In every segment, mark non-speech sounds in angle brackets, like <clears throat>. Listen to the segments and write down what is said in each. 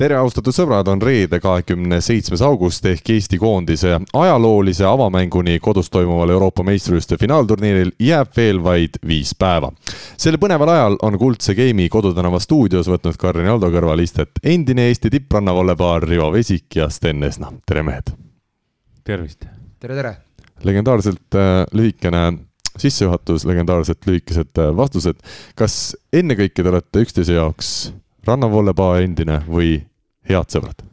tere, austatud sõbrad, on reede, kahekümne seitsmes august ehk Eesti koondise ajaloolise avamänguni kodus toimuval Euroopa meistrivõistluste finaalturniiril jääb veel vaid viis päeva. sel põneval ajal on Kuldse Game'i Kodutänava stuudios võtnud Karin Aldo kõrval istet endine Eesti tipprannavallapaaar Rivo Vesik ja Sten Esna, tere mehed! tervist! tere, tere! legendaarselt äh, lühikene sissejuhatus, legendaarselt lühikesed äh, vastused. kas ennekõike te olete üksteise jaoks rannavallapaa endine või head sõbrad?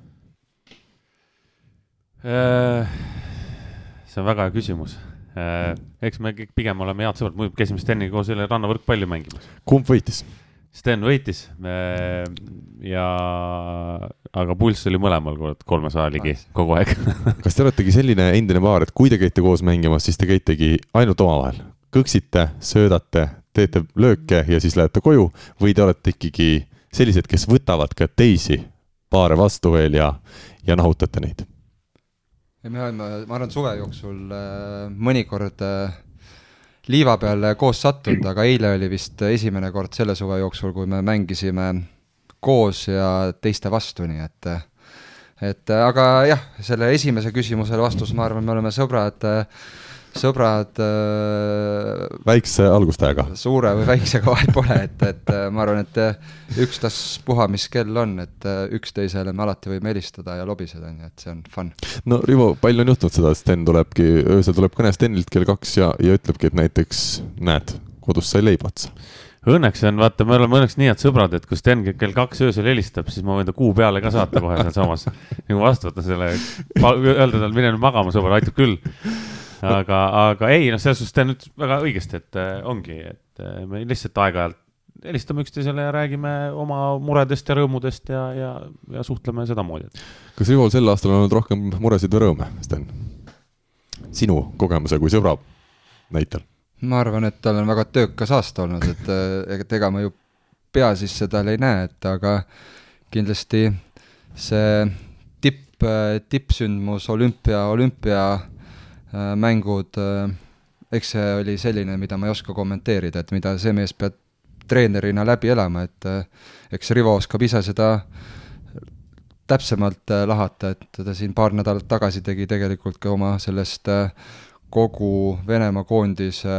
Äh, see on väga hea küsimus. Äh, eks me kõik pigem oleme head sõbrad, muidu käisime Steniga koos jälle rannavõrkpalli mängimas. kumb võitis? Sten võitis ja, aga pulss oli mõlemal kolmesaja ligi kogu aeg <laughs> kas te oletegi selline endine paar, et kui te käite koos mängimas, siis te käitegi ainult omavahel? kõksite, söödate, teete lööke ja siis lähete koju või te olete ikkagi sellised, kes võtavad ka teisi paare vastu veel ja, ja nahutate neid? me oleme, ma arvan, suve jooksul äh, mõnikord äh, liiva peal koos sattunud, aga eile oli vist esimene kord selle suve jooksul, kui me mängisime koos ja teiste vastu, nii et et aga jah, selle esimese küsimusele vastus, ma arvan, me oleme sõbrad äh, sõbrad äh,. väikse algustähega. suure või väiksega vahet pole, et, et äh, ma arvan, et äh, ükstaspuha, mis kell on, et äh, üksteisele me alati võime helistada ja lobiseda, nii et see on fun. no Rivo, palju on juhtunud seda, et Sten tulebki, öösel tuleb kõne Stenilt kell kaks ja, ja ütlebki, et näiteks näed, kodus sai leib otsa Õnneks on, vaata, me oleme õnneks nii head sõbrad, et kui Sten kell kaks öösel helistab, siis ma võin ta kuu peale ka saata kohe sealsamas. nagu vastu võtta selle, öelda talle, mine nüüd magama, sõber, aitab küll aga, aga ei, noh, selles suhtes ta nüüd väga õigesti, et äh, ongi, et äh, me lihtsalt aeg-ajalt helistame üksteisele ja räägime oma muredest ja rõõmudest ja, ja, ja suhtleme sedamoodi. kas Rivol sel aastal on olnud rohkem muresid või rõõme, Sten? sinu kogemuse kui sõbra näitel? ma arvan, et tal on väga töökas aasta olnud, et ega, et ega ma ju pea sisse tal ei näe, et aga kindlasti see tipp, tippsündmus olümpia, olümpia Äh, mängud, äh, eks see oli selline, mida ma ei oska kommenteerida, et mida see mees peab treenerina läbi elama, et äh, eks Rivo oskab ise seda täpsemalt lahata, et ta siin paar nädalat tagasi tegi tegelikult ka oma sellest kogu Venemaa koondise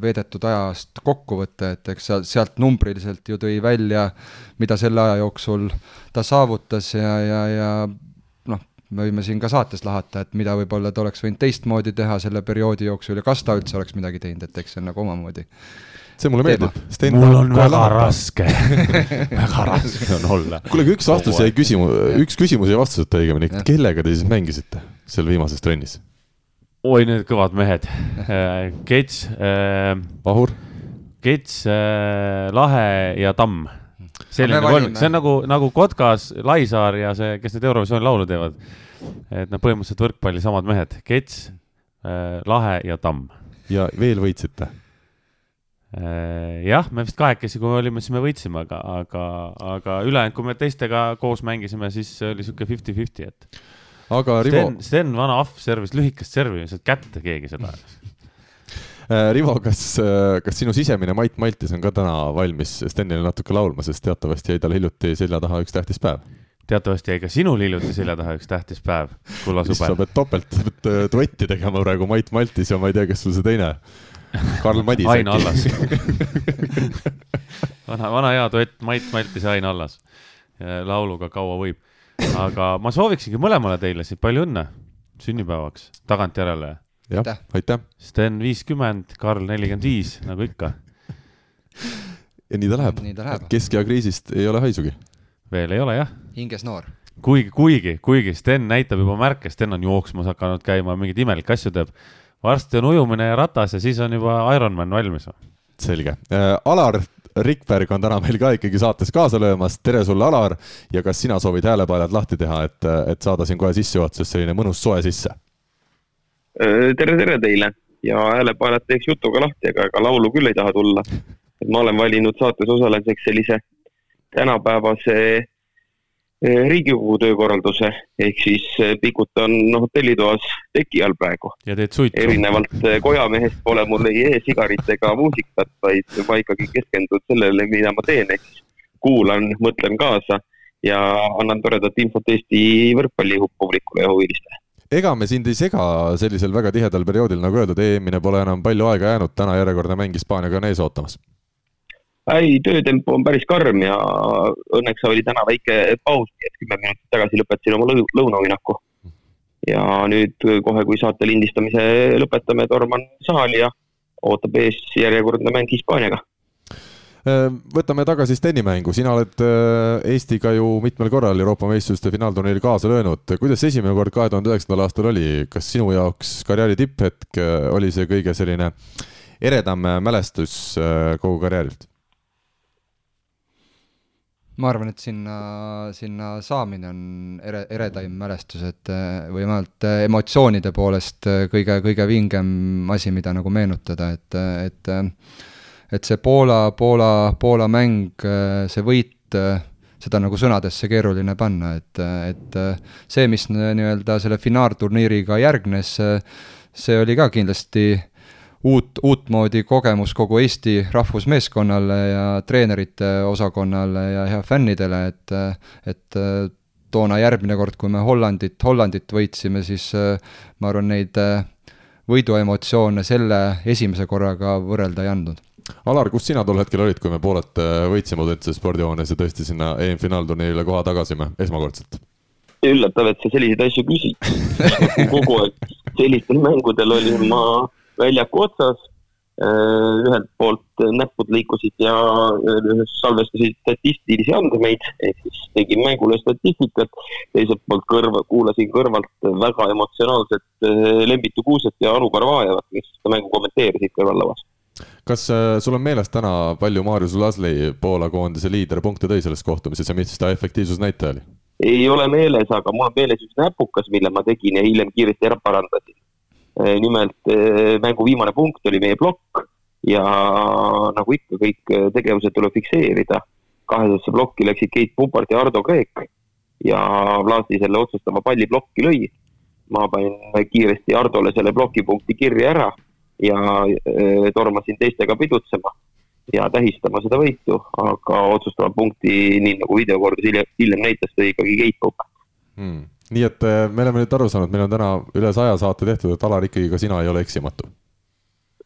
veedetud ajast kokkuvõte, et eks seal, sealt numbriliselt ju tõi välja, mida selle aja jooksul ta saavutas ja, ja, ja me võime siin ka saates lahata, et mida võib-olla ta oleks võinud teistmoodi teha selle perioodi jooksul ja kas ta üldse oleks midagi teinud, et eks see on nagu omamoodi see mulle meeldib. mul on väga lahata. raske <laughs> väga raske on olla. kuule, aga üks vastus jäi küsimus, üks küsimus jäi vastuseta õigemini, kellega te siis mängisite seal viimases trennis? oi, need kõvad mehed. Äh, Kets äh,. Vahur. Kets äh,, Lahe ja Tamm selline kolm, see on nagu, nagu Kotkas, Laisaar ja see, kes need Eurovisiooni laulu teevad et nad põhimõtteliselt võrkpalli samad mehed, Kets äh,, Lahe ja Tamm. ja veel võitsite äh,? jah, me vist kahekesi, kui me olime, siis me võitsime, aga, aga, aga ülejäänud, kui me teistega koos mängisime, siis oli sihuke fifty-fifty, et. aga Rivo. Sten, Sten, vana ahv, servis lühikest servi, saad kätte keegi seda äh, Rivo, kas, kas sinu sisemine Mait Maltis on ka täna valmis Stenile natuke laulma, sest teatavasti jäi tal hiljuti selja taha üks tähtis päev? Teatavasti jäi ka sinul hiljuti <laughs> selja taha üks tähtis päev, kulla suvel. sa pead topelt duetti tegema praegu Mait Maltis ja ma ei tea, kes sul see teine, Karl Madis Ain Allas <laughs> vana, vana hea duett Mait Maltis ja Ain Allas. lauluga Kaua võib. aga ma sooviksingi mõlemale teile siit palju õnne sünnipäevaks tagantjärele. jah, aitäh. Sten viiskümmend, Karl nelikümmend viis, nagu ikka. ja nii ta läheb. keskea kriisist ei ole haisugi veel ei ole jah. hinges noor. kuigi, kuigi, kuigi Sten näitab juba märke, Sten on jooksmas hakanud käima, mingeid imelikke asju teeb. varsti on ujumine ja ratas ja siis on juba Ironman valmis. selge äh,, Alar Rikberg on täna meil ka ikkagi saates kaasa löömas, tere sulle, Alar. ja kas sina soovid häälepaelad lahti teha, et, et saada siin kohe sissejuhatuses selline mõnus soe sisse? Äh, tere, tere teile ja häälepaelad teeks jutuga lahti, aga ega laulu küll ei taha tulla. et ma olen valinud saates osalemiseks sellise tänapäevase Riigikogu töökorralduse ehk siis pikutan noh, hotellitoas teki all praegu. ja teed suitsu? erinevalt kojamehest pole mul ei e-sigarit ega muusikat, vaid ma ikkagi keskendun sellele, mida ma teen, ehk siis kuulan, mõtlen kaasa ja annan toredat infot Eesti võrkpallipublikule ja huvilistele ega me sind ei sega sellisel väga tihedal perioodil, nagu öeldud, EM-ine pole enam palju aega jäänud, täna järjekordne mäng Hispaaniaga on ees ootamas. Ei, töötempo on päris karm ja õnneks oli täna väike paus, nii et kümme minutit tagasi lõpetasin oma lõu-, lõunauinaku. ja nüüd kohe, kui saate lindistamise lõpetame, torman saali ja ootab ees järjekordne mäng Hispaaniaga Ehm, võtame tagasi stennimängu, sina oled äh, Eestiga ju mitmel korral Euroopa meistrivõistluste finaalturniiril kaasa löönud. kuidas esimene kord kahe tuhande üheksandal aastal oli, kas sinu jaoks karjääri tipphetk äh, oli see kõige selline eredam mälestus äh, kogu karjäärilt? Ma arvan, et sinna, sinna saamine on ere, eredaim mälestus, et või vähemalt emotsioonide poolest kõige, kõige vingem asi, mida nagu meenutada, et, et et see Poola, Poola, Poola mäng, see võit, seda nagu sõnadesse keeruline panna, et, et see, mis nii-öelda selle finaalturniiriga järgnes, see oli ka kindlasti uut, uutmoodi kogemus kogu Eesti rahvusmeeskonnale ja treenerite osakonnale ja, ja fännidele, et, et toona järgmine kord, kui me Hollandit, Hollandit võitsime, siis ma arvan, neid võiduemotsioone selle esimese korraga võrrelda ei andnud Alar, kus sina tol hetkel olid, kui me Poolat äh, võitsime Udentse spordihoones ja tõesti sinna EM-finaalturniirile koha tagasime esmakordselt? üllatav, et sa selliseid asju küsid <laughs> kogu aeg sellistel mängudel olin ma väljaku otsas. Äh, ühelt poolt näpud liikusid ja äh, salvestasid statistilisi andmeid, ehk siis tegin mängule statistikat. teiselt poolt kõrva, kuulasin kõrvalt väga emotsionaalset Lembitu Kuuset ja Anu Karvajevat, kes seda mängu kommenteerisid kõrvallavas kas äh, sul on meeles täna, palju Marius Lasley, Poola koondise liider, punkte tõi selles kohtumises ja mis ta efektiivsusnäitaja oli? ei ole meeles, aga mul on meeles üks näpukas, mille ma tegin ja hiljem kiiresti ära parandasin. Äh, nimelt äh, mängu viimane punkt oli meie plokk ja nagu ikka, kõik tegevused tuleb fikseerida. kahesesse plokki läksid Keit Pupart ja Ardo Kreek ja Vlasi selle otsustava palli plokki lõi. ma panin kiiresti Hardole selle plokipunkti kirja ära ja tormasin teistega pidutsema ja tähistama seda võitu, aga otsustava punkti, nii nagu videokordus hiljem, hiljem näitas, tõi ikkagi Keit Puka hmm.. Nii et äh, me oleme nüüd aru saanud, meil on täna üle saja saate tehtud, et Alar ikkagi ka sina ei ole eksimatu?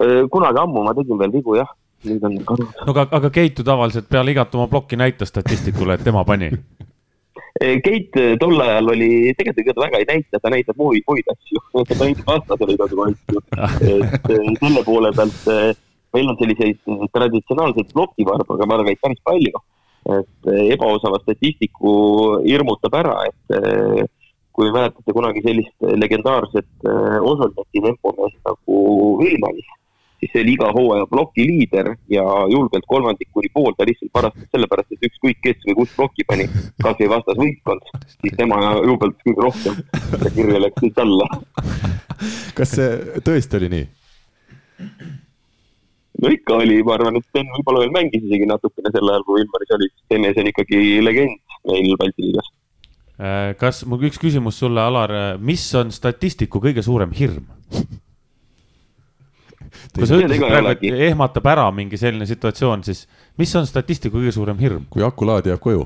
Äh, kunagi ammu ma tegin veel vigu jah, nüüd on kadunud. no aga, aga Keit ju tavaliselt peale igat oma plokki näitas statistikule, et tema pani Eh, <laughs> Keit tol ajal oli, tegelikult ega ta väga ei näita, ta näitab muid, muid asju, <laughs> ta näitab vastasele igasugu asju. et selle poole pealt meil on selliseid traditsionaalseid plokivarbu, aga ma arvan, et päris palju. et ebaosava statistiku hirmutab ära, et kui mäletate kunagi sellist legendaarset Osondati tempomeest nagu Vilmanis siis see oli iga hooaja ploki liider ja julgelt kolmandik kuni pool ta lihtsalt varastas sellepärast, et ükskõik kes või kus ploki pani, kas või vastas võistkond, siis tema juubeldas kõige rohkem ja kirja läks kõik alla. kas see tõesti oli nii? no ikka oli, ma arvan, et Sten võib-olla veel mängis isegi natukene sel ajal, kui Ilmaris oli, Sten mees on ikkagi legend meil Balti liigas. Äh, kas, mul üks küsimus sulle, Alar, mis on statistiku kõige suurem hirm? kui sa ütlesid praegu, et ehmatab ära mingi selline situatsioon, siis mis on statistiku kõige suurem hirm? kui akulaad jääb koju.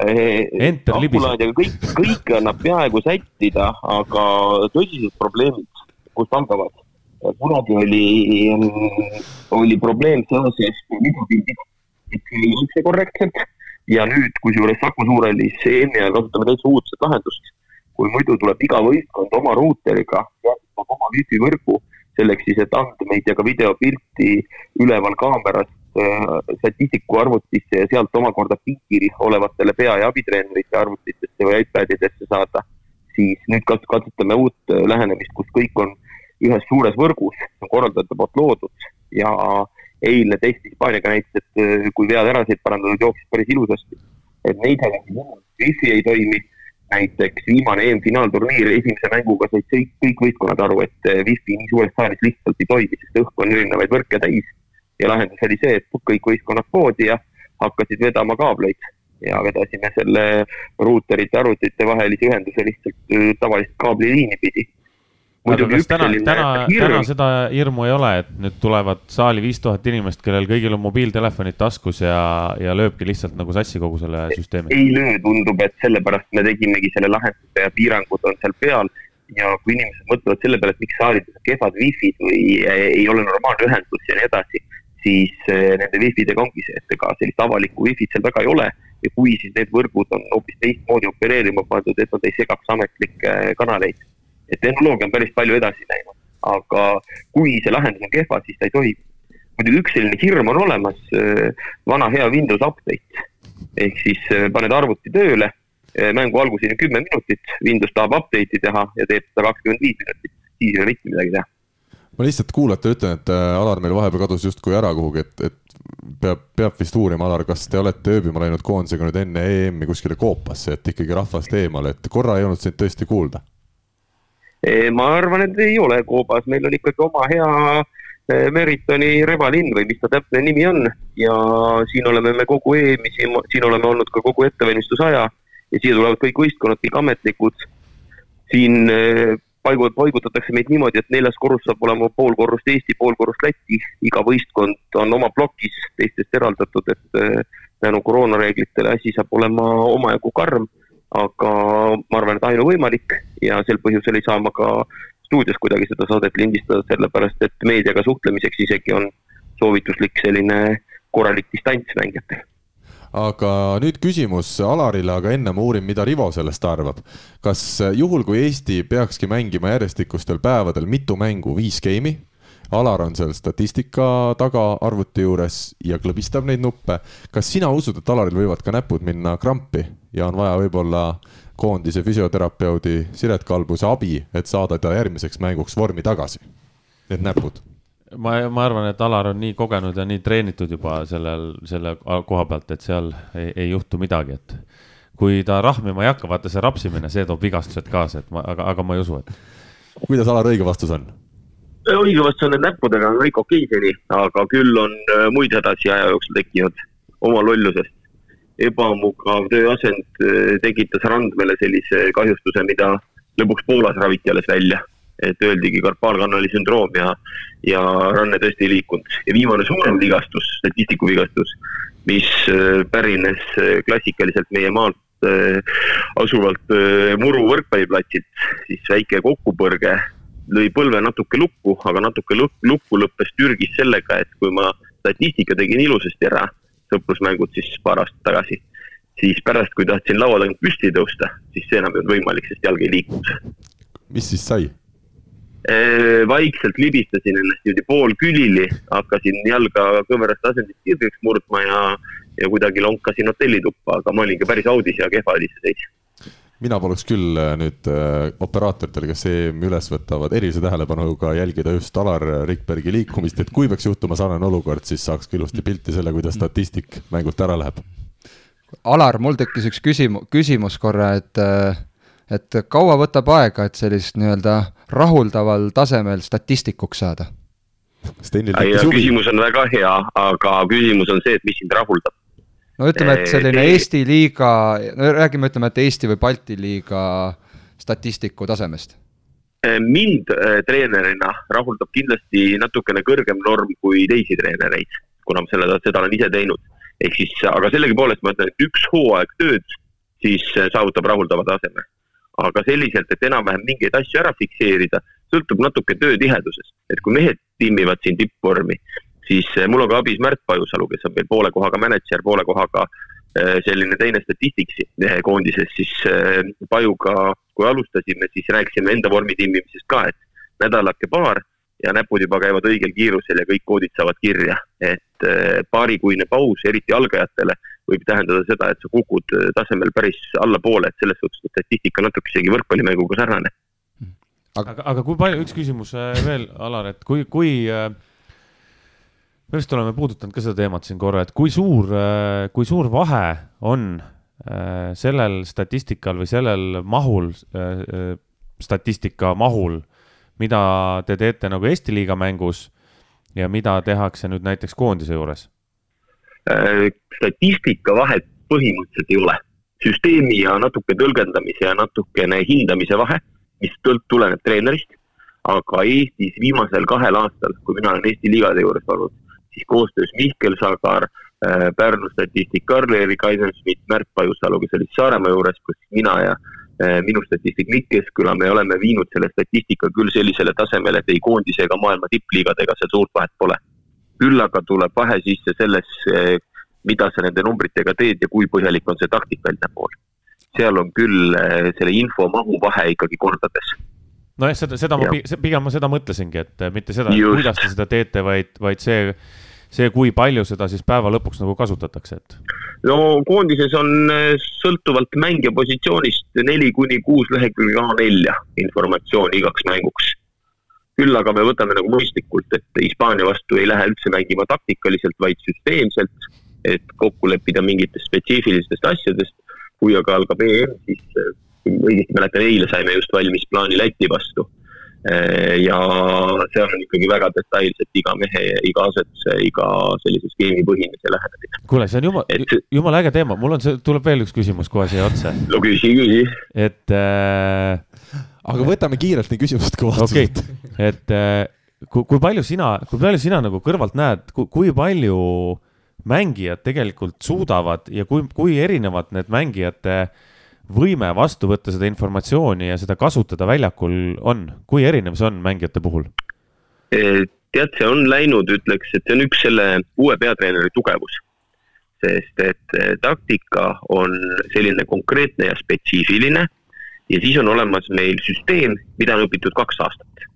Enter libiseb. kõik, kõike annab peaaegu sättida, aga tõsised probleemid, kust algavad. kunagi oli, oli probleem seoses videopildiga, et see ei jookse korrektselt ja nüüd, kusjuures Saku Suurhallis EM-i ajal kasutame täitsa uudset lahendust. kui muidu tuleb iga võistkond oma ruuteriga, oma wifi võrgu selleks siis, et andmeid ja ka videopilti üleval kaamerast äh, statistiku arvutisse ja sealt omakorda pingil olevatele pea- ja abitreenerite arvutitesse või iPadidesse saada, siis nüüd katsetame uut äh, lähenemist, kus kõik on ühes suures võrgus, korraldajate poolt loodud ja eilne test Hispaaniaga näitas, et äh, kui vead ära said parandatud, jooksis päris ilusasti. et neid ei toimi näiteks viimane EM-finaalturniir esimese mänguga said kõik, kõik võistkonnad aru, et eh, wifi nii suures saalis lihtsalt ei toimi, sest õhku on erinevaid võrke täis. ja lahendus oli see, et kõik võistkonnad poodi ja hakkasid vedama kaableid ja vedasime selle ruuterite, arvutite vahelise ühenduse lihtsalt äh, tavalist kaabliliini pidi. Aga kas täna, täna, täna seda hirmu ei ole, et nüüd tulevad saali viis tuhat inimest, kellel kõigil on mobiiltelefonid taskus ja, ja lööbki lihtsalt nagu sassi kogu selle süsteemi? ei löö, tundub, et sellepärast me tegimegi selle lahenduse ja piirangud on seal peal ja kui inimesed mõtlevad selle peale, et miks saalides on kehvad wifi'd või ei ole normaalne ühendus ja nii edasi, siis eh, nende wifi-dega ongi see, et ega sellist avalikku wifi't seal väga ei ole ja kui siis need võrgud on hoopis teistmoodi opereerima pandud, et nad ei segaks ametlikke kanaleid. Et tehnoloogia on päris palju edasi läinud, aga kui see lahendus on kehva, siis ta ei tohi. muidugi üks selline hirm on olemas, eh, vana hea Windows update ehk siis eh, paned arvuti tööle Eh, mängu alguseni kümme minutit, Windows tahab update'i teha ja teeb seda kakskümmend viis minutit, siis ei ole mitte midagi teha. ma lihtsalt kuulajatele ütlen, et äh, Alar meil vahepeal kadus justkui ära kuhugi, et, et peab, peab vist uurima, Alar, kas te olete ööbima läinud koondisega nüüd enne EM-i kuskile koopasse, et ikkagi rahvast eemale, et korra ei olnud sind tõesti kuulda? Eh, ma arvan, et ei ole koobas, meil on ikkagi oma hea eh, Meritoni revalinn või mis ta täpne nimi on. Ja siin oleme me kogu EM-i, siin oleme olnud ka kogu ettevalmistusaja ja siia tulevad kõik võistkonnad, kõik ametnikud. siin eh, paigu-, paigutatakse meid niimoodi, et neljas korrus saab olema pool korrust Eesti, pool korrust Läti, iga võistkond on oma plokis teistest eraldatud, et tänu koroonareeglitele asi saab olema omajagu karm, aga ma arvan, et ainuvõimalik ja sel põhjusel ei saa ma ka stuudios kuidagi seda saadet lindistada, sellepärast et meediaga suhtlemiseks isegi on soovituslik selline korralik distants mängijatel aga nüüd küsimus Alarile, aga enne ma uurin, mida Rivo sellest arvab. kas juhul, kui Eesti peakski mängima järjestikustel päevadel mitu mängu viis geimi, Alar on seal statistika taga arvuti juures ja klõbistab neid nuppe. kas sina usud, et Alaril võivad ka näpud minna krampi ja on vaja võib-olla koondise füsioterapeudi Siret Kalbuse abi, et saada ta järgmiseks mänguks vormi tagasi? Need näpud ma, ma arvan, et Alar on nii kogenud ja nii treenitud juba sellel, selle koha pealt, et seal ei, ei juhtu midagi, et kui ta rahmima ei hakka, vaata see rapsimine, see toob vigastused kaasa, et ma, aga, aga ma ei usu, et. kuidas Alar õige vastus on? Õige vastus on, et näppudega on kõik okei seni, aga küll on äh, muid hädasid aja jooksul tekkinud oma lollusest. ebamugav tööasend äh, tekitas Randmele sellise kahjustuse, mida lõpuks Poolas raviti alles välja et öeldigi karpaalkanali sündroom ja, ja ranne tõesti ei liikunud. ja viimane suurem vigastus, statistiku vigastus, mis äh, pärines äh, klassikaliselt meie maalt äh, asuvalt muru võrkpalliplatsilt, siis väike kokkupõrge lõi põlve natuke lukku, aga natuke lukku lõppes Türgis sellega, et kui ma statistika tegin ilusasti ära, sõprusmängud siis paar aastat tagasi, siis pärast, kui tahtsin laua tagant püsti tõusta, siis see enam ei olnud võimalik, sest jalg ei liikunud. mis siis sai? Äh, vaikselt libistasin ennast niimoodi poolkülili, hakkasin jalga kõverast asendist kirgeks murdma ja, ja kuidagi lonkasin hotellituppa, aga ma olin ka päris audis ja kehva oli see seis mina paluks küll äh, nüüd äh, operaatoritele, kes EM-i üles võtavad, erilise tähelepanuga jälgida just Alar Rikbergi liikumist, et kui peaks juhtuma sarnane olukord, siis saaks ka ilusti pilti selle, kuidas statistik mängult ära läheb. Alar, mul tekkis üks küsimus, küsimus korra, et et kaua võtab aega, et sellist nii-öelda rahuldaval tasemel statistikuks saada? küsimus on väga hea, aga küsimus on see, et mis sind rahuldab. No ütleme, et selline Eesti liiga, no räägime, ütleme, et Eesti või Balti liiga statistiku tasemest. mind äh, treenerina rahuldab kindlasti natukene kõrgem norm kui teisi treenereid, kuna ma selle, seda olen ise teinud. ehk siis, aga sellegipoolest ma ütlen, et üks hooaeg tööd, siis äh, saavutab rahuldava taseme aga selliselt, et enam-vähem mingeid asju ära fikseerida, sõltub natuke töötihedusest. et kui mehed timmivad siin tippvormi, siis eh, mul on ka abis Märt Pajusalu, kes on meil poole kohaga mänedžer, poole kohaga eh, selline teine statistik koondises, siis eh, Pajuga, kui alustasime, siis rääkisime enda vormi timmimisest ka, et nädalake paar ja näpud juba käivad õigel kiirusel ja kõik koodid saavad kirja. et paarikuine paus, eriti algajatele, võib tähendada seda, et sa kukud tasemel päris allapoole, et selles suhtes statistika natuke isegi võrkpallimänguga sarnane. aga, aga kui palju, üks küsimus veel, Alar, et kui, kui äh, me vist oleme puudutanud ka seda teemat siin korra, et kui suur, kui suur vahe on sellel statistikal või sellel mahul, statistika mahul, mida te teete nagu Eesti liiga mängus ja mida tehakse nüüd näiteks koondise juures Äh, statistika vahet põhimõtteliselt ei ole. süsteemi ja natuke tõlgendamise ja natukene hindamise vahe, mis tuleneb treenerist, aga Eestis viimasel kahel aastal, kui mina olen Eesti liigade juures olnud, siis koostöös Mihkel Sagar, äh, Pärnu statistik Karl-Erik Eisenschmidt, Märt Pajusalu, kes oli Saaremaa juures, kus mina ja äh, minu statistik Mikk Keskküla, me oleme viinud selle statistika küll sellisele tasemele, et ei koondise ega maailma tippliigadega seal suurt vahet pole. küll aga tuleb vahe sisse selles, äh, mida sa nende numbritega teed ja kui põhjalik on see taktikaline pool. seal on küll selle info mahu vahe ikkagi kordades nojah, seda, seda ma, pigem ma seda mõtlesingi, et mitte seda, kuidas te seda teete, vaid, vaid see, see, kui palju seda siis päeva lõpuks nagu kasutatakse, et? no koondises on äh, sõltuvalt mängija positsioonist neli kuni kuus lehekülge A4 informatsiooni igaks mänguks. küll aga me võtame nagu mõistlikult, et Hispaania vastu ei lähe üldse mängima taktikaliselt, vaid süsteemselt, et kokku leppida mingitest spetsiifilistest asjadest. kui aga algab EM, siis kui õigesti mäletan, eile saime just valmis plaani Läti vastu. ja seal on ikkagi väga detailselt iga mehe, iga asetuse, iga sellise skeemipõhine see lähenemine. kuule, see on jumala et..., jumala äge teema, mul on see, tuleb veel üks küsimus kohe siia otsa. no küsi, küsi. et äh.... aga võtame kiirelt nii küsimust kui vastused okay.. et äh, kui, kui palju sina, kui palju sina nagu kõrvalt näed, kui palju mängijad tegelikult suudavad ja kui, kui erinevad need mängijate äh, võime vastu võtta seda informatsiooni ja seda kasutada väljakul on, kui erinev see on mängijate puhul? tead, see on läinud, ütleks, et see on üks selle uue peatreeneri tugevus. sest et eh, taktika on selline konkreetne ja spetsiifiline ja siis on olemas meil süsteem, mida on õpitud kaks aastat.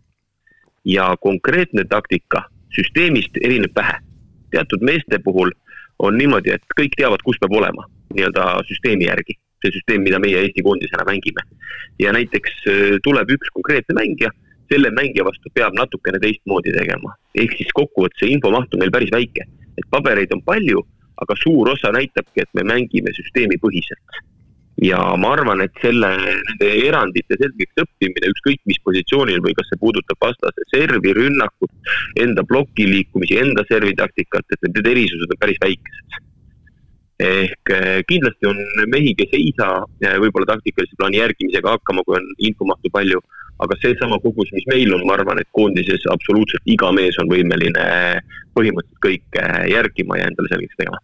ja konkreetne taktika süsteemist erineb vähe. teatud meeste puhul on niimoodi, et kõik teavad, kus peab olema nii-öelda süsteemi järgi see süsteem, mida meie Eesti koondisena mängime. ja näiteks äh, tuleb üks konkreetne mängija, selle mängija vastu peab natukene teistmoodi tegema. ehk siis kokkuvõttes see infomaht on meil päris väike, et pabereid on palju, aga suur osa näitabki, et me mängime süsteemipõhiselt. ja ma arvan, et selle, nende erandite selgeks õppimine, ükskõik mis positsioonil või kas see puudutab vastase servi, rünnakut, enda ploki liikumisi, enda servitaktikat, et need erisused on päris väikesed ehk eh, kindlasti on mehi, kes ei saa eh, võib-olla taktikalise plaani järgimisega hakkama, kui on infomahtu palju, aga seesama kogus, mis meil on, ma arvan, et koondises absoluutselt iga mees on võimeline põhimõtteliselt kõike järgima ja endale selgeks tegema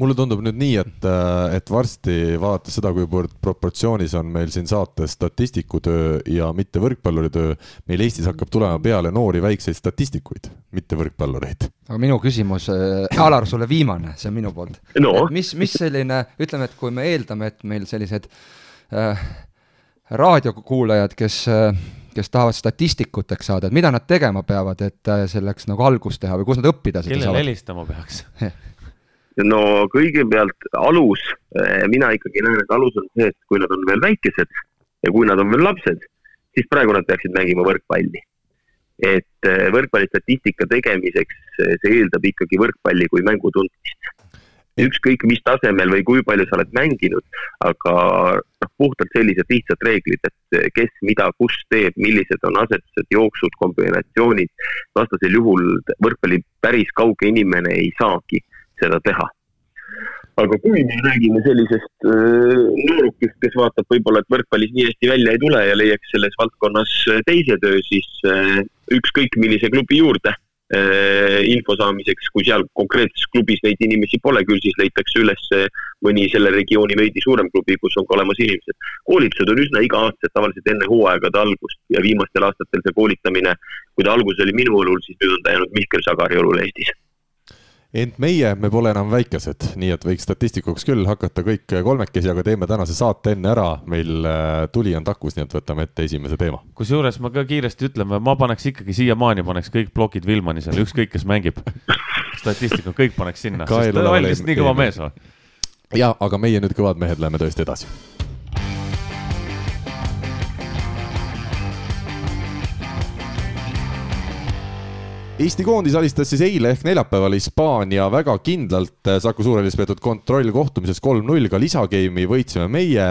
mulle tundub nüüd nii, et, äh, et varsti vaadates seda, kuivõrd proportsioonis on meil siin saates statistiku töö ja mitte võrkpalluri töö, meil Eestis hakkab tulema peale noori väikseid statistikuid, mitte võrkpallureid. aga minu küsimus äh,, Alar, sulle viimane, see on minu poolt no.. mis, mis selline, ütleme, et kui me eeldame, et meil sellised äh, raadiokuulajad, kes äh, kes tahavad statistikuteks saada, et mida nad tegema peavad, et äh, selleks nagu algust teha või kus nad õppida seda saavad? kellele helistama peaks <laughs> no kõigepealt alus, eh, mina ikkagi näen, et alus on see, et kui nad on veel väikesed ja kui nad on veel lapsed, siis praegu nad peaksid mängima võrkpalli. et eh, võrkpallistatistika tegemiseks eh, see eeldab ikkagi võrkpalli kui mängu tundmist. ükskõik mis tasemel või kui palju sa oled mänginud, aga noh, puhtalt sellised lihtsad reeglid, et kes mida, kus teeb, millised on asetused, jooksud, kombinatsioonid, vastasel juhul võrkpalli päris kauge inimene ei saagi seda teha. aga kui me räägime sellisest äh, noorukist, kes vaatab võib-olla, et võrkpallis nii hästi välja ei tule ja leiaks selles valdkonnas äh, teise töö, siis äh, ükskõik millise klubi juurde info saamiseks, kui seal konkreetses klubis neid inimesi pole, küll siis leitakse üles mõni selle regiooni veidi suurem klubi, kus on ka olemas inimesed. koolitused on üsna iga-aastased, tavaliselt enne hooaegade algust ja viimastel aastatel see koolitamine, kui ta alguses oli minu õlul, siis nüüd on ta jäänud Mihkel Sagari õlule Eestis ent meie, me pole enam väikesed, nii et võiks statistikuks küll hakata kõik kolmekesi, aga teeme tänase saate enne ära. meil äh, tuli on takus, nii et võtame ette esimese teema. kusjuures ma ka kiiresti ütlen, ma paneks ikkagi siiamaani paneks kõik plokid Vilmanisele, ükskõik kes mängib. statistika, kõik paneks sinna, sest ta oli lihtsalt nii kõva mees. ja, aga meie nüüd kõvad mehed läheme tõesti edasi Eesti koondis alistas siis eile ehk neljapäeval Hispaania väga kindlalt Saku Suurhallis peetud kontrollkohtumises kolm-null, ka lisageimi võitsime meie.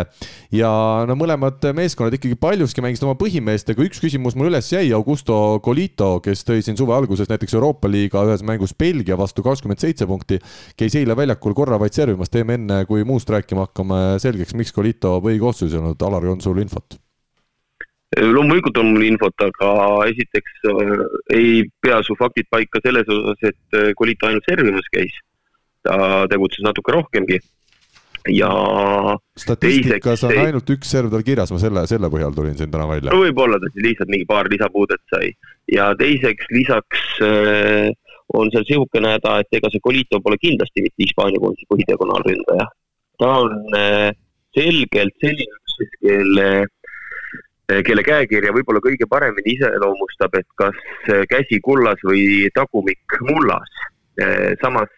ja no mõlemad meeskonnad ikkagi paljuski mängisid oma põhimeestega, üks küsimus mul üles jäi, Augusto Colito, kes tõi siin suve alguses näiteks Euroopa liiga ühes mängus Belgia vastu kakskümmend seitse punkti, käis eile väljakul korra vaid servimas, teeme enne, kui muust rääkima hakkame, selgeks, miks Colito põhikoosseis ei olnud, Alari, on sul infot? Loomulikult on mul infot, aga esiteks äh, ei pea su faktid paika selles osas, et äh, Kolito ainult servimas käis. ta tegutses natuke rohkemgi ja. statistikas on ainult üks serv tal kirjas, ma selle, selle põhjal tulin siin täna välja. no võib-olla ta siis lihtsalt mingi paar lisapuudet sai ja teiseks lisaks äh, on seal sihukene häda, et ega see Colito pole kindlasti mitte Hispaania koondise põhidiagonaalründaja. ta on äh, selgelt selline kelle äh, kelle käekirja võib-olla kõige paremini iseloomustab, et kas eh, käsi kullas või tagumik mullas. Eh, samas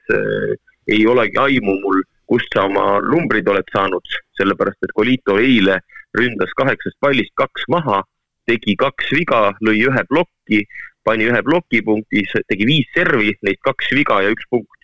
ei olegi aimu mul, kust sa oma numbrid oled saanud, sellepärast et Colito eile ründas kaheksast pallist kaks maha, tegi kaks viga, lõi ühe plokki, pani ühe plokipunkti, tegi viis servi, neist kaks viga ja üks punkt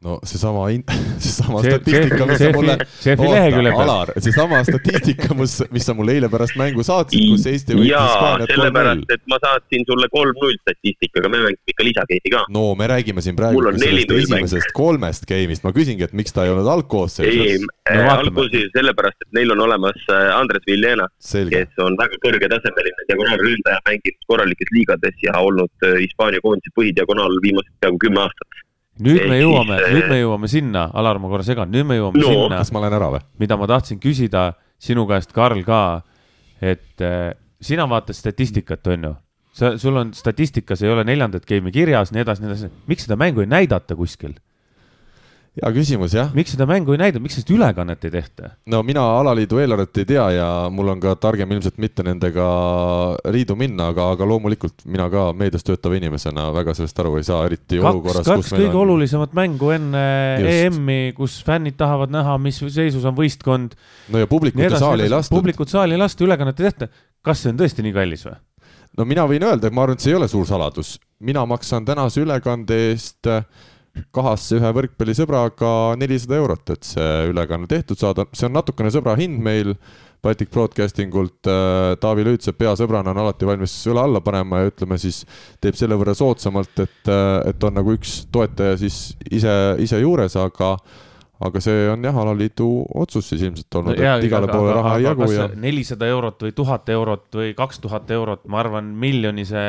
no seesama, <laughs> seesama statistika, mis sa mulle, Alar, seesama statistika, mis, mis sa mulle eile pärast mängu saatsid, kus Eesti võitis Hispaaniat kolm-null. et ma saatsin sulle kolm-null statistikaga, me mängisime ikka lisageimi ka. no me räägime siin praegu sellest esimesest kolmest game'ist, ma küsingi, et miks ta ei olnud algkoosseisus. ei no,, äh, algkoosseisus sellepärast, et neil on olemas äh, Andres Villena, kes on väga kõrgetasemeline diagonaalründaja, mänginud korralikes liigades ja olnud äh, Hispaania koondise põhidiagonaal viimased peaaegu kümme aastat nüüd me jõuame, nüüd me jõuame sinna, Alar, ma korra segan, nüüd me jõuame no, sinna. kas ma lähen ära või? mida ma tahtsin küsida sinu käest, Karl, ka, et äh, sina vaatad statistikat, on ju? sa, sul on statistikas ei ole neljandat game'i kirjas, nii edasi, nii edasi. miks seda mängu ei näidata kuskil? Hea küsimus, jah. miks seda mängu ei näidata, miks sellist ülekannet ei tehta? no mina alaliidu eelarvet ei tea ja mul on ka targem ilmselt mitte nendega riidu minna, aga, aga loomulikult mina ka meedias töötava inimesena väga sellest aru ei saa, eriti kaks, olukorras, kaks kõige on... olulisemat mängu enne EM-i, kus fännid tahavad näha, mis seisus on võistkond. no ja publikut ja saali ei lastud. publikut saali ei lasta, ülekannet ei tehta. kas see on tõesti nii kallis või? no mina võin öelda, et ma arvan, et see ei ole suur saladus. mina maksan tänase ülekande eest äh, kahasse ühe võrkpallisõbraga nelisada eurot, et see ülekanne tehtud saada, see on natukene sõbra hind meil Baltic Broadcasting ult äh,. Taavi Lüütsepp peasõbrana on alati valmis õla alla panema ja ütleme siis teeb selle võrra soodsamalt, et, äh, et on nagu üks toetaja siis ise, ise juures, aga aga see on jah, alaliidu otsus siis ilmselt olnud no,, et igale poole raha ei jagu ja. nelisada eurot või tuhat eurot või kaks tuhat eurot, ma arvan, miljonise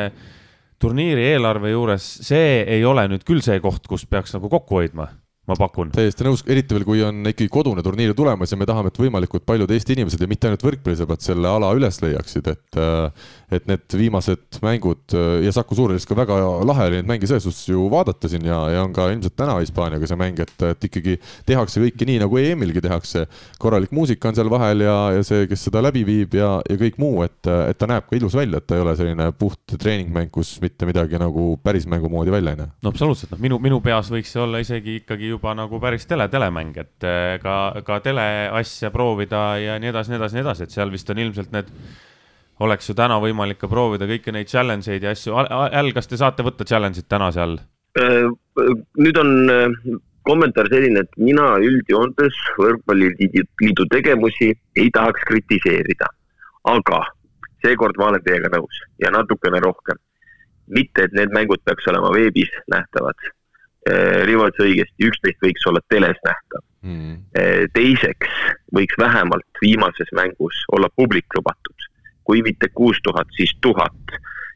turniiri eelarve juures, see ei ole nüüd küll see koht, kus peaks nagu kokku hoidma ma pakun. täiesti nõus, eriti veel, kui on ikkagi kodune turniir tulemas ja me tahame, et võimalikult paljud Eesti inimesed ja mitte ainult võrkpallisõbrad selle ala üles leiaksid, et äh, et need viimased mängud äh, ja Saku Suurhallis ka väga lahe oli neid mänge selles suhtes ju vaadata siin ja, ja on ka ilmselt täna Hispaaniaga see mäng, et, et ikkagi tehakse kõike nii, nagu EM-ilgi tehakse. korralik muusika on seal vahel ja, ja see, kes seda läbi viib ja, ja kõik muu, et, et ta näeb ka ilus välja, et ta ei ole selline puht treeningmäng, kus mitte midagi nagu päris mängu moodi välja ei näe. no absoluutselt, noh, minu, minu peas võiks see olla isegi ikkagi juba nagu päris tele, telemäng, et eh, ka, ka teleasja proovida ja nii edasi, nii edasi, nii edasi, et seal vist on ilmselt need, oleks ju täna võimalik ka proovida kõiki neid challenge eid ja asju. Al, kas te saate võtta challenge'id täna seal? Äh, nüüd on äh, kommentaar selline, et mina üldjoontes võrkpalliliidu tegevusi ei tahaks kritiseerida, aga seekord ma olen teiega nõus ja natukene rohkem. mitte, et need mängud peaks olema veebis nähtavad Eh, Rivo ütles õigesti, üksteist võiks olla teles nähtav mm.. teiseks võiks vähemalt viimases mängus olla publik lubatud, kui mitte kuus tuhat, siis tuhat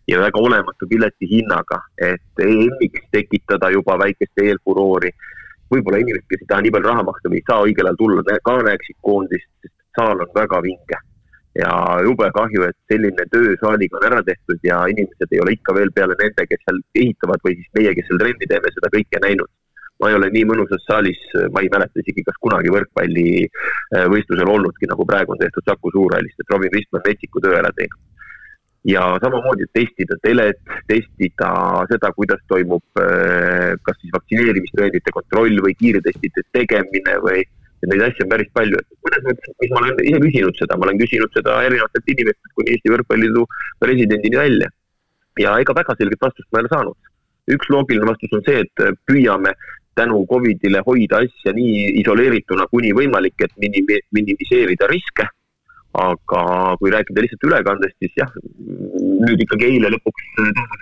ja väga olematu piletihinnaga, et EM-iks tekitada juba väikest eelfuroori. võib-olla inimesed, kes ei taha nii palju raha maksta või ei saa õigel ajal tulla, ka näeksid koondist, sest saal on väga vinge ja jube kahju, et selline töö saaliga on ära tehtud ja inimesed ei ole ikka veel peale nende, kes seal ehitavad või siis meie, kes seal trenni teeme, seda kõike näinud. Ma ei ole nii mõnusas saalis, ma ei mäleta isegi, kas kunagi võrkpallivõistlusel äh, olnudki, nagu praegu on tehtud Saku Suurhallist, et Robin Vistman metsiku töö ära teinud. ja samamoodi testida telet, testida seda, kuidas toimub äh, kas siis vaktsineerimistõendite kontroll või kiirtestide tegemine või et neid asju on päris palju, et mõnes mõttes, mis ma olen ise küsinud seda, ma olen küsinud seda erinevatelt inimestelt kuni Eesti Võrkpalliliidu presidendini välja. ja ega väga selget vastust ma ei ole saanud. üks loogiline vastus on see, et püüame tänu Covidile hoida asja nii isoleerituna kuni võimalik, et minimi-, minimiseerida riske. aga kui rääkida lihtsalt ülekandest, siis jah, nüüd ikkagi eile lõpuks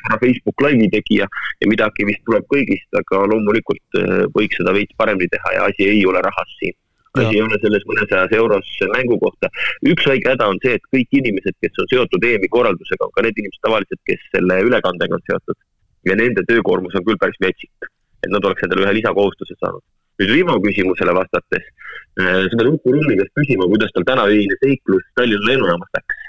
ära Facebook Live'i tegi ja, ja midagi vist tuleb kõigist, aga loomulikult eh, võiks seda veits paremini teha ja asi ei ole rahas siin asi ei ole selles mõnesajas euros mängu kohta. üks väike häda on see, et kõik inimesed, kes on seotud EM-i korraldusega, on ka need inimesed tavaliselt, kes selle ülekandega on seotud. ja nende töökoormus on küll päris metsik et nad oleks endale ühe lisakohustuse saanud. nüüd Rivo küsimusele vastates, äh, seda Luku Rulli käest küsima, kuidas tal täna öine seiklus Tallinna lennujaamas läks.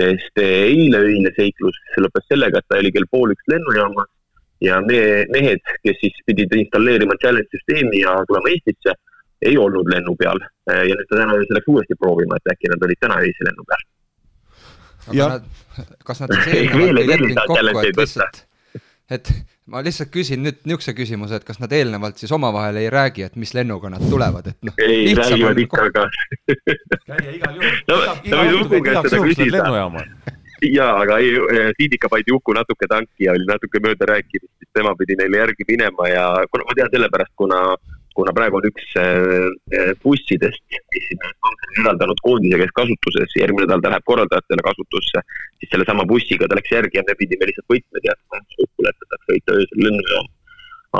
sest äh, eile öine seiklus lõppes sellega, et ta oli kell pool üks lennujaamas ja me, mehed, kes siis pidid installeerima challenge süsteemi ja tulema Eestisse, ei olnud lennu peal. Äh, ja nüüd ta täna öösel läks uuesti proovima, et äkki nad olid täna öise lennu peal. nad, kas nad siis eelnevalt ei leppinud kokku, et lihtsalt, et ma lihtsalt küsin nüüd niisuguse küsimuse, et kas nad eelnevalt siis omavahel ei räägi, et mis lennuga nad tulevad, et noh. ei, räägivad ikka, aga. käia igal juhul. no, no võid Uku käest seda küsida. jaa, aga ei, Tiidika pandi Uku natuke tanki ja oli natuke mööda rääkinud, siis tema pidi neile järgi minema ja kuna ma tean sellepärast, kuna kuna praegu on üks äh, äh, bussidest, mis on eraldanud koondise käes kasutuses, järgmine nädal ta läheb korraldajatele kasutusse, siis sellesama bussiga ta läks järgi ja me pidime lihtsalt võtmed jätma, kokkulepe saaks sõita öösel lennujaama.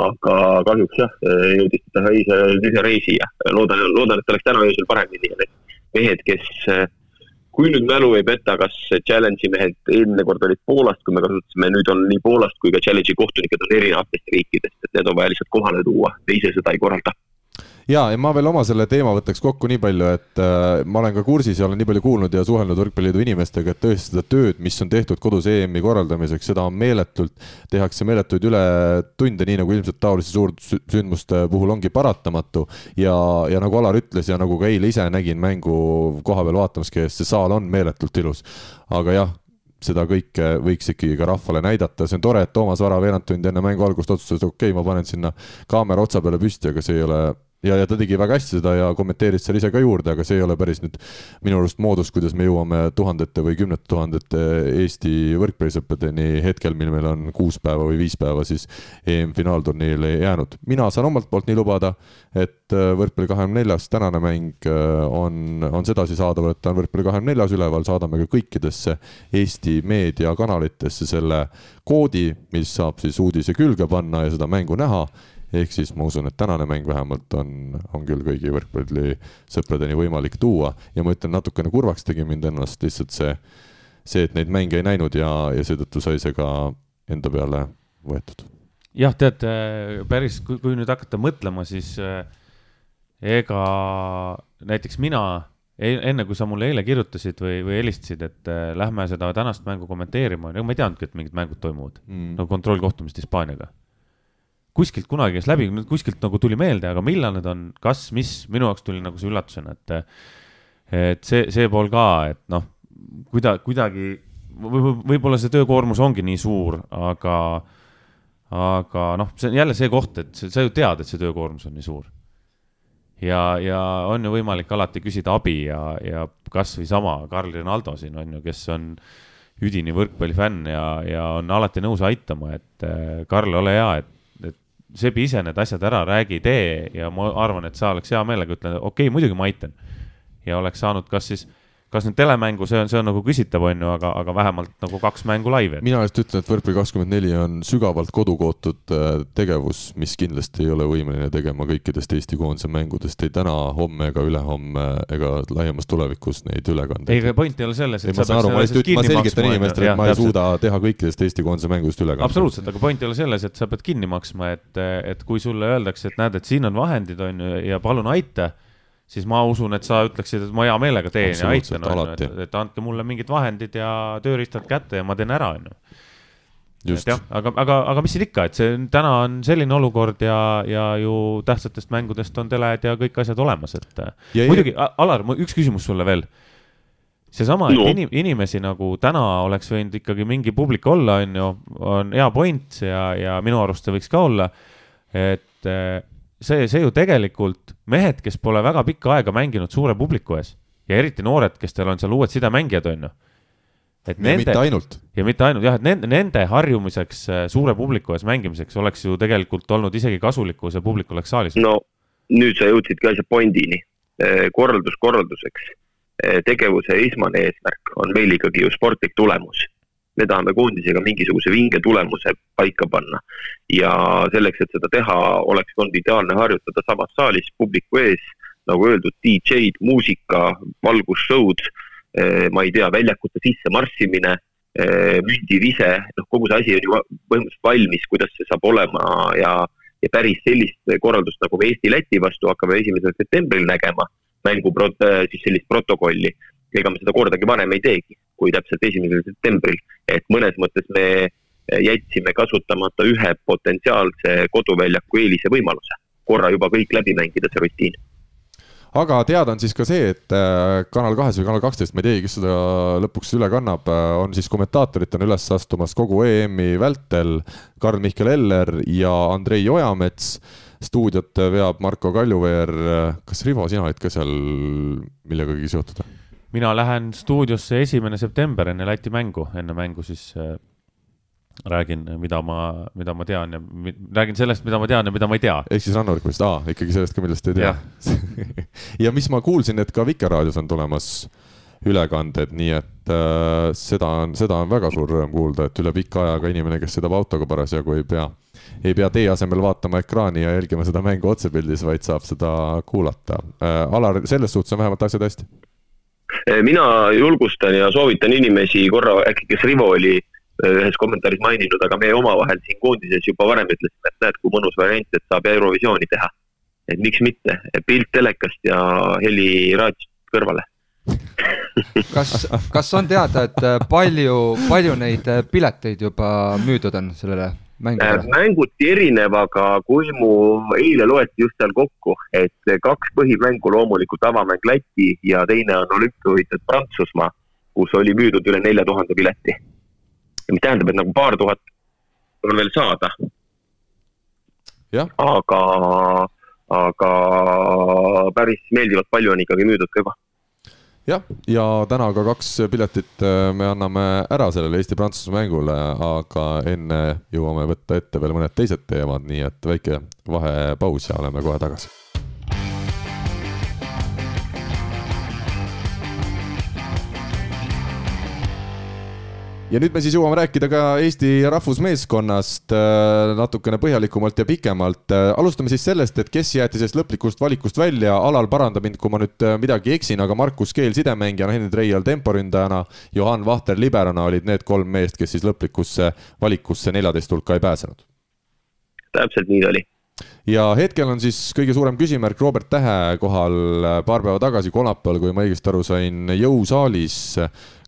aga kahjuks jah, jõudis ta ise, ise reisi ja loodan, loodan, et ta läks täna öösel paremini ja need mehed, kes äh, kui nüüd mälu ei peta, kas Challenge'i mehed eelmine kord olid Poolast, kui me kasutasime, nüüd on nii Poolast kui ka Challenge'i kohtunikud on erinevatest riikidest, et need on vaja lihtsalt kohale tuua, me ise seda ei korralda ja, ja ma veel oma selle teema võtaks kokku nii palju, et äh, ma olen ka kursis ja olen nii palju kuulnud ja suhelnud Võrkpalliliidu inimestega, et tõesti seda tööd, mis on tehtud kodus EM-i korraldamiseks, seda on meeletult, tehakse meeletuid ületunde, nii nagu ilmselt taoliste suursündmuste puhul ongi paratamatu. ja, ja nagu Alar ütles ja nagu ka eile ise nägin mängu koha peal vaatamas käies, see saal on meeletult ilus. aga jah, seda kõike võiks ikkagi ka rahvale näidata, see on tore, et Toomas Vara veerand tundi enne mängu algust otsustas, okei okay,, ma panen sinna kaamera otsa peale püsti, aga see ei ole ja, ja ta tegi väga hästi seda ja kommenteeris seal ise ka juurde, aga see ei ole päris nüüd minu arust moodus, kuidas me jõuame tuhandete või kümnete tuhandete Eesti võrkpallisõpradeni hetkel, mil meil on kuus päeva või viis päeva siis EM-finaalturniirile jäänud. mina saan omalt poolt nii lubada, et äh, võrkpalli kahekümne neljas tänane mäng äh, on, on sedasi saadaval, et ta on võrkpalli kahekümne neljas üleval, saadame ka kõikidesse Eesti meediakanalitesse selle koodi, mis saab siis uudise külge panna ja seda mängu näha ehk siis ma usun, et tänane mäng vähemalt on, on küll kõigi võrkpallisõpradeni võimalik tuua. Ja ma ütlen, natukene kurvaks tegi mind ennast lihtsalt see, see, et neid mänge ei näinud ja, ja seetõttu sai see ka enda peale võetud. jah, tead, päris, kui, nüüd hakata mõtlema, siis eh, ega näiteks mina e-, enne kui sa mulle eile kirjutasid või, või helistasid, et äh, lähme seda tänast mängu kommenteerima, ega ma ei teadnudki, et mingid mängud toimuvad. Mm.. no kontrollkohtumist Hispaaniaga kuskilt kunagi käis läbi, kuskilt nagu tuli meelde, aga millal need on, kas, mis, minu jaoks tuli nagu see üllatusena, et et see, see pool ka, et noh, kuida-, kuidagi võib, võib-olla see töökoormus ongi nii suur, aga aga noh, see on jälle see koht, et sa ju tead, et see töökoormus on nii suur. ja, ja on ju võimalik alati küsida abi ja, ja kasvõi sama Karl Rinaldo siin on ju, kes on üdini võrkpallifänn ja, ja on alati nõus aitama, et Karl, ole hea, et sebi ise need asjad ära, räägi, tee ja ma arvan, et sa oleks hea meelega ütlenud, okei okay,, muidugi ma aitan. ja oleks saanud kas siis kas nüüd telemängu, see on, see on nagu küsitav, on ju, aga, aga vähemalt nagu kaks mängu laivi. mina just ütlen, et Võrkpalli kakskümmend neli on sügavalt kodukootud äh, tegevus, mis kindlasti ei ole võimeline tegema kõikidest Eesti koondise mängudest ei täna, homme ega ülehomme ega laiemas tulevikus neid ülekandeid. ei, aga point ei ole selles, et ei, ma saan aru, ma lihtsalt ütlen, ma selgitan inimestele, et ma ei täpselt. suuda teha kõikidest Eesti koondise mängudest ülekandeid. absoluutselt, aga point ei ole selles, et sa pead kinni maksma, et, et kui sulle öeldakse, et näed, et siin on vahendid, on ju, ja palun aita siis ma usun, et sa ütleksid, et ma hea meelega teen ja aitan, et, et andke mulle mingid vahendid ja tööriistad kätte ja ma teen ära, on ju. et jah, aga, aga, aga mis siin ikka, et see täna on selline olukord ja, ja ju tähtsatest mängudest on teled ja kõik asjad olemas, et ja, muidugi, Alar, üks küsimus sulle veel seesama no., et inim, inimesi nagu täna oleks võinud ikkagi mingi publik olla, on ju, on hea point ja, ja minu arust see võiks ka olla. et see, see ju tegelikult mehed, kes pole väga pikka aega mänginud suure publiku ees ja eriti noored, kes teil on seal uued sidemängijad, on ju. et ja nende mitte ainult. ja mitte ainult jah, et nende, nende harjumiseks äh, suure publiku ees mängimiseks oleks ju tegelikult olnud isegi kasulik, kui see publik oleks saalis. no nüüd sa jõudsidki asja pointini. korraldus korralduseks. tegevuse esmane eesmärk on meil ikkagi ju sportlik tulemus. Me tahame koondisega mingisuguse vinge tulemuse paika panna. Ja selleks, et seda teha, oleks olnud ideaalne harjutada samas saalis publiku ees, nagu öeldud, DJ-d, muusika, valgusshow'd, ma ei tea, väljakute sisse marssimine, mündivise, noh, kogu see asi on ju põhimõtteliselt valmis, kuidas see saab olema ja ja päris sellist korraldust, nagu me Eesti-Läti vastu hakkame esimesel septembril nägema, mängu pro-, siis sellist protokolli, ega me seda kordagi varem ei teegi, kui täpselt esimesel septembril, et mõnes mõttes me jätsime kasutamata ühe potentsiaalse koduväljaku eelise võimaluse, korra juba kõik läbi mängida, see rutiin. aga teada on siis ka see, et äh, Kanal kahes või Kanal kaksteist, ma ei teagi, kes seda lõpuks üle kannab, on siis kommentaatoritena üles astumas kogu EM-i vältel Karl-Mihkel Eller ja Andrei Ojamets. stuudiot veab Marko Kaljuveer. kas Rivo, sina olid ka seal millegagi seotud? Mina lähen stuudiosse esimene september enne Läti mängu, enne mängu siis äh, räägin, mida ma, mida ma tean ja räägin sellest, mida ma tean ja mida ma ei tea. ehk siis rannavõrkpallist, aa, ikkagi sellest ka, millest ei tea. <laughs> ja mis ma kuulsin, et ka Vikerraadios on tulemas ülekanded, nii et äh, seda on, seda on väga suur rõõm kuulda, et üle pika aja ka inimene, kes sõidab autoga parasjagu ei pea, ei pea tee asemel vaatama ekraani ja jälgima seda mängu otsepildis, vaid saab seda kuulata äh,. Alar, selles suhtes on vähemalt asjad hästi. Mina julgustan ja soovitan inimesi korra, äkki kes Rivo oli äh, ühes kommentaaris maininud, aga me omavahel siin koondises juba varem ütlesime, et näed, kui mõnus variant, et saab Eurovisiooni teha. et miks mitte, pilt telekast ja heli raadiost kõrvale. <laughs> kas, kas on teada, et äh, palju, palju neid pileteid juba müüdud on sellele mängule? mängud erinev, aga kui mu eile loeti just seal kokku, et kaks põhimängu loomulikult avamäng Läti ja teine on olümpiavõitjad Prantsusmaa, kus oli müüdud üle nelja tuhande pileti. mis tähendab, et nagu paar tuhat on veel saada, aga, aga päris meeldivalt palju on ikkagi müüdud ka juba. jah, ja täna ka kaks piletit äh, me anname ära sellele Eesti-Prantsuse mängule, aga enne jõuame võtta ette veel mõned teised teemad, nii et väike vahepaus ja oleme kohe tagasi. Ja nüüd me siis jõuame rääkida ka Eesti rahvusmeeskonnast äh, natukene põhjalikumalt ja pikemalt. alustame siis sellest, et kes jäeti sellest lõplikust valikust välja, Alal paranda mind, kui ma nüüd äh, midagi eksin, aga Markus Keel sidemängijana, Henri Treial temporündajana, Johan Vahter liberona olid need kolm meest, kes siis lõplikusse valikusse neljateist hulka ei pääsenud. täpselt nii oli. Ja hetkel on siis kõige suurem küsimärk Robert Tähe kohal äh, paar päeva tagasi kolmapäeval, kui ma õigesti aru sain, jõusaalis.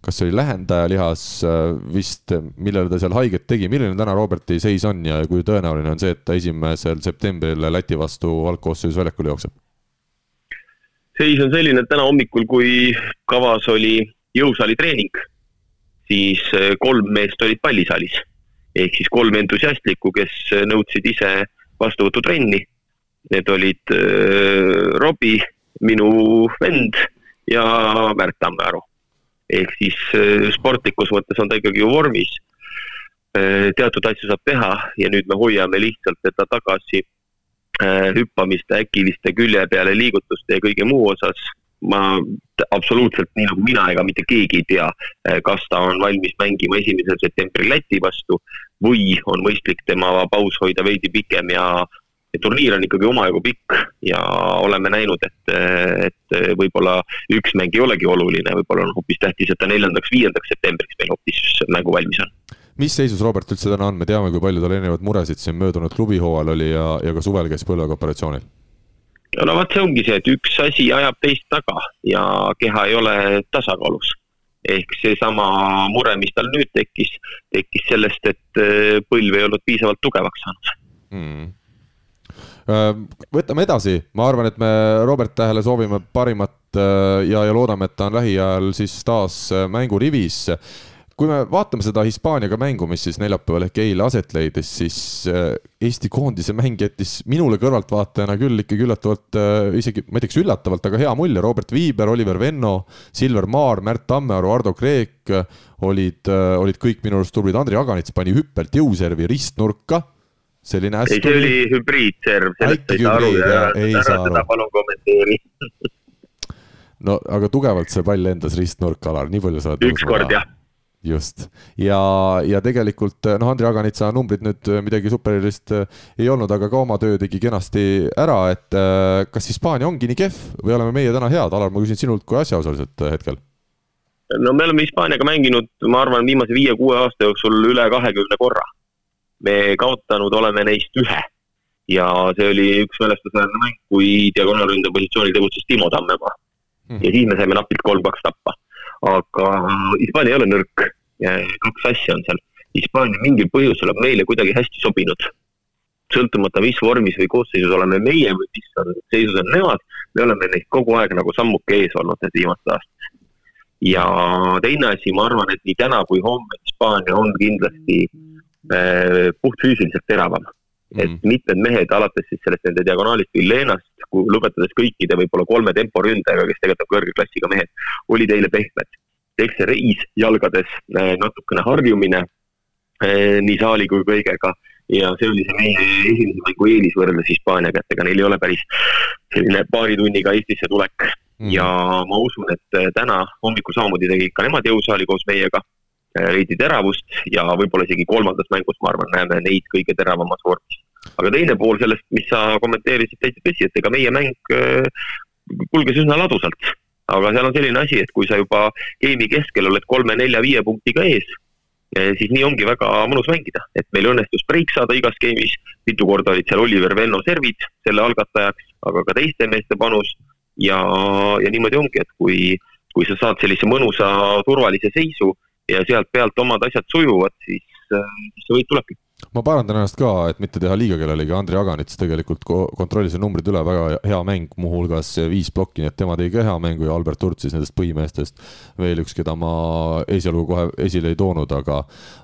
kas see oli lähendaja lihas äh, vist, millele ta seal haiget tegi, milline täna Roberti seis on ja kui tõenäoline on see, et ta esimesel septembril Läti vastu algkoosseisus väljakule jookseb? seis on selline, et täna hommikul, kui kavas oli jõusaali treening, siis eh, kolm meest olid pallisaalis. ehk siis kolm entusiastlikku, kes nõudsid ise vastuvõtutrenni. Need olid äh, Robbie, minu vend ja Märt Tammearu. ehk siis äh, sportlikus mõttes on ta ikkagi ju vormis. teatud asju saab teha ja nüüd me hoiame lihtsalt teda tagasi äh, hüppamiste, äkiliste külje peale liigutuste ja kõige muu osas. ma absoluutselt nii nagu mina ega mitte keegi ei tea, kas ta on valmis mängima esimesel septembril Läti vastu või on mõistlik tema paus hoida veidi pikem ja ja turniir on ikkagi omajagu pikk ja oleme näinud, et, et võib-olla üks mäng ei olegi oluline, võib-olla on hoopis tähtis, et ta neljandaks-viiendaks septembriks meil hoopis mängu valmis on. mis seisus Robert üldse täna on, me teame, kui palju tal erinevaid muresid siin möödunud klubihooajal oli ja, ja ka suvel käis põlvega operatsioonil. no vot, see ongi see, et üks asi ajab teist taga ja keha ei ole tasakaalus. Ehk seesama mure, mis tal nüüd tekkis, tekkis sellest, et eh, põlv ei olnud piisavalt tugevaks saanud. mm.. võtame edasi, ma arvan, et me Robert Tähele soovime parimat äh, ja, ja loodame, et ta on lähiajal siis taas äh, mängurivis. Kui me vaatame seda Hispaaniaga mängu, mis siis neljapäeval ehk eile aset leidis, siis äh, Eesti koondise mäng jättis minule kõrvaltvaatajana küll ikkagi üllatavalt, äh, isegi ma ei tea, kas üllatavalt, aga hea mulje, Robert Viiber, Oliver Venno, Silver Maar, Märt Tammearu, Ardo Kreek olid, olid kõik minu arust tublid, Andrei Aganits pani hüppelt jõuservi ristnurka. Selline hästi. ei, see oli hübriidserv, sellest ei saa aru ja ära seda palun kommenteeri. <laughs> No aga tugevalt see pall lendas ristnurka, Alar, nii palju sa oled ükskord jah just ja, ja tegelikult noh, Andrei Aganitsa numbrid nüüd midagi superilist eh, ei olnud, aga ka oma töö tegi kenasti ära, et eh, kas Hispaania ongi nii kehv või oleme meie täna head, Alar, ma küsin sinult kui asjaosaliselt hetkel. no me oleme Hispaaniaga mänginud, ma arvan, viimase viie-kuue aasta jooksul üle kahekümne korra. me kaotanud oleme neist ühe ja see oli üks mälestusväärne mäng, kui diagonaalründe positsioonil tegutses Timo Tammemaa mm. -hmm. ja siis me saime napilt kolm-kaks tappa aga Hispaania ei ole nõrk. kaks asja on seal. Hispaania mingil põhjusel on meile kuidagi hästi sobinud. sõltumata, mis vormis või koosseisus oleme meie või mis on, seisus on nemad, me oleme neist kogu aeg nagu sammuke ees olnud need viimased aastad. ja teine asi, ma arvan, et nii täna kui homme Hispaania on kindlasti äh, puhtfüüsiliselt teravam et mm. mitmed mehed, alates siis sellest nende diagonaalist Villenast, lõpetades kõikide võib-olla kolme temporündajaga, kes tegelikult on kõrge klassiga mehed, olid eile pehmed. eks see reis jalgades, äh, natukene harjumine äh, nii saali kui kõigega. Ja see oli see meie esimese mängu eelis võrreldes Hispaaniaga, et ega neil ei ole päris selline paari tunniga Eestisse tulek. Mm.. ja ma usun, et äh, täna hommikul samamoodi tegid ka nemad jõusaali koos meiega, leidsid teravust ja võib-olla isegi kolmandas mängus, ma arvan, näeme neid kõige teravamas vormis aga teine pool sellest, mis sa kommenteerisid, täitsa tõsi, et ega meie mäng äh, kulges üsna ladusalt. aga seal on selline asi, et kui sa juba game'i keskel oled kolme-nelja-viie punktiga ees, äh, siis nii ongi väga mõnus mängida, et meil õnnestus breik saada igas game'is, mitu korda olid seal Oliver Venno servid selle algatajaks, aga ka teiste meeste panus. Ja, ja niimoodi ongi, et kui, kui sa saad sellise mõnusa turvalise seisu ja sealt pealt omad asjad sujuvad, siis, äh, siis see võit tulebki ma parandan ennast ka, et mitte teha liiga kellelegi, Andrei Aganits tegelikult kontrollis numbrid üle, väga hea mäng, muuhulgas viis plokki, nii et tema tegi ka hea mängu ja Albert Hurt siis nendest põhimeestest. Veel üks, keda ma esialgu kohe esile ei toonud, aga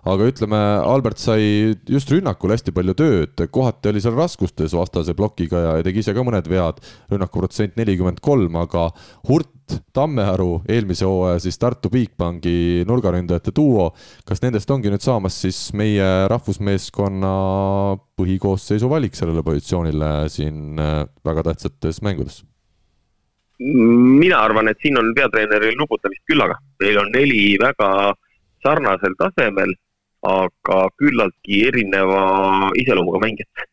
aga ütleme, Albert sai just rünnakul hästi palju tööd, kohati oli seal raskustes vastase plokiga ja tegi ise ka mõned vead, rünnakuprotsent nelikümmend kolm, aga Hurt Tammearu, eelmise hooaja siis Tartu Bigbanki nurgaründajate duo. kas nendest ongi nüüd saamas siis meie rahvusmeeskonna põhikoosseisu valik sellele positsioonile siin äh, väga tähtsates mängudes? mina arvan, et siin on peatreeneril nuputamist küllaga, meil on neli väga sarnasel tasemel, aga küllaltki erineva iseloomuga mängijat.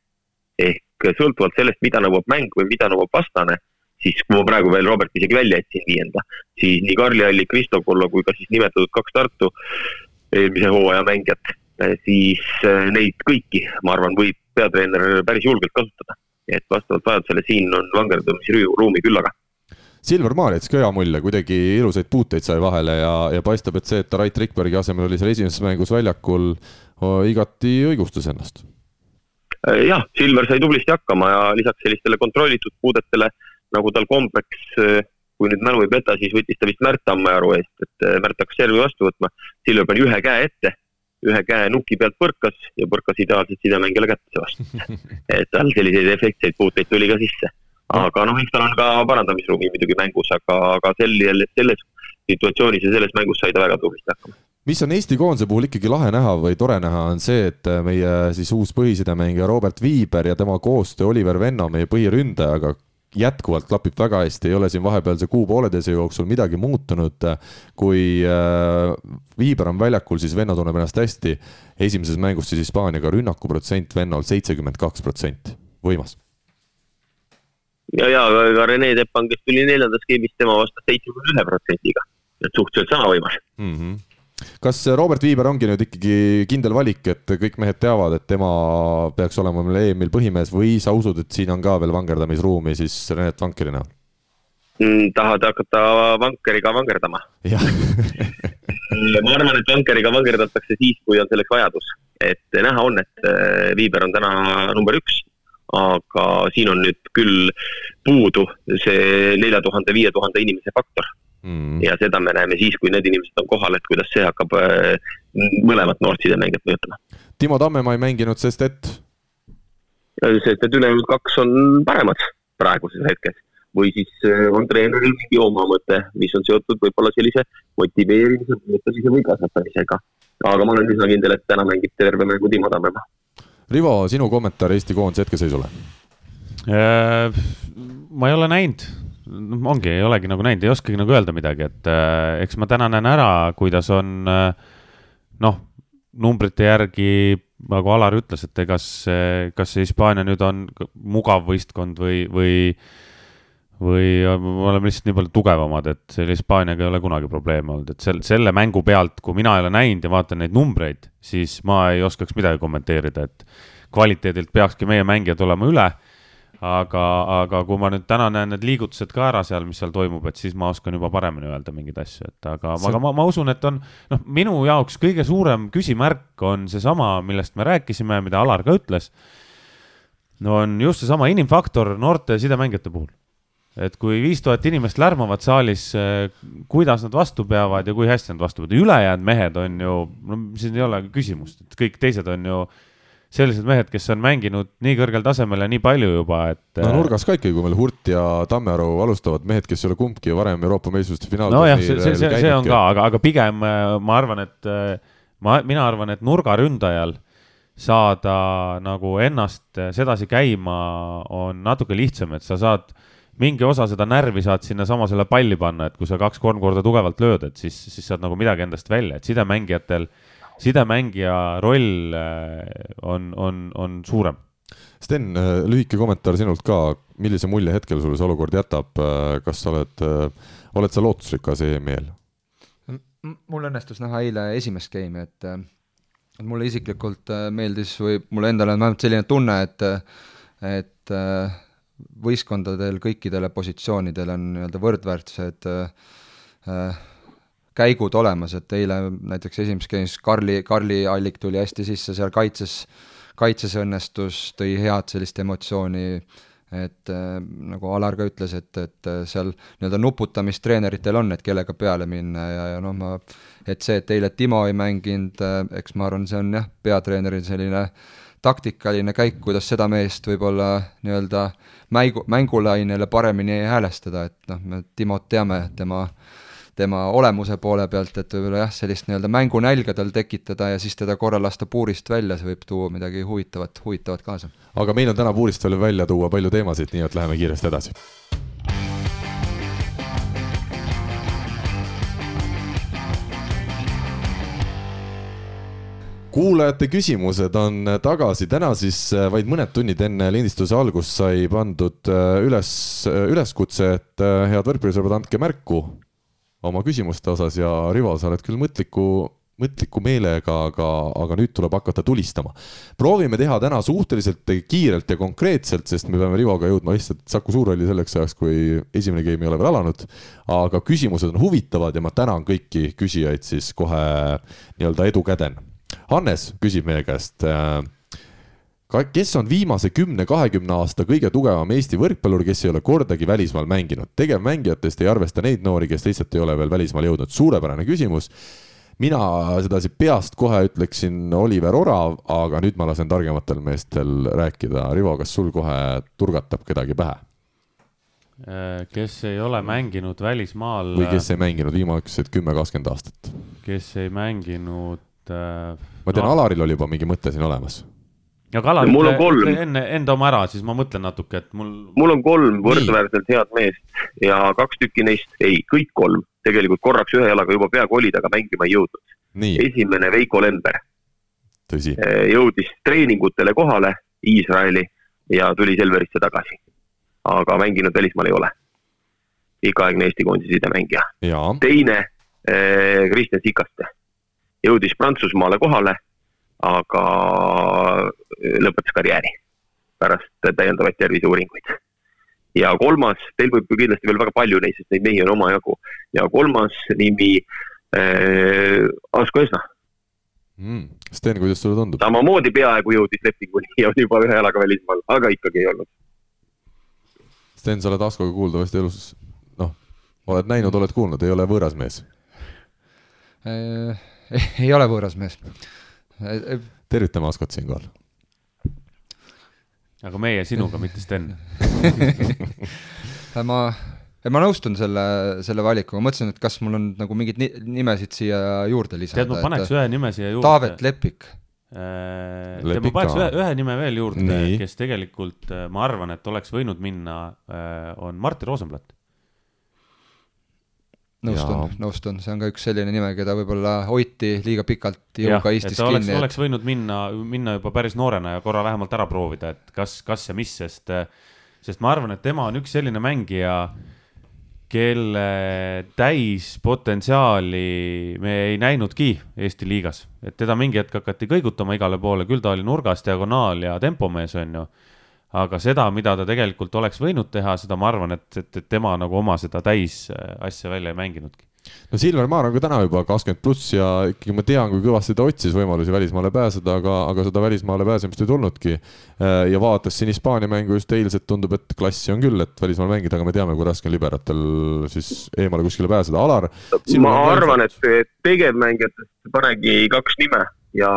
ehk sõltuvalt sellest, mida nõuab mäng või mida nõuab vastane siis kui ma praegu veel Robert isegi välja jätsin viienda, siis nii Karli Allik, Kristo Kollo kui ka siis nimetatud kaks Tartu eelmise hooaja mängijat, siis äh, neid kõiki, ma arvan, võib peatreener päris julgelt kasutada. et vastavalt vajadusele siin on vangerdumisruumi küllaga. Silver Maar jättis ka hea mulje, kuidagi ilusaid puuteid sai vahele ja, ja paistab, et see, et ta Rait Rikbergi asemel oli seal esimeses mängus väljakul, igati õigustas ennast. Äh, jah, Silver sai tublisti hakkama ja lisaks sellistele kontrollitud puudetele äh, nagu tal kombeks, eh, kui nüüd mälu ei peta, siis võttis ta vist Märt Tammearu eest, et eh, Märt hakkas servi vastu võtma. Silver pani ühe käe ette, ühe käe nuki pealt põrkas ja põrkas ideaalselt sidemängijale kätte vastu. <laughs> et tal selliseid efektseid puuteid tuli ka sisse. aga noh, eks tal on ka parandamisruumi muidugi mängus, aga, aga sel, selles situatsioonis ja selles mängus sai ta väga tublisti hakkama mis on Eesti koondise puhul ikkagi lahe näha või tore näha, on see, et meie siis uus põhisidemängija Robert Viiber ja tema koostöö Oliver Venno, meie põhiründajaga, jätkuvalt klapib väga hästi, ei ole siin vahepealse kuu-pooleteise jooksul midagi muutunud. kui äh, Viiber on väljakul, siis Venno tunneb ennast hästi. esimeses mängus siis Hispaaniaga rünnakuprotsent Vennol seitsekümmend kaks protsenti, võimas. ja, ja ka Rene Teppan, kes tuli neljandas skeemis, tema vastas seitsmekümne ühe protsendiga, et suhteliselt sama võimas mm. -hmm kas Robert Viiber ongi nüüd ikkagi kindel valik, et kõik mehed teavad, et tema peaks olema meil EM-il põhimees või sa usud, et siin on ka veel vangerdamisruumi siis Renet Vankeri näol mm,? tahad hakata Vankeriga vangerdama? <laughs> ma arvan, et Vankeriga vangerdatakse siis, kui on selleks vajadus. et näha on, et äh, Viiber on täna number üks, aga siin on nüüd küll puudu see nelja tuhande, viie tuhande inimese faktor mm.. ja seda me näeme siis, kui need inimesed on kohal, et kuidas see hakkab äh, mõlemat noort sidemängijat mõjutama. Timo Tammemaa ei mänginud, sest et? sest et ülejäänud kaks on paremad praeguses hetkes või siis äh, on treeneril mingi oma mõte, mis on seotud võib-olla sellise motiveerimise, mõtlemise või kasvatamisega. aga ma olen üsna kindel, et täna mängib terve mängu Timo Tammemaa. Rivo, sinu kommentaar Eesti koondise hetkeseisule? Äh, ma ei ole näinud, ongi, ei olegi nagu näinud, ei oskagi nagu öelda midagi, et äh, eks ma täna näen ära, kuidas on äh, noh, numbrite järgi nagu Alar ütles, et see, kas see Hispaania nüüd on mugav võistkond või, või või me oleme lihtsalt nii palju tugevamad, et selle Hispaaniaga ei ole kunagi probleeme olnud, et sel-, selle mängu pealt, kui mina ei ole näinud ja vaatan neid numbreid, siis ma ei oskaks midagi kommenteerida, et kvaliteedilt peakski meie mängijad olema üle aga, aga kui ma nüüd täna näen need liigutused ka ära seal, mis seal toimub, et siis ma oskan juba paremini öelda mingeid asju, et aga See..., aga ma, ma usun, et on noh, minu jaoks kõige suurem küsimärk on seesama, millest me rääkisime, mida Alar ka ütles. no on just seesama inimfaktor noorte sidemängijate puhul. et kui viis tuhat inimest lärmavad saalis, eh, kuidas nad vastu peavad ja kui hästi nad vastu peavad, ülejäänud mehed on ju, no siin ei ole küsimust, et kõik teised on ju sellised mehed, kes on mänginud nii kõrgel tasemel ja nii palju juba, et. no äh, nurgas ka ikkagi, kui meil Hurt ja Tammearu alustavad, mehed, kes ei ole kumbki varem Euroopa meistrivõistluste finaalis. nojah, see, see, see, see on ka, aga, aga pigem äh, ma arvan, et äh, ma, mina arvan, et nurgaründajal saada nagu ennast sedasi käima on natuke lihtsam, et sa saad mingi osa seda närvi saad sinnasamasele palli panna, et kui sa kaks-kolm korda tugevalt lööd, et siis, siis saad nagu midagi endast välja, et sidemängijatel äh, sidemängija roll äh, on, on, on suurem. Sten, äh, lühike kommentaar sinult ka, millise mulje hetkel sulle see olukord jätab, äh, kas sa oled, oled sa lootusrikas EM-i eel? mul õnnestus näha eile esimest game'i, et et mulle isiklikult meeldis või mulle endale on vähemalt selline tunne, et et võistkondadel kõikidele positsioonidele on nii-öelda võrdväärsed äh, käigud olemas, et eile näiteks esimeses game'is Karli, Karli Allik tuli hästi sisse seal kaitses, kaitses õnnestus, tõi head sellist emotsiooni, et äh, nagu Alar ka ütles, et, et äh, seal nii-öelda nuputamist treeneritel on, et kellega peale minna ja, ja noh, ma et see, et eile Timo ei mänginud äh,, eks ma arvan, see on jah, peatreeneri selline taktikaline käik, kuidas seda meest võib-olla nii-öelda mängu, mängulainele paremini häälestada, et noh, me Timot teame, tema äh, tema olemuse poole pealt, et võib-olla jah, sellist nii-öelda mängunälga tal tekitada ja siis teda korra lasta puurist välja, see võib tuua midagi huvitavat, huvitavat kaasa. aga meil on täna puurist veel välja tuua palju teemasid, nii et läheme kiiresti edasi kuulajate küsimused on tagasi, täna siis äh, vaid mõned tunnid enne lindistuse algust sai pandud äh, üles, äh, üleskutse, et head võrkpallisõbrad, andke märku, oma küsimuste osas ja Rivo, sa oled küll mõtliku, mõtliku meelega, aga, aga nüüd tuleb hakata tulistama. proovime teha täna suhteliselt kiirelt ja konkreetselt, sest me peame Rivoga jõudma lihtsalt Saku Suurhalli selleks ajaks, kui esimene game ei ole veel alanud. aga küsimused on huvitavad ja ma tänan kõiki küsijaid siis kohe nii-öelda edukäden. Hannes küsib meie käest äh, kes on viimase kümne-kahekümne aasta kõige tugevam Eesti võrkpallur, kes ei ole kordagi välismaal mänginud? tegevmängijatest ei arvesta neid noori, kes lihtsalt ei ole veel välismaale jõudnud. suurepärane küsimus. mina sedasi peast kohe ütleksin Oliver Orav, aga nüüd ma lasen targematel meestel rääkida. Rivo, kas sul kohe turgatab kedagi pähe? Äh, kes ei ole mänginud välismaal. või kes ei mänginud viimased kümme, kakskümmend aastat? kes ei mänginud äh,. ma tean no., Alaril oli juba mingi mõte siin olemas aga Alar, ütle enne, enda oma ära, siis ma mõtlen natuke, et mul. mul on kolm võrdväärselt head meest ja kaks tükki neist, ei, kõik kolm tegelikult korraks ühe jalaga juba peaaegu olid, aga mängima ei jõudnud. esimene Veiko Lember. Jõudis treeningutele kohale Iisraeli ja tuli Selverisse tagasi. aga mänginud välismaal ei ole. pikaaegne Eesti koondise sidemängija. teine Kristjan Sikaste jõudis Prantsusmaale kohale aga karjääri pärast täiendavaid terviseuuringuid. ja kolmas, teil võib ju kindlasti veel väga palju neid, sest neid mehi on omajagu. ja kolmas nimi äh,, Asko Esna mm.. Sten, kuidas sulle tundub? samamoodi peaaegu jõudis lepinguni ja on juba ühe jalaga välismaal, aga ikkagi ei olnud. Sten, sa oled Askoga kuuldavasti elus, noh, oled näinud, oled kuulnud, ei ole võõras mees? ei ole võõras mees. tervitame Askot siinkohal. Aga meie sinuga, mitte Sten <laughs> ma, ma nõustun selle, selle valikuga, mõtlesin, et kas mul on nagu mingeid ni nimesid siia juurde lisada. tead, ma paneks et... ühe nime siia juurde. Taavet Lepik äh,. tead, ma paneks ühe, ühe nime veel juurde, kes tegelikult äh, ma arvan, et oleks võinud minna, äh, on Martti Rosenblatt nõustun, nõustun, see on ka üks selline nime, keda võib-olla hoiti liiga pikalt jõuga Eestis kinni. oleks, et... oleks võinud minna, minna juba päris noorena ja korra vähemalt ära proovida, et kas, kas ja mis, sest, sest ma arvan, et tema on üks selline mängija, kelle täispotentsiaali me ei näinudki Eesti liigas, et teda mingi hetk hakati kõigutama igale poole, küll ta oli nurgas, diagonaal ja tempomees, on ju aga seda, mida ta tegelikult oleks võinud teha, seda ma arvan, et, et, et tema nagu oma seda täis äh, asja välja ei mänginudki no Silver Maar on ka täna juba kakskümmend pluss ja ikkagi ma tean, kui kõvasti ta otsis võimalusi välismaale pääseda, aga, aga seda välismaale pääsemist ei tulnudki. Äh, ja vaadates siin Hispaania mängu just eilset, tundub, et klassi on küll, et välismaal mängida, aga me teame, kui raske on liberatel siis eemale kuskile pääseda. Alar. ma arvan, et tegevmängijatest panegi kaks nime ja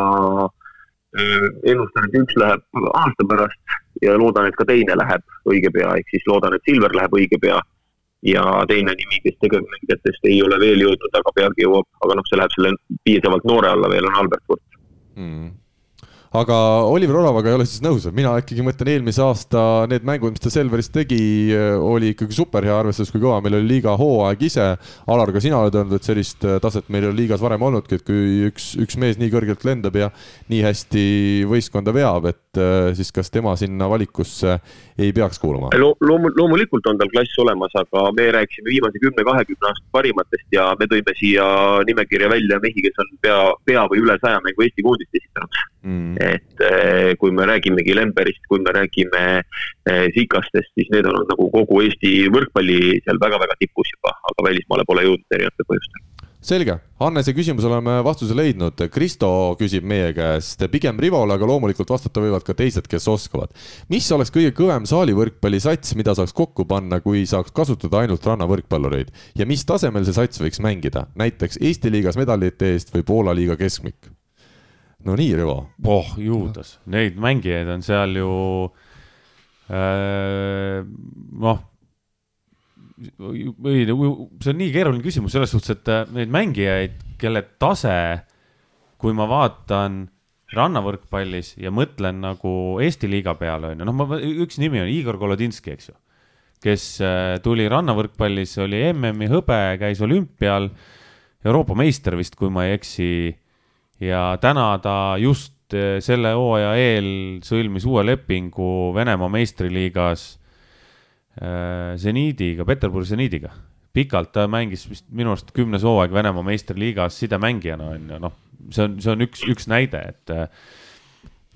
ennustan, et üks läheb aasta pärast ja loodan, et ka teine läheb õige pea, ehk siis loodan, et Silver läheb õige pea. ja teine nimi, kes tegevmängijatest ei ole veel jõudnud, aga peagi jõuab, aga noh, see läheb selle piisavalt noore alla veel, on Albert Furt mm aga Oliver Oravaga ei ole siis nõus, mina ikkagi mõtlen eelmise aasta need mängud, mis ta Selveris tegi, oli ikkagi super hea, arvestades, kui kõva meil oli liiga hooaeg ise. Alar, ka sina oled öelnud, et sellist taset meil ei ole liigas varem olnudki, et kui üks, üks mees nii kõrgelt lendab ja nii hästi võistkonda veab, et siis kas tema sinna valikusse ei peaks kuuluma Lo? loomu-, loomulikult on tal klass olemas, aga me rääkisime viimase kümne-kahekümne aasta parimatest ja me tõime siia nimekirja välja mehi, kes on pea, pea või üle saja mängu Eesti koondist esitanud mm et eh, kui me räägimegi Lemberist, kui me räägime eh, Sikastest, siis need on nagu kogu Eesti võrkpalli seal väga-väga tipus juba, aga välismaale pole jõudnud erinevatel põhjustel selge, Hannese küsimusele oleme vastuse leidnud. Kristo küsib meie käest pigem Rivole, aga loomulikult vastata võivad ka teised, kes oskavad. mis oleks kõige kõvem saalivõrkpallisats, mida saaks kokku panna, kui saaks kasutada ainult rannavõrkpallureid ja mis tasemel see sats võiks mängida, näiteks Eesti liigas medalite eest või Poola liiga keskmik? No nii, Rivo. oh, juudas, neid mängijaid on seal ju äh, noh, või see on nii keeruline küsimus selles suhtes, et äh, neid mängijaid, kelle tase, kui ma vaatan rannavõrkpallis ja mõtlen nagu Eesti liiga peale, on ju, noh, ma, üks nimi on Igor Kolodinski, eks ju, kes äh, tuli rannavõrkpallis, oli MM-i hõbe, käis olümpial, Euroopa meister vist, kui ma ei eksi ja täna ta just eh, selle hooaja eel sõlmis uue lepingu Venemaa meistriliigas äh, Zeniidiga, Peterburi Zeniidiga. pikalt ta mängis vist minu arust kümnes hooaeg Venemaa meistriliigas sidemängijana on ju, noh, see on, see on üks, üks näide, et äh,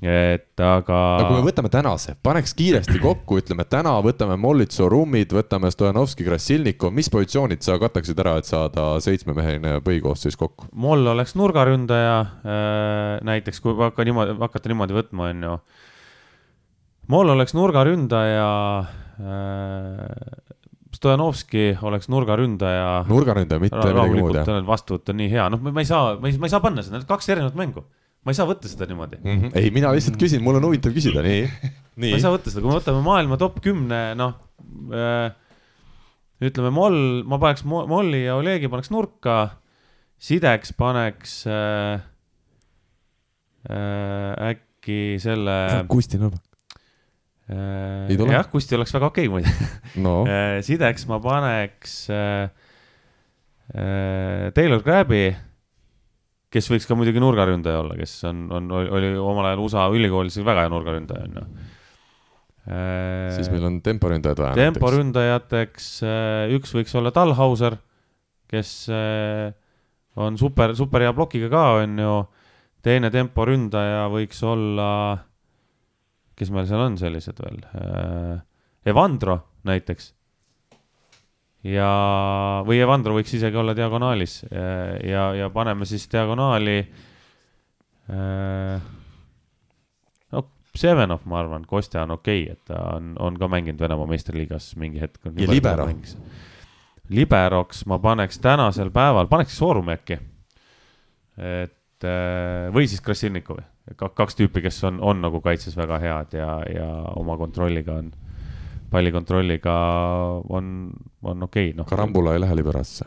et aga. no kui me võtame tänase, paneks kiiresti kokku, ütleme täna võtame Mollitso rummid, võtame Stojanovski, Krassilnikov, mis positsioonid sa kataksid ära, et saada seitsmemeheline põhikoosseis kokku? Moll oleks nurgaründaja äh,, näiteks kui hakka niimoodi, hakata niimoodi võtma, on ju. Moll oleks nurgaründaja äh,. Stojanovski oleks nurgaründaja. nurgaründaja, mitte midagi muud, jah? vastuvõtt on nii hea, noh, ma ei saa, ma ei, ma ei saa panna seda, need kaks erinevat mängu ma ei saa võtta seda niimoodi mm. -hmm. ei, mina lihtsalt küsin, mul on huvitav küsida, nii, nii. ma ei saa võtta seda, kui me võtame maailma top kümne, noh äh,. ütleme, moll, ma paneks molli ja Olegi paneks nurka. Sideks paneks äh, äh, äkki selle. Kusti Nõlvak äh,. jah, Kusti oleks väga okei okay, muide no. <laughs> äh, Sideks ma paneks äh, äh, Taylor Crab'i kes võiks ka muidugi nurgaründaja olla, kes on, on, oli omal ajal USA ülikoolis väga hea nurgaründaja, on ju. siis meil on temporündajad vaja. temporündajateks äh, üks võiks olla Talhauser, kes äh, on super, super hea plokiga ka, on ju. teine temporündaja võiks olla, kes meil seal on sellised veel? Äh, Evandro näiteks ja, või Evandro võiks isegi olla diagonaalis ja, ja paneme siis diagonaali äh,. no Sevenov, ma arvan, Kostja on okei okay,, et ta on, on ka mänginud Venemaa meistriliigas mingi hetk. ja libero? liberoks ma paneks tänasel päeval, paneks Soorumi äkki. et äh, või siis Krasilnikovi, kaks tüüpi, kes on, on nagu kaitses väga head ja, ja oma kontrolliga on, pallikontrolliga on, on okei okay, no.. Karambula ei lähe liberasse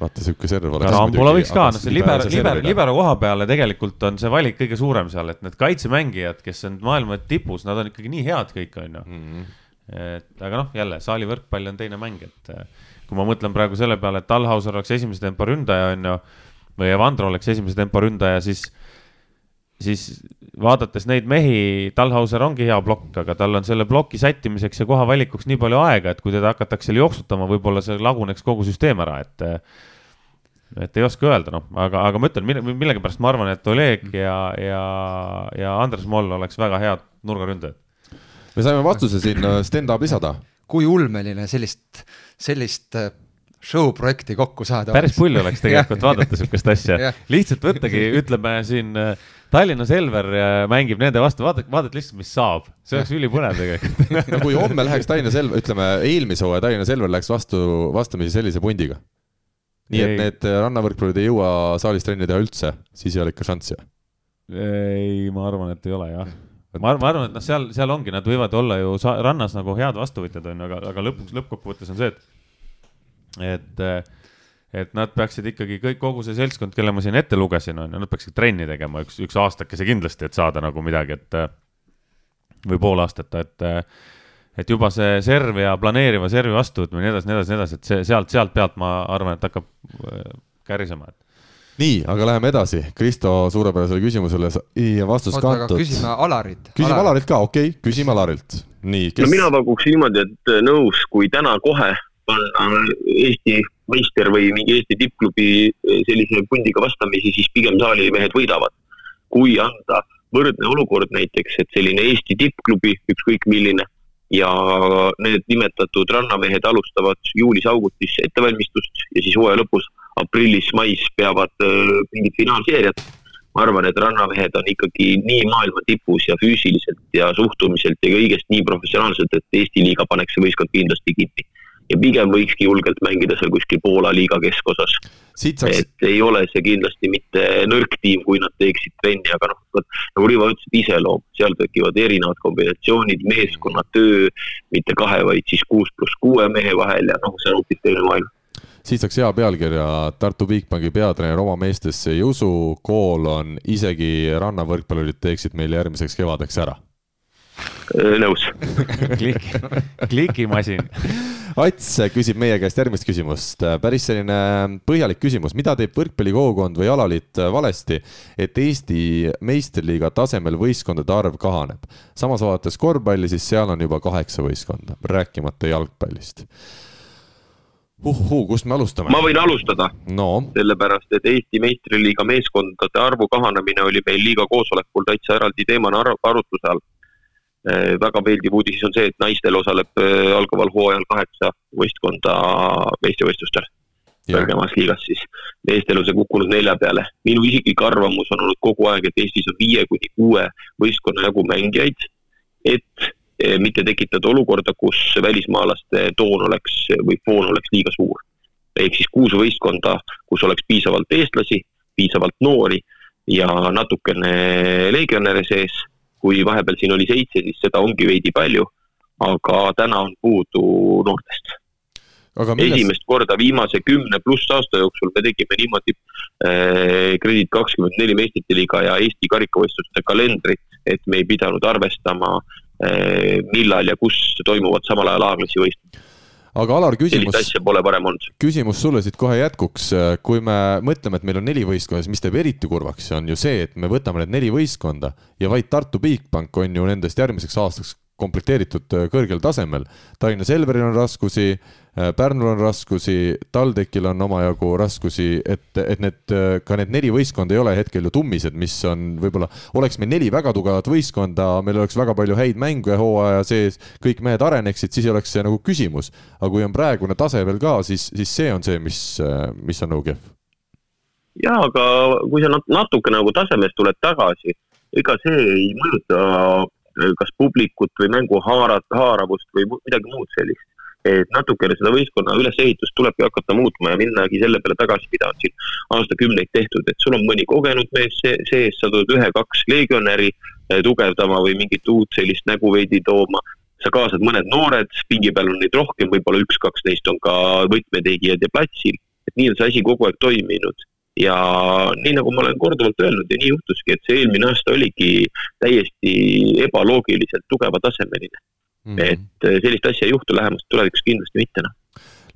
vaata sihuke serv oleks. Karambula võiks ka, noh see libero, libero, libero koha peale tegelikult on see valik kõige suurem seal, et need kaitsemängijad, kes on maailma tipus, nad on ikkagi nii head kõik, on ju. Mhm. et aga noh, jälle saali võrkpall on teine mäng, et kui ma mõtlen praegu selle peale, et Talhauser oleks esimese tempo ründaja, on ju, või Evandro oleks esimese tempo ründaja, siis, siis vaadates neid mehi, Talhauser ongi hea plokk, aga tal on selle ploki sättimiseks ja koha valikuks nii palju aega, et kui teda hakatakse seal jooksutama, võib-olla see laguneks kogu süsteem ära, et et ei oska öelda, noh, aga, aga ma ütlen, millegipärast ma arvan, et Oleg ja, ja, ja Andres Moll oleks väga head nurgaründajad. me saime vastuse siin, Sten tahab lisada. kui ulmeline sellist, sellist äh, show projekti kokku saada. päris pull oleks tegelikult <laughs> vaadata sihukest asja lihtsalt võttagi, ütleme siin äh, Tallinna Selver mängib nende vastu, vaadake, vaadake lihtsalt, mis saab, see oleks ülipõnev tegelikult <laughs> no kui homme läheks Tallinna Selver, ütleme eelmise hooaja Tallinna Selver läheks vastu, vastamisi sellise pundiga nii ei. et need äh, rannavõrkpallurid ei jõua saalis trenni teha üldse, siis ei ole ikka šanssi? ei, ma arvan, et ei ole jah. ma arvan, ma arvan, et noh, seal, seal ongi, nad võivad olla ju rannas nagu head vastuvõtjad, on ju, aga, aga lõpuks, lõppkokkuvõttes on see, et, et, äh, et nad peaksid ikkagi kõik, kogu see seltskond, kelle ma siin ette lugesin, on ju, nad peaksid trenni tegema üks, üks aastakese kindlasti, et saada nagu midagi, et või pool aastat, et et juba see serv ja planeeriva servi vastuvõtmine, nii edasi, nii edasi, nii edasi, et see sealt, sealt pealt ma arvan, et hakkab äh, kärisema, et nii, aga läheme edasi. Kristo suurepärasele küsimusele ja vastus Oota, kantud. küsime Alarit. küsime Alarilt ka, okei okay,, küsime Alarilt. nii kes.... no mina pakuks niimoodi, et äh, nõus, kui täna kohe panna Eesti meister või mingi Eesti tippklubi äh, sellise pundiga vastamisi, siis pigem saalimehed võidavad. kui anda võrdne olukord näiteks, et selline Eesti tippklubi, ükskõik milline ja need nimetatud rannamehed alustavad juulis-augustis ettevalmistust ja siis hooaja lõpus aprillis-mais peavad äh, mingid finaalseeriad. ma arvan, et rannamehed on ikkagi nii maailma tipus ja füüsiliselt ja suhtumiselt ja kõigest nii professionaalselt, et Eesti liiga paneks see võistkond kindlasti kinni ja pigem võikski julgelt mängida seal kuskil Poola liiga keskosas. Saaks... et ei ole see kindlasti mitte nõrk tiim, kui nad teeksid trenni, aga noh, vot nagu Rivo ütles, et iseloom, seal tekivad erinevad kombinatsioonid, meeskonnatöö, mitte kahe, vaid siis kuus pluss kuue mehe vahel ja noh, see on hoopis teine maailm siit saaks hea pealkirja, Tartu Bigbanki peatreener oma meestesse ei usu, kool on, isegi rannavõrkpallurid teeksid meil järgmiseks kevadeks ära. Nõus. <laughs> Klik, klikimasin. Ats küsib meie käest järgmist küsimust, päris selline põhjalik küsimus, mida teeb võrkpallikogukond või alaliit valesti, et Eesti meistriliiga tasemel võistkondade arv kahaneb? samas vaadates korvpalli, siis seal on juba kaheksa võistkonda, rääkimata jalgpallist. Uhuhuu, kust me alustame? ma võin alustada. No.. sellepärast, et Eesti meistriliiga meeskondade arvu kahanemine oli meil liiga koosolekul täitsa eraldi teemana arutluse all väga meeldiv uudis on see, et naistel osaleb eh, algaval hooajal kaheksa võistkonda meistrivõistlustel kõrgemas liigas siis. meestel on see kukkunud nelja peale. minu isiklik arvamus on olnud kogu aeg, et Eestis on viie kuni kuue võistkonna jagu mängijaid, et eh, mitte tekitada olukorda, kus välismaalaste toon oleks või foon oleks liiga suur. ehk siis kuus võistkonda, kus oleks piisavalt eestlasi, piisavalt noori ja natukene legionäre sees kui vahepeal siin oli seitse, siis seda ongi veidi palju, aga täna on puudu noortest. Milles... esimest korda viimase kümne pluss aasta jooksul me tegime niimoodi eh, Kredit kakskümmend neli meistrite liiga ja Eesti karikavõistluste kalendrit, et me ei pidanud arvestama eh,, millal ja kus toimuvad samal ajal A-klassi võistlused aga Alar, küsimus. küsimus sulle siit kohe jätkuks, kui me mõtleme, et meil on neli võistkonda, siis mis teeb eriti kurvaks, on ju see, et me võtame need neli võistkonda ja vaid Tartu Bigbank on ju nendest järgmiseks aastaks komplekteeritud kõrgel tasemel. Tallinna Selveril on raskusi, Pärnul on raskusi, TalTechil on omajagu raskusi, et, et need, äh, ka need neli võistkonda ei ole hetkel ju tummised, mis on võib-olla, oleks meil neli väga tugevat võistkonda, meil oleks väga palju häid mänge hooaja sees, kõik mehed areneksid, siis ei oleks see nagu küsimus. aga kui on praegune tase veel ka, siis, siis see on see, mis, mis on nagu kehv. jaa, aga kui sa natuke nagu tasemest tuled tagasi, ega see ei mõjuta kas publikut või mängu haarat, haaravust või midagi muud sellist. Et natukene seda võistkonna ülesehitust tulebki hakata muutma ja minnagi selle peale tagasi, mida on siin aastakümneid tehtud, et sul on mõni kogenud mees sees, sa tuled ühe-kaks legionäri eh, tugevdama või mingit uut sellist nägu veidi tooma. sa kaasad mõned noored, pingi peal on neid rohkem, võib-olla üks-kaks neist on ka võtmetegijad ja platsil, et nii on see asi kogu aeg toiminud. Ja nii nagu ma olen korduvalt öelnud ja nii juhtuski, et see eelmine aasta oligi täiesti ebaloogiliselt tugeva tasemeline mm. -hmm. et eh, sellist asja ei juhtu lähemas tulevikus kindlasti mitte noh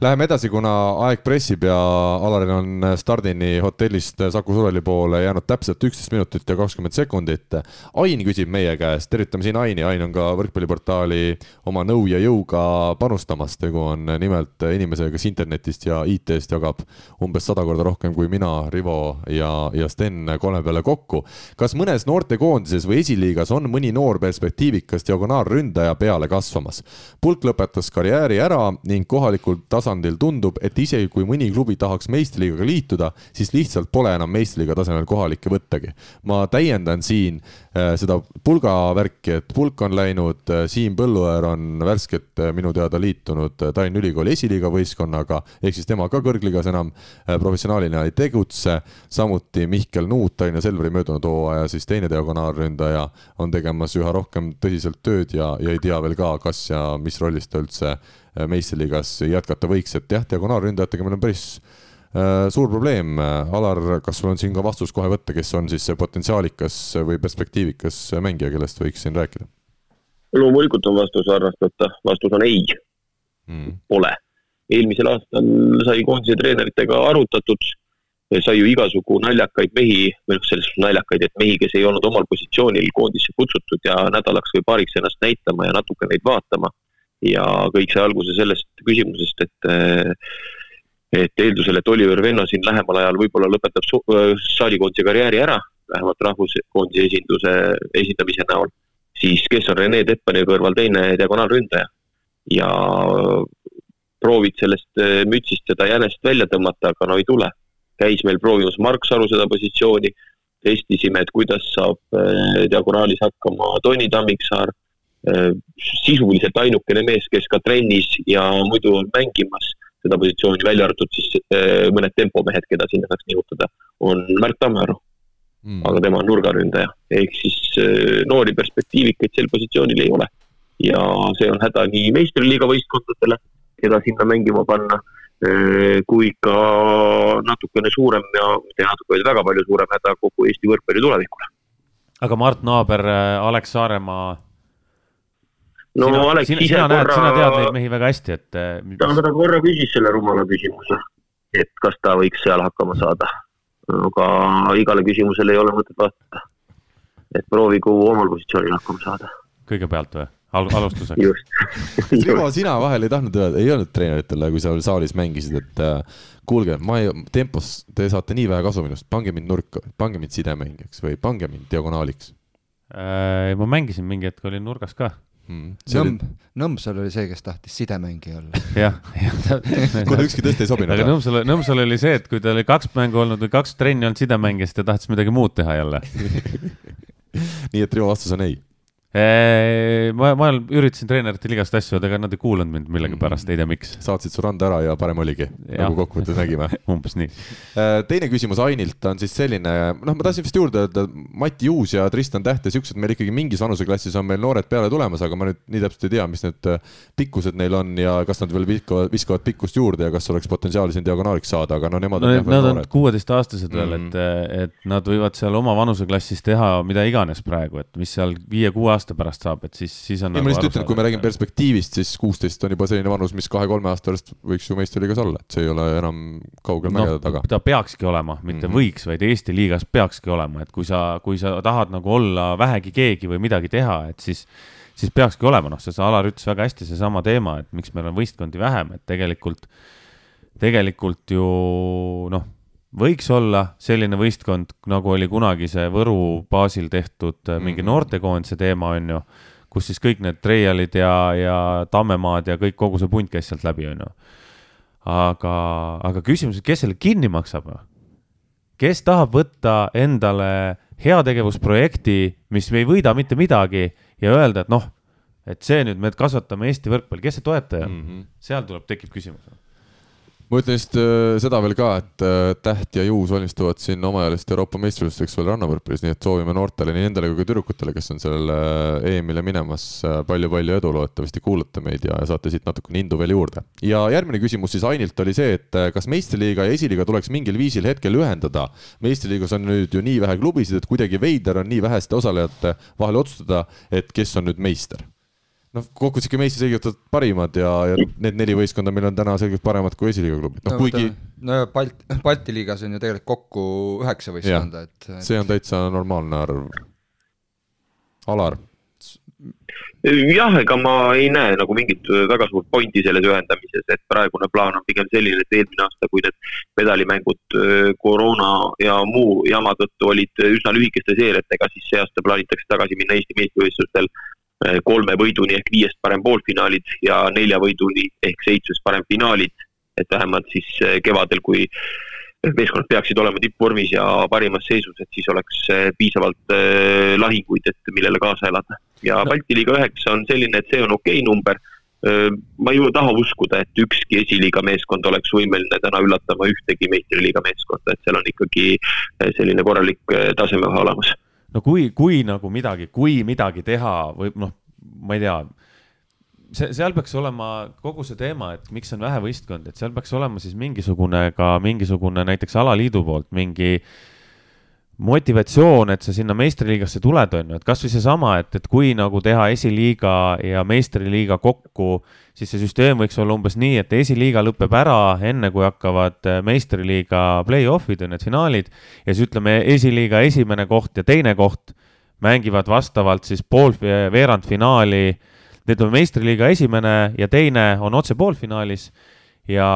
Läheme edasi, kuna aeg pressib ja Alaril on stardini hotellist Saku Sureli poole jäänud täpselt üksteist minutit ja kakskümmend sekundit. Ain küsib meie käest, tervitame siin Aini, Ain on ka võrkpalliportaali oma nõu ja jõuga panustamas, tegu on nimelt inimesega, kes internetist ja IT-st jagab umbes sada korda rohkem kui mina, Rivo ja, ja Sten kolme peale kokku. kas mõnes noortekoondises või esiliigas on mõni noor perspektiivikas diagonaalründaja peale kasvamas? pulk lõpetas karjääri ära ning kohalikul tasandil tasandil tundub, et isegi kui mõni klubi tahaks meistriliigaga liituda, siis lihtsalt pole enam meistriliiga tasemel kohalikke võttagi. ma täiendan siin äh, seda pulga värki, et pulk on läinud, äh, Siim Põlluäär on värskelt äh, minu teada liitunud Tallinna Ülikooli esiliiga võistkonnaga, ehk siis tema ka kõrgligas enam professionaalina ei tegutse. samuti Mihkel Nuut, Tallinna Selveri möödunud hooaja siis teine diagonaalründaja, on tegemas üha rohkem tõsiselt tööd ja, ja ei tea veel ka, kas ja mis rollis ta üldse meistriliigas jätkata võiks, et jah, diagonaalründajatega meil on päris äh, suur probleem. Alar, kas sul on siin ka vastus kohe võtta, kes on siis see potentsiaalikas või perspektiivikas mängija, kellest võiks siin rääkida? loomulikult on vastus arvast võtta, vastus on ei hmm., pole. eelmisel aastal sai koondise treeneritega arutatud, sai ju igasugu naljakaid mehi, või noh, selles suhtes naljakaid, et mehi, kes ei olnud omal positsioonil koondisse kutsutud ja nädalaks või paariks ennast näitama ja natuke neid vaatama ja kõik sai alguse sellest küsimusest, et et eeldusel, et Oliver Venno siin lähemal ajal võib-olla lõpetab saalikoondise karjääri ära, vähemalt rahvuskoondise esinduse, esindamise näol, siis kes on Rene Teppani kõrval teine diagonaalründaja. ja proovid sellest mütsist seda jänest välja tõmmata, aga no ei tule. käis meil proovimas Mark Saru seda positsiooni, testisime, et kuidas saab diagonaalis hakkama Toni Tammiksaar Äh, sisuliselt ainukene mees, kes ka trennis ja muidu on mängimas seda positsiooni, välja arvatud siis äh, mõned tempomehed, keda sinna saaks nihutada, on Märt Tammearu mm.. aga tema on nurgaründaja, ehk siis äh, noori perspektiivikaid sel positsioonil ei ole. ja see on häda nii meistriliiga võistkondadele, keda sinna mängima panna, kui ka natukene suurem ja mitte natuke, vaid väga palju suurem häda kogu Eesti võrkpalli tulevikule. aga Mart Naaber, Alex Saaremaa no sina, Alex sina, ise sina korra. sina tead neid mehi väga hästi, et. Eh, ta, korra küsis selle rumala küsimuse, et kas ta võiks seal hakkama saada. aga igale küsimusele ei ole mõtet vastata. et proovigu omal positsioonil hakkama saada. kõigepealt või? Al-, alustuseks. <laughs> just Rivo, sina vahel ei tahtnud öelda, ei öelnud treeneritele, kui sa saalis mängisid, et äh, kuulge, ma ei, tempos, te saate nii vähe kasu minust, pange mind nurka, pange mind sidemängijaks või pange mind diagonaaliks äh,. ma mängisin mingi hetk, olin nurgas ka mm.. Nõmb, Nõmsal oli see, kes tahtis sidemängija olla. <laughs> jah, jah. kuna ükski tõesti ei sobinud. aga Nõmsal, Nõmsal oli see, et kui tal oli kaks mängu olnud või kaks trenni olnud sidemängija, siis ta tahtis midagi muud teha jälle <laughs> nii et Rivo vastus on ei ma, ma üritasin treeneritel igast asju, aga nad ei kuulanud mind millegipärast, ei tea miks. saatsid su randa ära ja parem oligi, nagu kokkuvõttes nägime <laughs> umbes nii. teine küsimus Ainilt on siis selline, noh, ma tahtsin vist juurde öelda, Mati Juus ja Tristan Täht ja siuksed meil ikkagi mingis vanuseklassis on meil noored peale tulemas, aga ma nüüd nii täpselt ei tea, mis need pikkused neil on ja kas nad veel viskavad, viskavad pikkust juurde ja kas oleks potentsiaali siin diagonaaliks saada, aga no nemad no, on jah veel noored. Nad on kuueteistaastased veel mm, -hmm. et, et nad võivad seal oma vanuseklassis teha mida iganes praegu, et mis seal viie-kuue aasta pärast saab, et siis, siis on. ei, ma nagu lihtsalt ütlen, kui me räägime perspektiivist, siis kuusteist on juba selline vanus, mis kahe-kolme aasta pärast võiks ju meistriliigas olla, et see ei ole enam kaugel no, mägede taga. ta peakski olema, mitte mm -hmm. võiks, vaid Eesti liigas peakski olema, et kui sa, kui sa tahad nagu olla vähegi keegi või midagi teha, et siis siis peakski olema, noh, see Alar ütles väga hästi, seesama teema, et miks meil on võistkondi vähem, et tegelikult, tegelikult ju noh võiks olla selline võistkond, nagu oli kunagi see Võru baasil tehtud mm -hmm. mingi mhm. noortekoondise teema, on ju, kus siis kõik need Treialid ja, ja Tammemaad ja kõik, kogu see punt käis sealt läbi, on ju. aga, aga küsimus, kes selle kinni maksab? kes tahab võtta endale heategevusprojekti, mis ei võida mitte midagi ja öelda, et noh, et see nüüd, me kasvatame Eesti võrkpalli, kes see toetaja on mm. -hmm., seal tuleb, tekib küsimus ma ütlen just äh, seda veel ka, et äh, Täht ja Juus valmistuvad siin omaealist Euroopa meistrivõistlusteks veel rannavõrkpallis, nii et soovime noortele, nii nendele kui ka tüdrukutele, kes on sellele äh, EM-ile minemas, palju-palju edu, loodetavasti kuulate meid ja saate siit natukene indu veel juurde. ja järgmine küsimus siis Ainilt oli see, et kas meistriliiga ja esiliiga tuleks mingil viisil hetkel ühendada? meistriliigas on nüüd ju nii vähe klubisid, et kuidagi veider on nii väheste osalejate vahel otsustada, et kes on nüüd meister noh, kokkuvõttes ikka meist selgelt parimad ja, ja need neli võistkonda meil on täna selgelt paremad kui esiliiga klubid, noh kuigi no ja Balt-, Balti liigas on ju tegelikult kokku üheksa võistkonda, et, et see on täitsa normaalne arv. Alar? jah, ega ma ei näe nagu mingit väga suurt pointi selles ühendamises, et praegune plaan on pigem selline, et eelmine aasta, kui need medalimängud koroona ja muu jama tõttu olid üsna lühikeste seeriatega, siis see aasta plaanitakse tagasi minna Eesti meistrivõistlustel kolme võiduni ehk viiest parem poolfinaalid ja nelja võiduni ehk seitsmest parem finaalid. et vähemalt siis kevadel, kui meeskonnad peaksid olema tippvormis ja parimas seisus, et siis oleks piisavalt lahinguid, et millele kaasa elada. ja no. Balti liiga üheksa on selline, et see on okei okay number. ma ei taha uskuda, et ükski esiliiga meeskond oleks võimeline täna üllatama ühtegi meistriliiga meeskonda, et seal on ikkagi selline korralik tasemevahe olemas no kui, kui nagu midagi, kui midagi teha või noh, ma ei tea, see, seal peaks olema kogu see teema, et miks on vähe võistkond, et seal peaks olema siis mingisugune ka mingisugune näiteks alaliidu poolt mingi motivatsioon, et sa sinna meistriliigasse tuled, on ju, et kasvõi seesama, et, et kui nagu teha esiliiga ja meistriliiga kokku, siis see süsteem võiks olla umbes nii, et esiliiga lõpeb ära enne, kui hakkavad meistriliiga play-off'id või need finaalid ja siis ütleme, esiliiga esimene koht ja teine koht mängivad vastavalt siis pool, veerandfinaali, ütleme meistriliiga esimene ja teine on otse poolfinaalis ja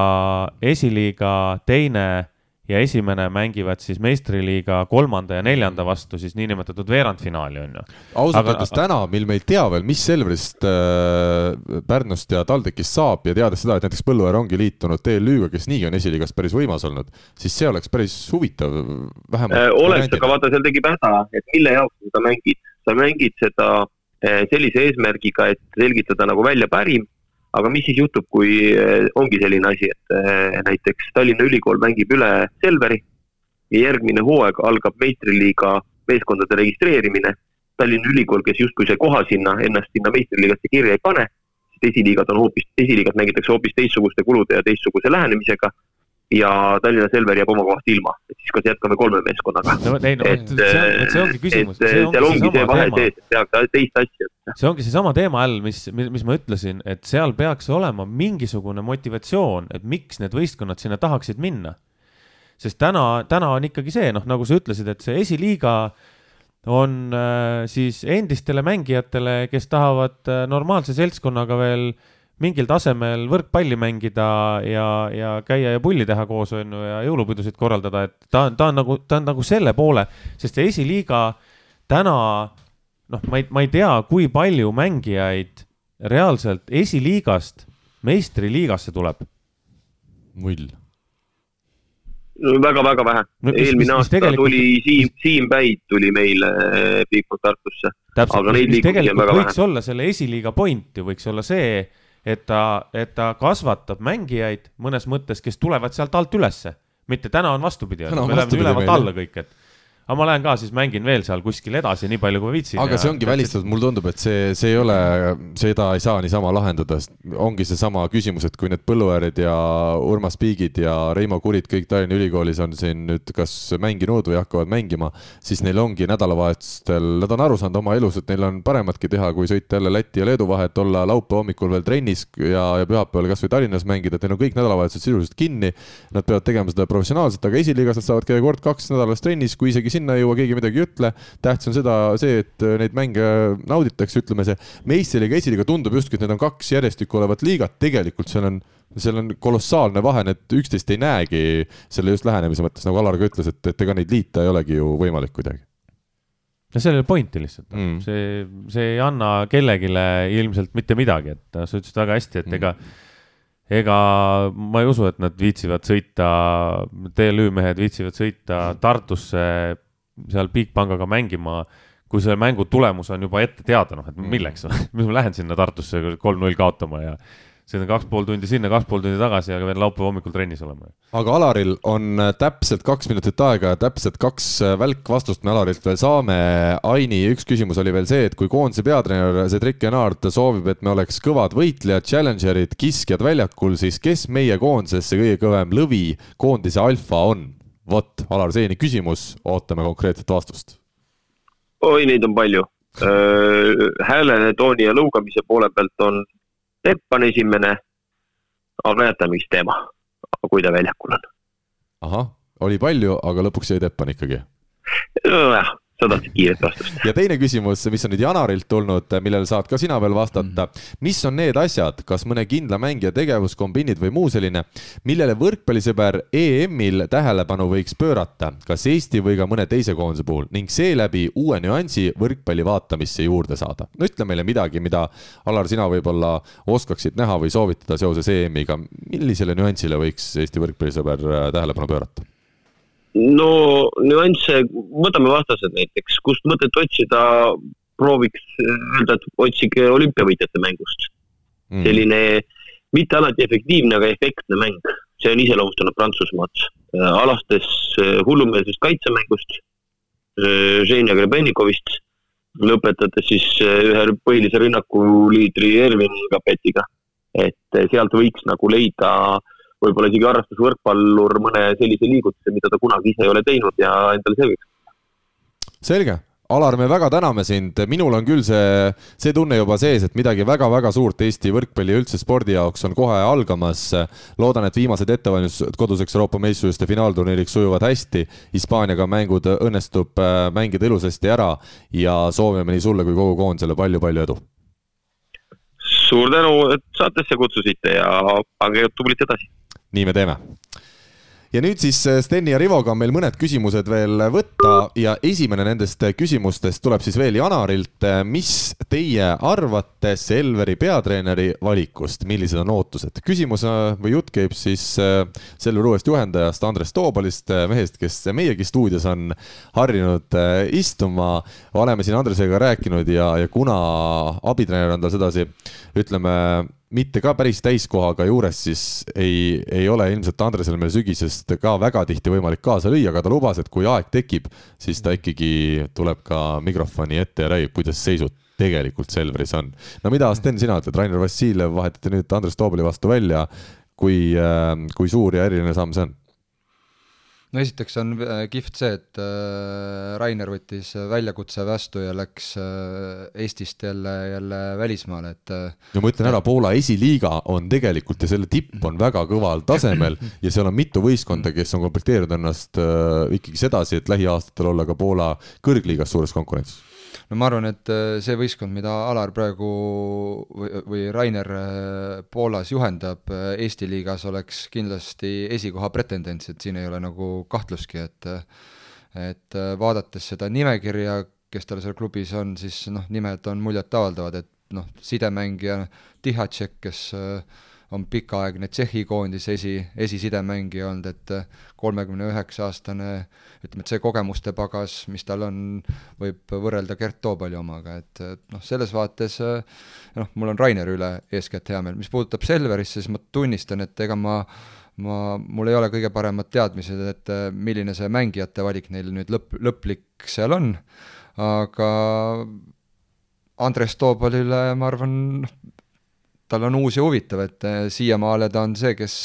esiliiga teine ja esimene mängivad siis meistriliiga kolmanda ja neljanda vastu siis niinimetatud veerandfinaali, on ju. ausalt öeldes täna, mil me ei tea veel, mis Selverist äh,, Pärnust ja TalTechist saab ja teades seda, et näiteks Põlluaar ongi liitunud TLÜ-ga, kes niigi on esiliigas päris võimas olnud, siis see oleks päris huvitav, vähemalt äh,. oleks, aga vaata, seal tekib häda, et mille jaoks sa seda mängid. sa mängid seda äh, sellise eesmärgiga, et selgitada nagu välja parim aga mis siis juhtub, kui ongi selline asi, et näiteks Tallinna Ülikool mängib üle Selveri ja järgmine hooaeg algab meistriliiga meeskondade registreerimine. Tallinna Ülikool, kes justkui see koha sinna, ennast sinna meistriliigasse kirja ei pane, sest esiliigad on hoopis, esiliigad mängitakse hoopis teistsuguste kulude ja teistsuguse lähenemisega ja Tallinna Selver jääb oma kohast ilma, et siis kas jätkame kolme meeskonnaga no,. ei no et, see, see ongi küsimus. seal ongi see vahe sees, et tehakse teist asja. see ongi seesama teema all, mis, mis ma ütlesin, et seal peaks olema mingisugune motivatsioon, et miks need võistkonnad sinna tahaksid minna. sest täna, täna on ikkagi see, noh, nagu sa ütlesid, et see esiliiga on äh, siis endistele mängijatele, kes tahavad äh, normaalse seltskonnaga veel äh, mingil tasemel võrkpalli mängida ja, ja käia ja pulli teha koos, on ju, ja jõulupidusid korraldada, et ta on, ta on nagu, ta on nagu selle poole, sest see esiliiga täna noh, ma ei, ma ei tea, kui palju mängijaid reaalselt esiliigast meistriliigasse tuleb. null väga-väga vähe no,. eelmine mis, aasta tegelikult... tuli Siim, Siim Päid tuli meile Bigfoot Tartusse. täpselt, mis tegelikult võiks vähe. olla selle esiliiga point ju, võiks olla see, et ta, et ta kasvatab mängijaid mõnes mõttes, kes tulevad sealt alt ülesse. mitte täna on vastupidi, me oleme ülevalt alla kõik, et aga ma lähen ka siis mängin veel seal kuskil edasi, nii palju kui ma viitsin. aga see ongi välistatud, mulle tundub, et see, see ei ole, seda ei saa niisama lahendada, ongi seesama küsimus, et kui need Põlluäärid ja Urmas Piigid ja Reimo Kurid kõik Tallinna Ülikoolis on siin nüüd kas mänginud või hakkavad mängima, siis neil ongi nädalavahetustel, nad on aru saanud oma elus, et neil on parematki teha, kui sõita jälle Läti ja Leedu vahet, olla laupäeva hommikul veel trennis ja, ja pühapäeval kasvõi Tallinnas mängida, et neil on kõik nädalavahetused sisuliselt kinni. Nad peavad tegema seda professionaalselt, aga esiliigas nad saavad käia kord-kaks nädalas trennis, kui isegi sinna ei jõua, keegi midagi ei ütle. tähtis on seda, see, et neid mänge nauditakse, ütleme see meistriliiga, esiliiga tundub justkui, et need on kaks järjestikku olevat liigat, tegelikult seal on seal on kolossaalne vahe, need üksteist ei näegi selle just lähenemise mõttes, nagu Alar ka ütles, et, et ega neid liita ei olegi ju võimalik kuidagi no ole pointi lihtsalt mm., see, see ei anna kellelegi ilmselt mitte midagi, et sa ütlesid väga hästi, et mm. ega ega ma ei usu, et nad viitsivad sõita, TLÜ mehed viitsivad sõita Tartusse seal Bigpangaga mängima, kui see mängu tulemus on juba ette teada, noh, et milleks, <laughs> mis ma lähen sinna Tartusse kolm-null kaotama ja sõidan kaks pool tundi sinna, kaks pool tundi tagasi, aga pean laupäeva hommikul trennis olema. aga Alaril on äh, täpselt kaks minutit aega ja täpselt kaks äh, välkvastust me Alarilt veel saame. Aini, üks küsimus oli veel see, et kui koondise peatreener Cedric Enard soovib, et me oleks kõvad võitlejad, challenger'id, kiskjad väljakul, siis kes meie koondises see kõige kõvem lõvi, koondise alfa on? Vot, Alar Seeni küsimus, ootame konkreetset vastust. oi, neid on palju. Hääle, tooni ja lõugamise poole pealt on Tepp on esimene, aga jätame vist teema, kui ta väljakul on. ahah, oli palju, aga lõpuks jäi Teppan ikkagi? nojah sa tahtsid kiiret vastust. ja teine küsimus, mis on nüüd Janarilt tulnud, millele saad ka sina veel vastata. mis on need asjad, kas mõne kindla mängija tegevus, kombiinid või muu selline, millele võrkpallisõber EM-il tähelepanu võiks pöörata, kas Eesti või ka mõne teise koondise puhul ning seeläbi uue nüansi võrkpalli vaatamisse juurde saada? no ütle meile midagi, mida Alar, sina võib-olla oskaksid näha või soovitada seoses EM-iga. millisele nüansile võiks Eesti võrkpallisõber äh, tähelepanu pöörata? No nüansse, võtame vastased näiteks, kust mõtet otsida, prooviks öelda, et otsige olümpiavõitjate mängust. Mm.. selline mitte alati efektiivne, aga efektne mäng, see on iseloomustanud Prantsusmaad, alates hullumeelsest kaitsemängust, Ženja äh, Grebenikovist, lõpetades siis äh, ühe põhilise rünnakuliidri Ervin Kapetiga. et sealt võiks nagu leida äh, võib-olla isegi harrastusvõrkpallur mõne sellise liigutuse, mida ta kunagi ise ei ole teinud ja endale selgeks. selge Alar, me väga täname sind, minul on küll see, see tunne juba sees, et midagi väga-väga suurt Eesti võrkpalli ja üldse spordi jaoks on kohe algamas. loodan, et viimased ettevalmistused koduseks Euroopa meistrivõistluste finaalturniiriks sujuvad hästi. Hispaaniaga mängud õnnestub äh, mängida ilusasti ära ja soovime nii sulle kui kogu koondisele palju-palju edu suur tänu, et saatesse kutsusite ja pange tublilt edasi nii me teeme ja nüüd siis äh, Steni ja Rivoga on meil mõned küsimused veel võtta ja esimene nendest küsimustest tuleb siis veel Janarilt. mis teie arvate Selveri peatreeneri valikust, millised on ootused? küsimus äh, või jutt käib siis äh, Selveri uuest juhendajast Andres Toobalist, mehest, kes meiegi stuudios on harjunud istuma. oleme siin Andresega rääkinud ja, ja kuna abitreener on tal sedasi, ütleme mitte ka päris täiskohaga juures, siis ei, ei ole ilmselt Andresel meil sügisest ka väga tihti võimalik kaasa lüüa, aga ta lubas, et kui aeg tekib, siis ta ikkagi tuleb ka mikrofoni ette ja räägib, kuidas seisud tegelikult Selveris on. no mida, Sten, sina ütled, Rainer Vassiljev vahetati nüüd Andres Toobali vastu välja. kui, kui suur ja eriline samm see on? No esiteks on äh, kihvt see, et äh, Rainer võttis väljakutse vastu ja läks äh, Eestist jälle, jälle välismaale, et no ma ütlen ära, Poola esiliiga on tegelikult ja selle tipp on väga kõval tasemel <clears throat> ja seal on mitu võistkonda, kes on komplekteerinud ennast ikkagi sedasi, et lähiaastatel olla ka Poola kõrgliigas suures konkurentsis no ma arvan, et äh, see võistkond, mida Alar praegu või, või Rainer äh, Poolas juhendab äh, Eesti liigas, oleks kindlasti esikoha pretendents, et siin ei ole nagu kahtlustki, et et vaadates seda nimekirja, kes tal seal klubis on, siis noh, nimed on muljetavaldavad, et noh, sidemängija Tihatšek, kes äh, on pikaaegne Tšehhi koondise esi, esisidemängija olnud, et kolmekümne üheksa aastane, ütleme, et see kogemuste pagas, mis tal on, võib võrrelda Gert Toobali omaga, et, et noh, selles vaates noh, mul on Raineri üle eeskätt hea meel, mis puudutab Selverist, siis ma tunnistan, et ega ma ma, mul ei ole kõige paremad teadmised, et milline see mängijate valik neil nüüd lõpp, lõplik seal on, aga Andres Toobalile ma arvan, noh, tal on uus ja huvitav, et äh, siiamaale ta on see, kes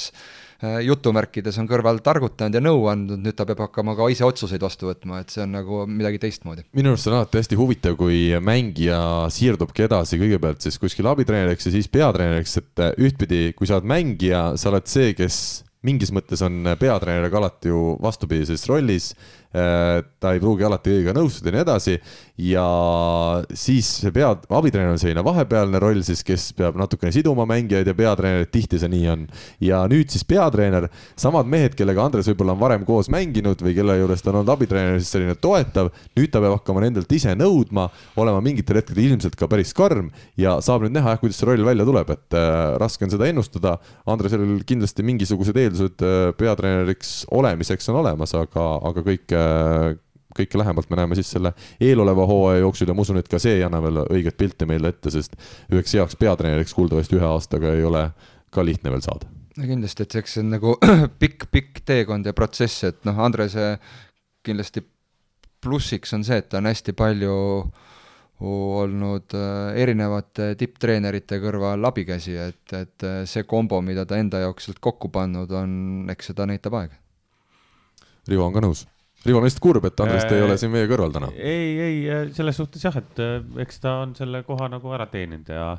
äh, jutumärkides on kõrval targutanud ja nõu andnud, nüüd ta peab hakkama ka ise otsuseid vastu võtma, et see on nagu midagi teistmoodi. minu arust on alati hästi huvitav, kui mängija siirdubki edasi kõigepealt siis kuskil abitreeneriks ja siis peatreeneriks, et äh, ühtpidi, kui sa oled mängija, sa oled see, kes mingis mõttes on peatreeneriga alati ju vastupidises rollis ta ei pruugi alati kõigega nõustuda ja nii edasi. ja siis see pea, abitreener on selline vahepealne roll siis, kes peab natukene siduma mängijaid ja peatreenerid, tihti see nii on. ja nüüd siis peatreener, samad mehed, kellega Andres võib-olla on varem koos mänginud või kelle juures ta on olnud abitreener, siis selline toetav. nüüd ta peab hakkama nendelt ise nõudma, olema mingitel hetkedel ilmselt ka päris karm ja saab nüüd näha jah, kuidas see roll välja tuleb, et äh, raske on seda ennustada. Andresel kindlasti mingisugused eeldused äh, peatreeneriks olemiseks on olemas, aga, aga kõik kõike lähemalt me näeme siis selle eeloleva hooaja jooksul ja ma usun, et ka see ei anna veel õiget pilti meile ette, sest üheks heaks peatreeneriks kuuldavasti ühe aastaga ei ole ka lihtne veel saada. no kindlasti, et eks see on nagu <clears throat> pikk-pikk teekond ja protsess, et noh, Andrese kindlasti plussiks on see, et ta on hästi palju olnud äh, erinevate tipptreenerite kõrval abikäsi, et, et äh, see kombo, mida ta enda jaoks sealt kokku pannud on, eks seda näitab aeg. Rivo on ka nõus? Rivo on lihtsalt kurb, et Andrest ei ole siin meie kõrval täna. ei, ei, selles suhtes jah, et äh, eks ta on selle koha nagu ära teeninud ja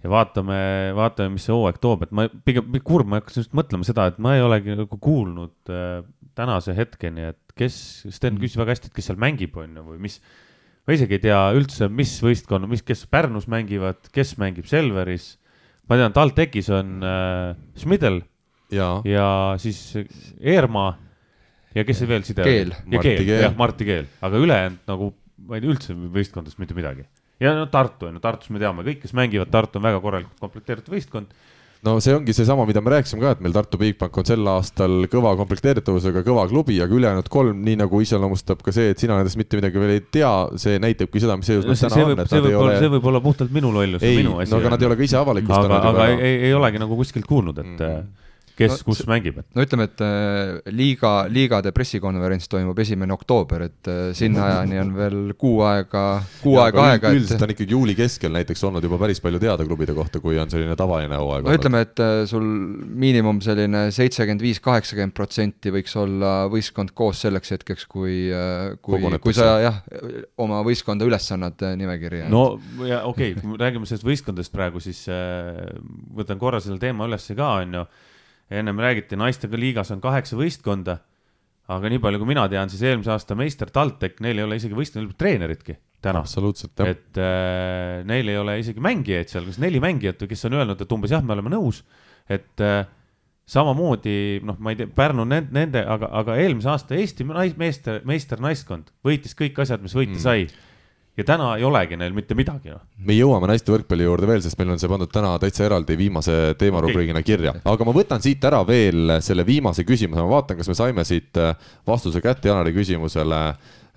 ja vaatame, vaatame, mis see hooaeg toob, et ma pigem kurb, ma hakkasin just mõtlema seda, et ma ei olegi nagu kuulnud äh, tänase hetkeni, et kes, Sten küsis väga hästi, et kes seal mängib, on ju, või mis ma isegi ei tea üldse, mis võistkonna, mis, kes Pärnus mängivad, kes mängib Selveris. ma tean, TalTechis on äh, Schmidl ja. ja siis Eermaa ja kes see veel side Keel. ja Keel, jah, Martti Keel, aga ülejäänud nagu ma ei tea üldse võistkondadest mitte midagi. ja no Tartu on ju, Tartus me teame kõik, kes mängivad, Tartu on väga korralikult komplekteeritud võistkond no see ongi seesama, mida me rääkisime ka, et meil Tartu Bigbank on sel aastal kõva komplekteeritavusega, kõva klubi, aga ülejäänud kolm, nii nagu iseloomustab ka see, et sina nendest mitte midagi veel ei tea, see näitabki seda, mis seis no, täna on. see võib olla, see võib olla puhtalt minu lollus ja minu asi. no aga nad ei ole ka ise avalikustanud. aga, aga ei, ei olegi nagu kuskilt kuulnud, et mm -hmm kes no, kus mängib, et. no ütleme, et äh, liiga, liigade pressikonverents toimub esimene oktoober, et äh, sinna ajani on veel kuu aega, kuu ja, aega aega. üldiselt on ikkagi juuli keskel näiteks olnud juba päris palju teada klubide kohta, kui on selline tavaline hooaeg. no ütleme, et äh, sul miinimum selline seitsekümmend viis, kaheksakümmend protsenti võiks olla võistkond koos selleks hetkeks, kui, kui, kui sa jah, oma võistkonda üles annad nimekirja. no ja okei okay,, räägime sellest võistkondadest praegu, siis äh, võtan korra selle teema ülesse ka, on ju ennem räägiti, naistega liigas on kaheksa võistkonda. aga nii palju, kui mina tean, siis eelmise aasta meister TalTech, neil ei ole isegi võistkonna treeneritki täna. absoluutselt, jah. et äh, neil ei ole isegi mängijaid seal, kas neli mängijat, kes on öelnud, et umbes jah, me oleme nõus, et äh, samamoodi noh, ma ei tea, Pärnu nende, nende, aga, aga eelmise aasta Eesti nais, meister, meister naiskond võitis kõik asjad, mis võita mm. sai ja täna ei olegi neil mitte midagi no.. me jõuame naiste võrkpalli juurde veel, sest meil on see pandud täna täitsa eraldi viimase teemarubriigina kirja, aga ma võtan siit ära veel selle viimase küsimuse, ma vaatan, kas me saime siit äh, vastuse kätte Janari küsimusele.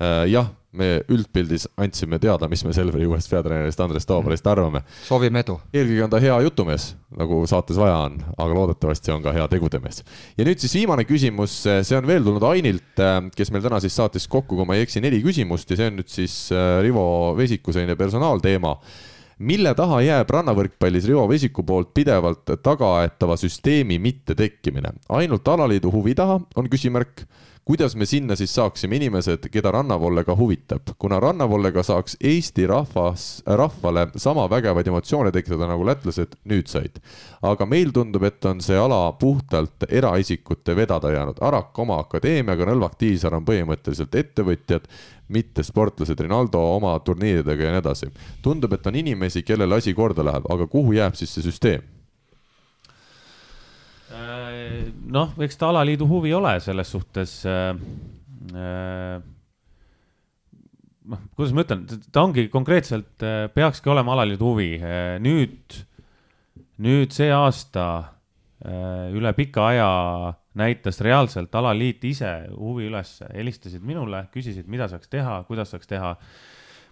Äh, jah me üldpildis andsime teada, mis me Selveri uuest peatreenerist Andres Toobalist arvame. soovime edu. eelkõige on ta hea jutumees, nagu saates vaja on, aga loodetavasti on ka hea tegudemees. ja nüüd siis viimane küsimus, see on veel tulnud Ainilt, kes meil täna siis saatis kokku, kui ma ei eksi, neli küsimust ja see on nüüd siis äh, Rivo Vesiku selline personaalteema mille taha jääb rannavõrkpallis Rivo Vesiku poolt pidevalt tagaaetava süsteemi mittetekkimine? ainult alaliidu huvi taha on küsimärk kuidas me sinna siis saaksime inimesed, keda rannavolle ka huvitab, kuna rannavollega saaks Eesti rahvas, rahvale sama vägevaid emotsioone tekitada, nagu lätlased nüüd said. aga meil tundub, et on see ala puhtalt eraisikute vedada jäänud, Arak oma akadeemiaga, Nõlvak Tiisar on põhimõtteliselt ettevõtjad, mitte sportlased, Rinaldo oma turniiridega ja nii edasi. tundub, et on inimesi, kellele asi korda läheb, aga kuhu jääb siis see süsteem? noh, eks ta alaliidu huvi ole selles suhtes äh,. Äh, noh, kuidas ma ütlen, ta ongi konkreetselt äh,, peakski olema alaliidu huvi äh,. nüüd, nüüd see aasta äh, üle pika aja näitas reaalselt alaliit ise huvi üles, helistasid minule, küsisid, mida saaks teha, kuidas saaks teha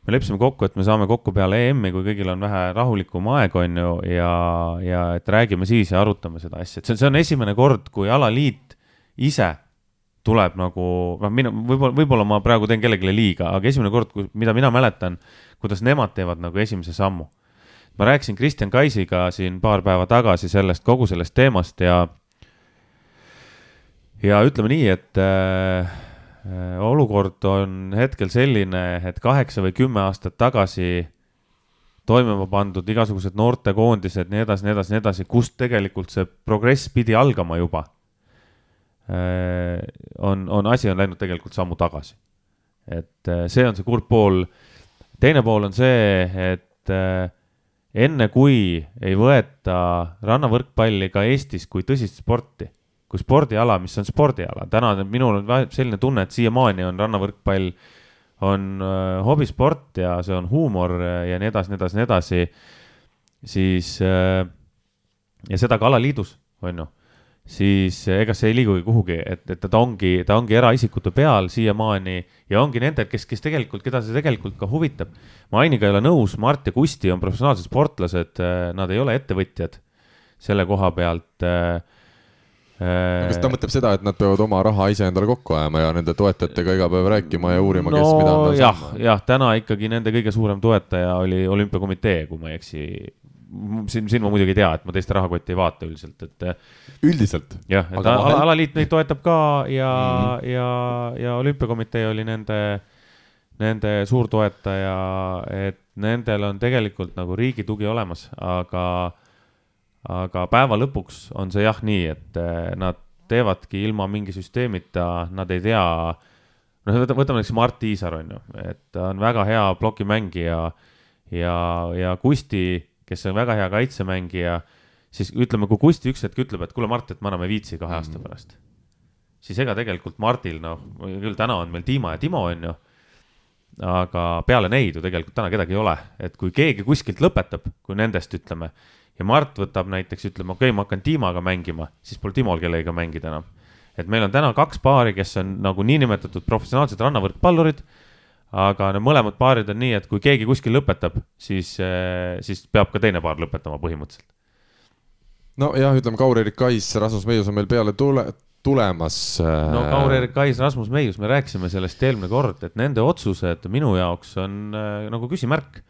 me leppisime kokku, et me saame kokku peale EM-i, kui kõigil on vähe rahulikum aeg, on ju, ja, ja et räägime siis ja arutame seda asja, et see, see on esimene kord, kui alaliit ise tuleb nagu, noh, mina, võib-olla, võib-olla ma praegu teen kellelegi liiga, aga esimene kord, mida mina mäletan, kuidas nemad teevad nagu esimese sammu. Ma rääkisin Kristjan Kaisiga siin paar päeva tagasi sellest, kogu sellest teemast ja, ja ütleme nii, et äh, Äh, olukord on hetkel selline, et kaheksa või kümme aastat tagasi toimuma pandud igasugused noortekoondised, nii edasi, nii edasi, nii edasi, kust tegelikult see progress pidi algama juba. Äh, on, on, asi on läinud tegelikult sammu tagasi. et äh, see on see kurb pool. teine pool on see, et enne kui ei võeta rannavõrkpalli ka Eestis kui tõsist sporti kui spordiala, mis on spordiala, täna minul on selline tunne, et siiamaani on rannavõrkpall on äh, hobisport ja see on huumor ja nii edasi, nii edasi, nii edasi, siis äh, ja seda ka alaliidus, on ju, siis ega see ei liigugi kuhugi, et, et ta ongi, ta ongi eraisikute peal siiamaani ja ongi nendel, kes, kes tegelikult, keda see tegelikult ka huvitab. ma Ainiga ei ole nõus, Mart ja Kusti on professionaalsed sportlased, nad ei ole ettevõtjad selle koha pealt äh, kas ta mõtleb seda, et nad peavad oma raha ise endale kokku ajama ja nende toetajatega iga päev rääkima ja uurima no,, kes mida on jah, jah, täna ikkagi nende kõige suurem toetaja oli olümpiakomitee, kui ma ei eksi. Siin, siin ma muidugi ei tea, et ma teiste rahakotti ei vaata üldiselt, et. üldiselt? jah, et ala, vahel... alaliit neid toetab ka ja mm, -hmm. ja, ja olümpiakomitee oli nende, nende suurtoetaja, et nendel on tegelikult nagu riigi tugi olemas, aga aga päeva lõpuks on see jah nii, et eh, nad teevadki ilma mingi süsteemita, nad ei tea, noh, võtame näiteks Mart Iisar on ju, et ta on väga hea plokimängija ja, ja Kusti, kes on väga hea kaitsemängija, siis ütleme, kui Kusti üks hetk ütleb, et kuule, Mart, et me anname viitsi kahe aasta mm. pärast, siis ega tegelikult Martil, noh, küll täna on meil Dima ja Timo, on ju aga peale neid ju tegelikult täna kedagi ei ole, et kui keegi kuskilt lõpetab, kui nendest ütleme, ja Mart võtab näiteks, ütleme, okei okay,, ma hakkan Dimaga mängima, siis pole Timol kellegagi mängida enam. et meil on täna kaks paari, kes on nagu niinimetatud professionaalsed rannavõrkpallurid, aga need mõlemad paarid on nii, et kui keegi kuskil lõpetab, siis, eh, siis peab ka teine paar lõpetama põhimõtteliselt. nojah, ütleme Kaur-Erik Kais, Rasmus Meius on meil peale tule, tulemas. no äh, Kaur-Erik Kais, Rasmus Meius, me rääkisime sellest eelmine kord, et nende otsused minu jaoks on äh, nagu küsimärk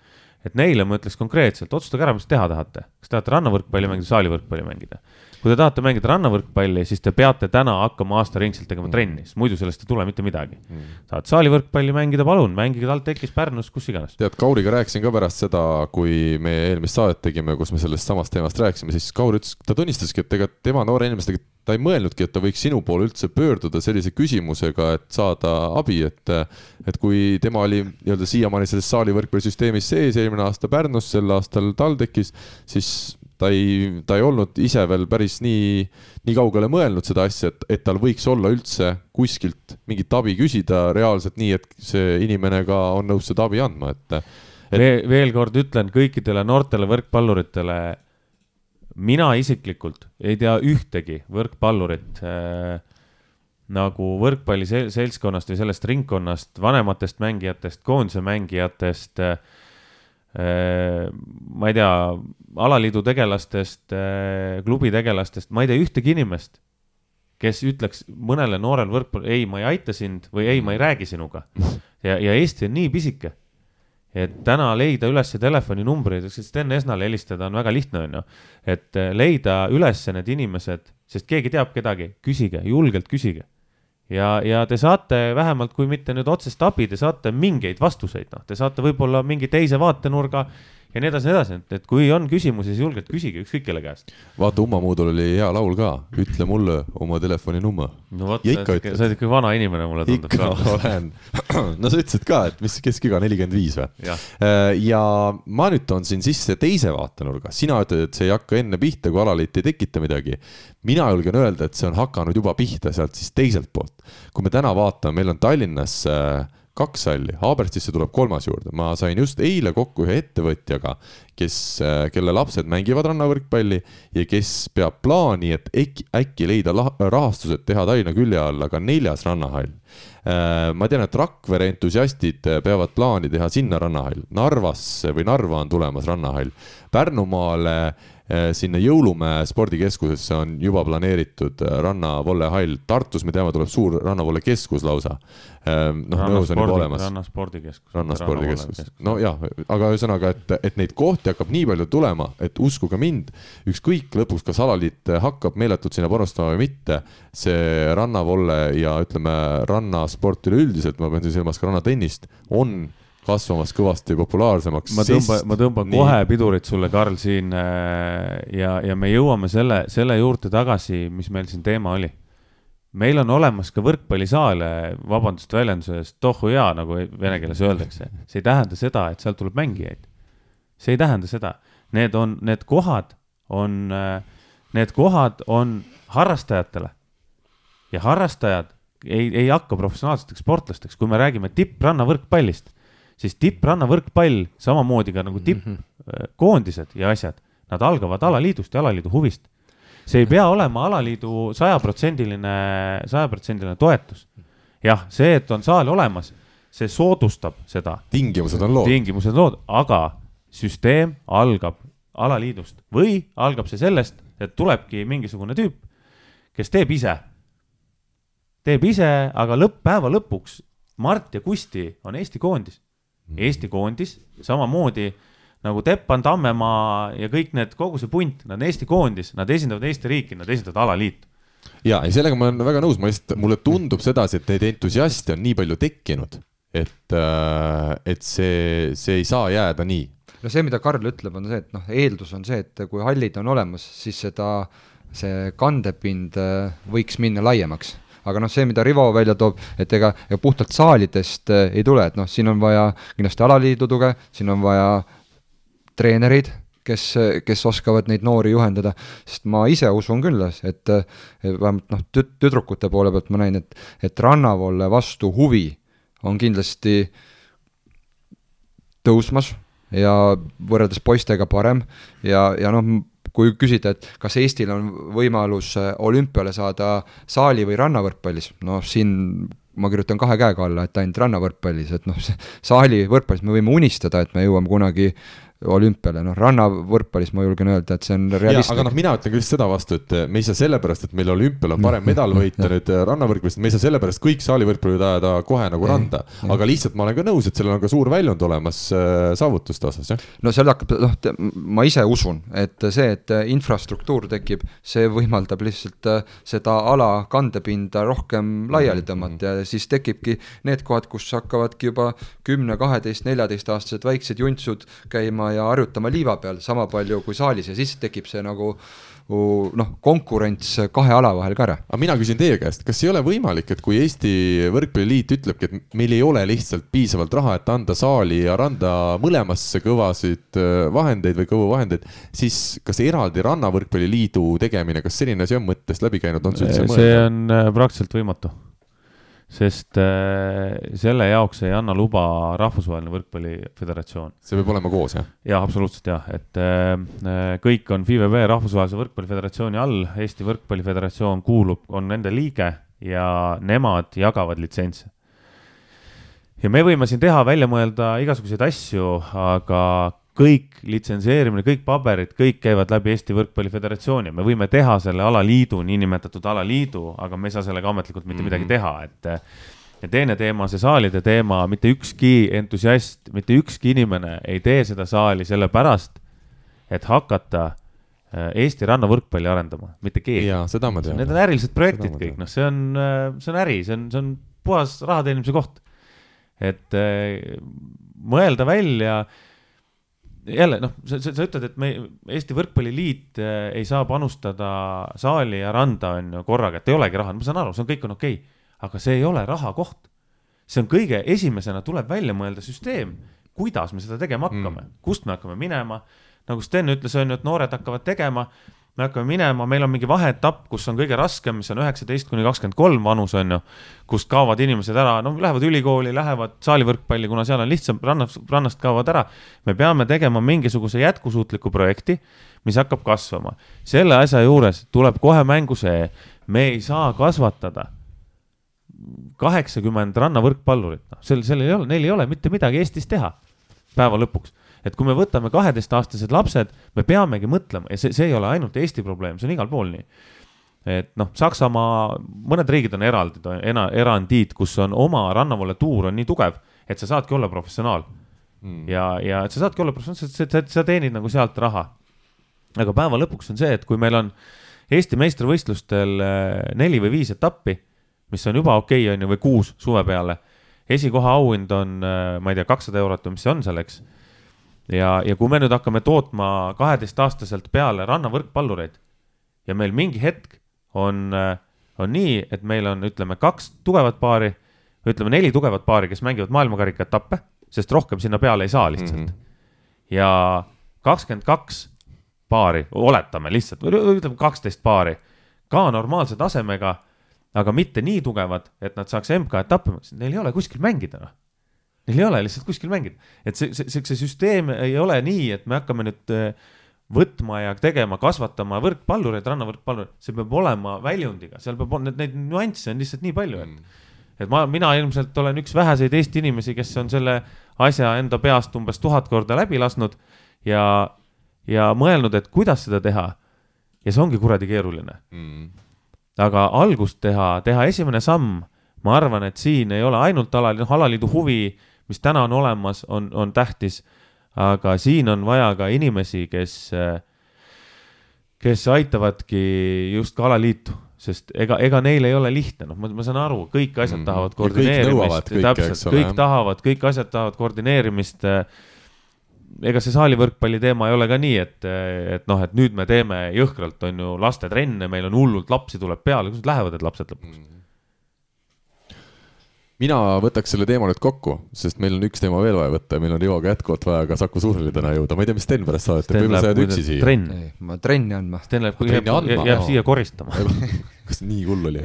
et neile ma ütleks konkreetselt, otsustage ära, mis te teha tahate. kas tahate rannavõrkpalli mängida, saalivõrkpalli mängida? Kui te tahate mängida rannavõrkpalli, siis te peate täna hakkama aastaringselt tegema mm. trenni, sest muidu sellest ei tule mitte midagi mm.. tahad saalivõrkpalli mängida, palun, mängige TalTechis, Pärnus, kus iganes. tead, Kauriga rääkisin ka pärast seda, kui me eelmist saadet tegime, kus me sellest samast teemast rääkisime, siis Kaur ütles, ta tunnistaski, et ega tema noore inimestega ta ei mõelnudki, et ta võiks sinu poole üldse pöörduda sellise küsimusega, et saada abi, et et kui tema oli nii-öelda siiamaani selles saali võrkpallisüsteemis sees, eelmine aasta Pärnus, sel aastal TalTechis, siis ta ei, ta ei olnud ise veel päris nii, nii kaugele mõelnud seda asja, et, et tal võiks olla üldse kuskilt mingit abi küsida reaalselt nii, et see inimene ka on nõus seda abi andma, et, et.... veel, veel kord ütlen kõikidele noortele võrkpalluritele, mina isiklikult ei tea ühtegi võrkpallurit äh, nagu võrkpalliseltskonnast või sellest ringkonnast, vanematest mängijatest, koondise mängijatest äh, Äh, ma ei tea, alaliidu tegelastest, äh, klubi tegelastest, ma ei tea ühtegi inimest, kes ütleks mõnele noorele võrkpalli, ei, ma ei aita sind või ei, ma ei räägi sinuga. <laughs> ja, ja Eesti on nii pisike, et täna leida üles telefoninumbreid, sest Sten Esnale helistada on väga lihtne, on ju. et äh, leida üles need inimesed, sest keegi teab kedagi, küsige, julgelt küsige ja, ja te saate vähemalt, kui mitte nüüd otsest abi, te saate mingeid vastuseid, noh, te saate võib-olla mingi teise vaatenurga ja nii edasi, nii edasi, et, et kui on küsimusi, siis julgelt küsige ükskõik kelle käest. vaata, Umma Muudul oli hea laul ka, ütle mulle oma telefoninumber. no vot, sa oled ikka vana inimene, mulle tundub. ikka olen. <clears throat> no sa ütlesid ka, et mis keskiga nelikümmend viis või? Äh, ja ma nüüd toon siin sisse teise vaatenurga, sina ütled, et see ei hakka enne pihta, kui alaliit ei tekita midagi. mina julgen öelda, et see on hakanud juba pihta sealt siis teiselt poolt. kui me täna vaatame, meil on Tallinnas äh, kaks halli, Haaberstisse tuleb kolmas juurde, ma sain just eile kokku ühe ettevõtjaga, kes, äh, kelle lapsed mängivad rannavõrkpalli ja kes peab plaani, et äkki, äkki leida rahastused teha Tallinna külje alla ka neljas rannahall. Äh, ma tean, et Rakvere entusiastid peavad plaani teha sinna rannahall, Narvasse või Narva on tulemas rannahall, Pärnumaale sinna Jõulumäe spordikeskusesse on juba planeeritud eh, rannavollehall, Tartus me teame, tuleb suur rannavollekeskus lausa. Eh, noh, nõus on juba olemas. rannaspordikeskus. rannaspordikeskus, no jah, aga ühesõnaga, et, et neid kohti hakkab nii palju tulema, et uskuge mind, ükskõik lõpuks, kas alaliit hakkab meeletult sinna panustama või mitte, see rannavolle ja ütleme, rannasport üleüldiselt, ma pean silmas ka rannatennist, on kasvamas kõvasti populaarsemaks. ma tõmban, ma tõmban nii... kohe pidurit sulle, Karl, siin äh, ja, ja me jõuame selle, selle juurde tagasi, mis meil siin teema oli. meil on olemas ka võrkpallisaale, vabandust väljenduse eest, tohuja, nagu vene keeles öeldakse. see ei tähenda seda, et sealt tuleb mängijaid. see ei tähenda seda. Need on, need kohad on, äh, need kohad on harrastajatele. ja harrastajad ei, ei hakka professionaalseteks sportlasteks, kui me räägime tipprannavõrkpallist siis tippranna võrkpall samamoodi ka nagu tippkoondised mhm. äh, ja asjad, nad algavad alaliidust ja alaliidu huvist. see ei pea olema alaliidu sajaprotsendiline, sajaprotsendiline toetus. jah, see, et on saal olemas, see soodustab seda. tingimused on loodud. tingimused loodud, aga süsteem algab alaliidust või algab see sellest, et tulebki mingisugune tüüp, kes teeb ise. teeb ise, aga lõpp, päeva lõpuks Mart ja Kusti on Eesti koondis. Eesti koondis samamoodi nagu Teppan, Tammemaa ja kõik need, kogu see punt, nad on Eesti koondis, nad esindavad Eesti riiki, nad esindavad alaliitu. ja, ja sellega ma olen väga nõus, ma lihtsalt, mulle tundub sedasi, et neid entusiaste on nii palju tekkinud, et, äh, et see, see ei saa jääda nii. no see, mida Karl ütleb, on see, et noh, eeldus on see, et kui hallid on olemas, siis seda, see kandepind äh, võiks minna laiemaks aga noh, see, mida Rivo välja toob, et ega, puhtalt saalidest äh, ei tule, et noh, siin on vaja kindlasti alaliidu tuge, siin on vaja treenereid, kes, kes oskavad neid noori juhendada, sest ma ise usun küll, et vähemalt noh, tüd-, tüdrukute poole pealt ma näin, et, et rannavoole vastu huvi on kindlasti tõusmas ja võrreldes poistega parem. Ja, ja noh, kui küsida, et kas Eestil on võimalus olümpiale saada saali- või rannavõrkpallis, noh siin ma kirjutan kahe käega alla, et ainult rannavõrkpallis, et noh, <laughs> saali võrkpallis me võime unistada, et me jõuame kunagi olümpiale, noh rannavõrkpallis ma julgen öelda, et see on realistlik. aga noh, mina ütlen küll seda vastu, et me ei saa sellepärast, et meil olümpial on parem <laughs> medal võita nüüd äh, rannavõrkpallis, me ei saa sellepärast kõik saalivõrkpallid ajada kohe nagu randa. aga lihtsalt ma olen ka nõus, et sellel on ka suur väljund olemas äh, saavutuste osas, jah. no seal hakkab, noh, ma ise usun, et see, et infrastruktuur tekib, see võimaldab lihtsalt äh, seda ala kandepinda rohkem laiali tõmmata ja siis tekibki need kohad, kus hakkavadki juba kümne, kaheteist, neljateistaastased väiksed juntsud käima ja harjutama liiva peal sama palju kui saalis ja siis tekib see nagu noh, konkurents kahe ala vahel ka ära. aga mina küsin teie käest, kas ei ole võimalik, et kui Eesti Võrkpalliliit ütlebki, et meil ei ole lihtsalt piisavalt raha, et anda saali ja randa mõlemasse kõvasid äh, vahendeid või kõvu vahendeid, siis kas eraldi Rannavõrkpalliliidu tegemine, kas selline asi on mõttest läbi käinud, on see üldse mõeldav? see on äh, praktiliselt võimatu sest äh, selle jaoks ei anna luba Rahvusvaheline Võrkpalliföderatsioon. see peab olema koos, jah? jah, absoluutselt jah, et äh, äh kõik on FIVB Rahvusvahelise Võrkpalliföderatsiooni all, Eesti Võrkpalliföderatsioon kuulub, on nende liige ja nemad jagavad litsentse. ja me võime siin teha, välja mõelda igasuguseid asju, aga kõik litsenseerimine, kõik paberid, kõik käivad läbi Eesti Võrkpalli Föderatsiooni, me võime teha selle alaliidu, niinimetatud alaliidu, aga me ei saa sellega ametlikult mitte mm -hmm. midagi mhm. teha, et ja teine teema, see saalide teema, mitte ükski entusiast, mitte ükski inimene ei tee seda saali sellepärast, et hakata äh, Eesti rannavõrkpalli arendama, mitte keegi. jaa, seda ma tean. Need on ärilised projektid kõik, noh, see on, äh, see on äri, see on, see on puhas raha teenimise koht. et äh, mõelda välja jälle noh, sa, sa, sa ütled, et me, Eesti Võrkpalliliit äh, ei saa panustada saali ja randa on ju korraga, et ei olegi raha, ma saan aru, see on, kõik on okei okay., aga see ei ole raha koht. see on kõige esimesena tuleb välja mõelda süsteem, kuidas me seda tegema hakkame mm., kust me hakkame minema. nagu Sten ütles, on ju, et noored hakkavad tegema me hakkame minema, meil on mingi vaheetapp, kus on kõige raskem, mis on üheksateist kuni kakskümmend kolm vanus, on ju, kust kaovad inimesed ära, no lähevad ülikooli, lähevad saalivõrkpalli, kuna seal on lihtsam, rannast, rannast kaovad ära. me peame tegema mingisuguse jätkusuutliku projekti, mis hakkab kasvama. selle asja juures tuleb kohe mängu see, me ei saa kasvatada kaheksakümmend rannavõrkpallurit, noh, sel, sellel ei ole, neil ei ole mitte midagi Eestis teha päeva lõpuks et kui me võtame kaheteistaastased lapsed, me peamegi mõtlema ja see, see ei ole ainult Eesti probleem, see on igal pool nii. et noh, Saksamaa, mõned riigid on eraldi, erandid, kus on oma rannavoole tuur on nii tugev, et sa saadki olla professionaal mm.. ja, ja sa saadki olla professionaal, sa, sa, sa teenid nagu sealt raha. aga päeva lõpuks on see, et kui meil on Eesti meistrivõistlustel eh, neli või viis etappi, mis on juba okei okay,, on ju, või kuus suve peale esikoha auhind on, eh, ma ei tea, kakssada eurot või mis see on selleks ja, ja kui me nüüd hakkame tootma kaheteistaastaselt peale rannavõrkpallureid ja meil mingi hetk on, on nii, et meil on, ütleme, kaks tugevat paari, ütleme neli tugevat paari, kes mängivad maailmakarika etappe, sest rohkem sinna peale ei saa lihtsalt mm. -hmm. ja kakskümmend kaks paari, oletame lihtsalt, ütleme kaksteist paari, ka normaalse tasemega, aga mitte nii tugevad, et nad saaks MK-etappe, neil ei ole kuskil mängida, noh Neil ei ole lihtsalt kuskil mängida, et see, see, see, see süsteem ei ole nii, et me hakkame nüüd äh, võtma ja tegema, kasvatama võrkpallureid, rannavõrkpallureid, see peab olema väljundiga, seal peab olema, neid nüansse on lihtsalt nii palju, et et ma, mina ilmselt olen üks väheseid Eesti inimesi, kes on selle asja enda peast umbes tuhat korda läbi lasknud ja, ja mõelnud, et kuidas seda teha. ja see ongi kuradi keeruline. mm.. aga algust teha, teha esimene samm, ma arvan, et siin ei ole ainult alaliidu, noh alaliidu huvi, mis täna on olemas, on, on tähtis. aga siin on vaja ka inimesi, kes, kes aitavadki just ka alaliitu, sest ega, ega neil ei ole lihtne, noh, ma, saan aru, kõik asjad Mhm. tahavad koordineerimist täpselt, kõik tahavad, kõik asjad tahavad koordineerimist ega see saalivõrkpalli teema ei ole ka nii, et, et noh, et nüüd me teeme jõhkralt, on ju, lastetrenne, meil on hullult lapsi tuleb peale, kus lähevad need lapsed lõpuks? Mina võtaks selle teema nüüd kokku, sest meil on üks teema veel vaja võtta ja meil on Rivoga jätkuvalt vaja ka Saku Suurhalli täna jõuda, ma ei tea, mis Sten pärast saadet teeb, võib-olla sa jääd üksi siia. trenn, ma trenni andma. Sten läheb, Trenni jääb, andma? jääb Aa. siia koristama. <laughs> kas nii hull oli?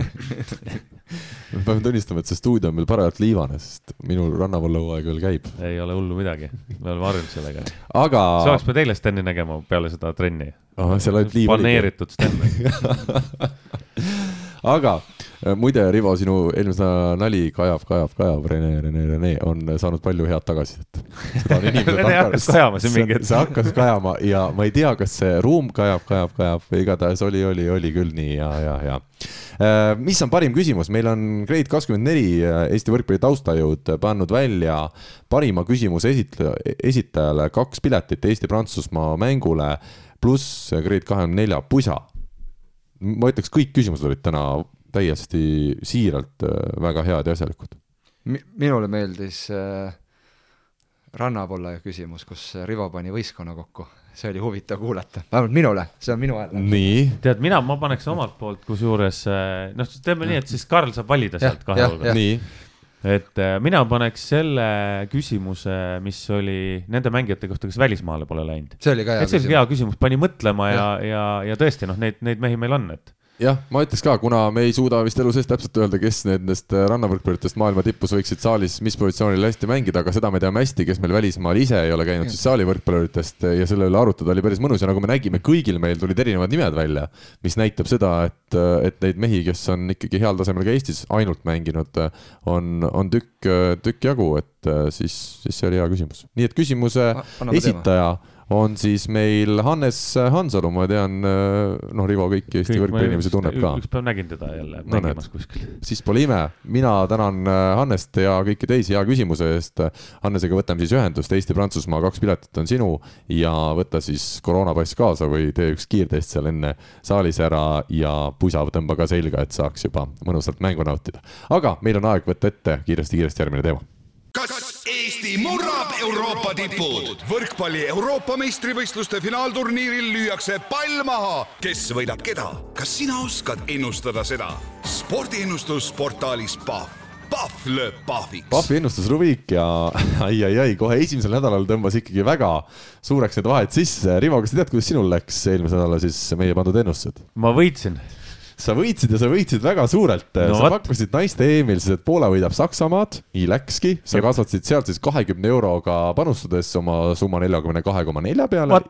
ma pean tunnistama, et see stuudio on meil parajalt liivane, sest minu rannavalluhooaeg veel käib. ei ole hullu midagi, me oleme harjunud sellega. aga sa oleks pidanud eile Steni nägema peale seda trenni. Ahah, seal ainult liiv oligi. planeeritud Sten. <laughs> <laughs> aga muide, Rivo, sinu eelmise nali Kajav, Kajav, Kajav, Rene, Rene, Rene on saanud palju head tagasisidet. <laughs> Rene hakkas kajama siin mingi hetk. see hakkas kajama ja ma ei tea, kas see ruum kajab, kajab, kajab või igatahes oli, oli, oli küll nii ja, ja, ja. mis on parim küsimus, meil on Grade kakskümmend neli Eesti võrkpalli taustajõud pannud välja parima küsimuse esitleja, esitajale kaks piletit Eesti-Prantsusmaa mängule pluss Grade kahekümne nelja pusa ma ütleks, kõik küsimused olid täna täiesti siiralt äh, väga head ja asjalikud. Mi-, minule meeldis äh, rannapolle küsimus, kus Rivo pani võistkonna kokku. see oli huvitav kuulata, vähemalt minule, see on minu hääl. nii, tead, mina, ma paneks omalt poolt, kusjuures noh, teeme nii, et siis Karl saab valida sealt kahe jah. nii, et äh, mina paneks selle küsimuse, mis oli nende mängijate kohta, kes välismaale pole läinud. see oli ka hea et see oli hea küsimus, pani mõtlema ja, ja, ja tõesti noh, neid, neid mehi meil on, et jah, ma ütleks ka, kuna me ei suuda vist elu sees täpselt öelda, kes nendest äh, rannavõrkpallitest maailma tipus võiksid saalis mis positsioonil hästi mängida, aga seda me teame hästi, kes meil välismaal ise ei ole käinud, siis saalivõrkpalluritest ja selle üle arutada oli päris mõnus ja nagu me nägime, kõigil meil tulid erinevad nimed välja, mis näitab seda, et, et neid mehi, kes on ikkagi heal tasemel ka Eestis ainult mänginud, on, on tükk, tükk jagu, et äh, siis, siis see oli hea küsimus. nii et küsimuse anname teema. On siis meil Hannes Hansalu, ma tean, noh, Rivo kõiki Eesti võrkpalliinimesi tunneb ka. üks päev nägin teda jälle No mängimas kuskil. siis pole ime, mina tänan äh, Hannest ja kõiki teisi hea küsimuse eest. Hannesega võtame siis ühendust, Eesti-Prantsusmaa kaks piletit on sinu ja võta siis koroonapass kaasa või tee üks kiirtest seal enne saalis ära ja pusa tõmba ka selga, et saaks juba mõnusalt mängu nautida. aga meil on aeg võtta ette kiiresti-kiiresti järgmine teema. kas Eesti murrab Euroopa tipud? võrkpalli Euroopa meistrivõistluste finaalturniiril lüüakse pall maha. kes võidab keda? kas sina oskad ennustada seda? spordiennustus portaalis Pahv. Pahv lööb pahviks. Pahvi ennustusrubriik ja <laughs> ai-ai-ai, kohe esimesel nädalal tõmbas ikkagi väga suureks need vahed sisse. Rivo, kas sa tead, kuidas sinul läks eelmise nädala siis meie pandud ennustused? ma võitsin, sa võitsid ja sa võitsid väga suurelt. No sa pakkusid naiste EM-il siis, et Poola võidab Saksamaad, nii läkski, sa Jep. kasvatasid sealt siis kahekümne euroga panustades oma summa neljakümne kahe koma nelja peale.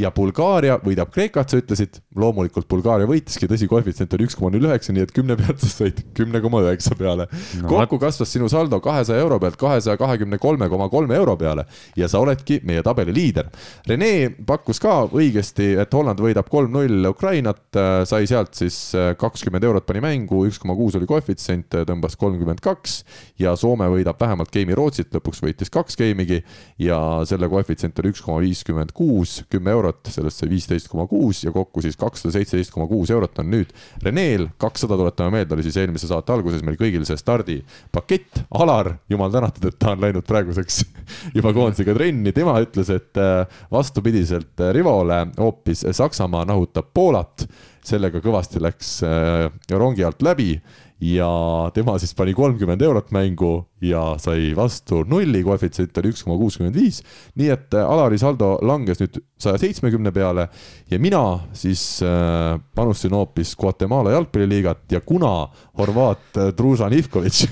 Ja Bulgaaria võidab Kreekat, sa ütlesid, loomulikult Bulgaaria võitiski, tõsi, koefitsient oli üks koma null üheksa, nii et kümne pealt sa said kümne koma üheksa peale. No no,. kokku kasvas sinu saldo kahesaja euro pealt kahesaja kahekümne kolme koma kolme euro peale. Ja sa oledki meie tabeli liider. Rene pakkus ka õigesti, et Holland võidab kolm-null Ukrainat, sai sealt siis kakskümmend eurot pani mängu, üks koma kuus oli koefitsient, tõmbas kolmkümmend kaks ja Soome võidab vähemalt geimi Rootsit, lõpuks võitis kaks geimigi ja selle koefitsient oli üks koma viiskümmend kuus, kümme eurot, sellest sai viisteist koma kuus ja kokku siis kakssada seitseteist koma kuus eurot on nüüd Reneel, kakssada tuletame meelde, oli siis eelmise saate alguses meil kõigil see stardipakett, Alar, jumal tänatud, et ta on läinud praeguseks <laughs> juba koondisega trenni, tema ütles, et äh, vastupidiselt Rivole hoopis Saksamaa nahutab Poolat, sellega kõvasti läks äh, rongi alt läbi ja tema siis pani kolmkümmend eurot mängu ja sai vastu nulli, koefitsient oli üks koma kuuskümmend viis. nii et äh, Alari saldo langes nüüd saja seitsmekümne peale ja mina siis äh, panustasin hoopis Guatemala jalgpalliliigat ja kuna horvaat Družan Ivkovic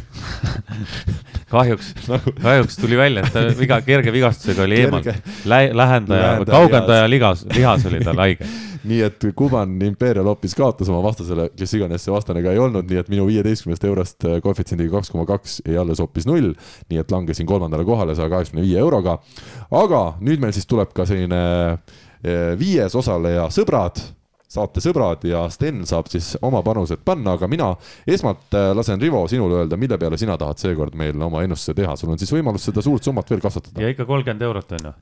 <laughs> kahjuks nagu... kahjuks tuli välja, et ta viga, kerge vigastusega oli eemal. Lä,, lähendaja, Lähendaja kaugendaja ligas, lihas oli tal haige. <laughs> nii et Kuban Imperial hoopis kaotas oma vastasele, kes iganes see vastane ka ei olnud, nii et minu viieteistkümnest eurost äh, koefitsiendiga kaks koma kaks jäi alles hoopis null. nii et langesin kolmandale kohale saja kaheksakümne viie euroga. aga nüüd meil siis tuleb ka selline äh, viies osaleja, sõbrad saate sõbrad ja Sten saab siis oma panused panna, aga mina esmalt äh, lasen Rivo sinul öelda, mille peale sina tahad seekord meil oma ennustuse teha, sul on siis võimalus seda suurt summat veel kasvatada. ja ikka kolmkümmend eurot on ju.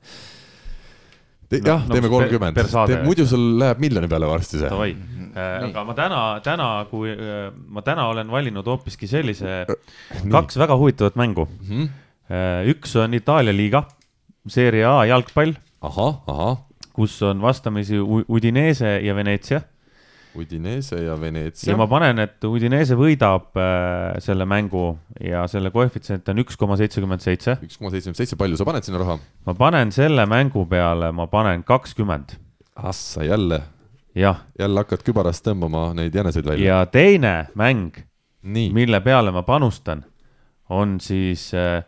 Te, jah no, teeme kolmkümmend. muidu sul läheb miljoni peale varsti see. Davai, aga ma täna, täna, kui äh, ma täna olen valinud hoopiski sellise kaks väga huvitavat mängu. üks on Itaalia liiga, Serie A jalgpall, ahah, ahah. kus on vastamisi Udinese ja Veneetsia Udinese ja Veneetsia ja ma panen, et Udinese võidab äh, selle mängu ja selle koefitsient on üks koma seitsekümmend seitse. üks koma seitsekümmend seitse, palju sa paned sinna raha? ma panen selle mängu peale, ma panen kakskümmend, Assa jälle, jah. jälle hakkad kübarast tõmbama neid jäneseid välja. ja teine mäng, mille peale ma panustan, on siis äh,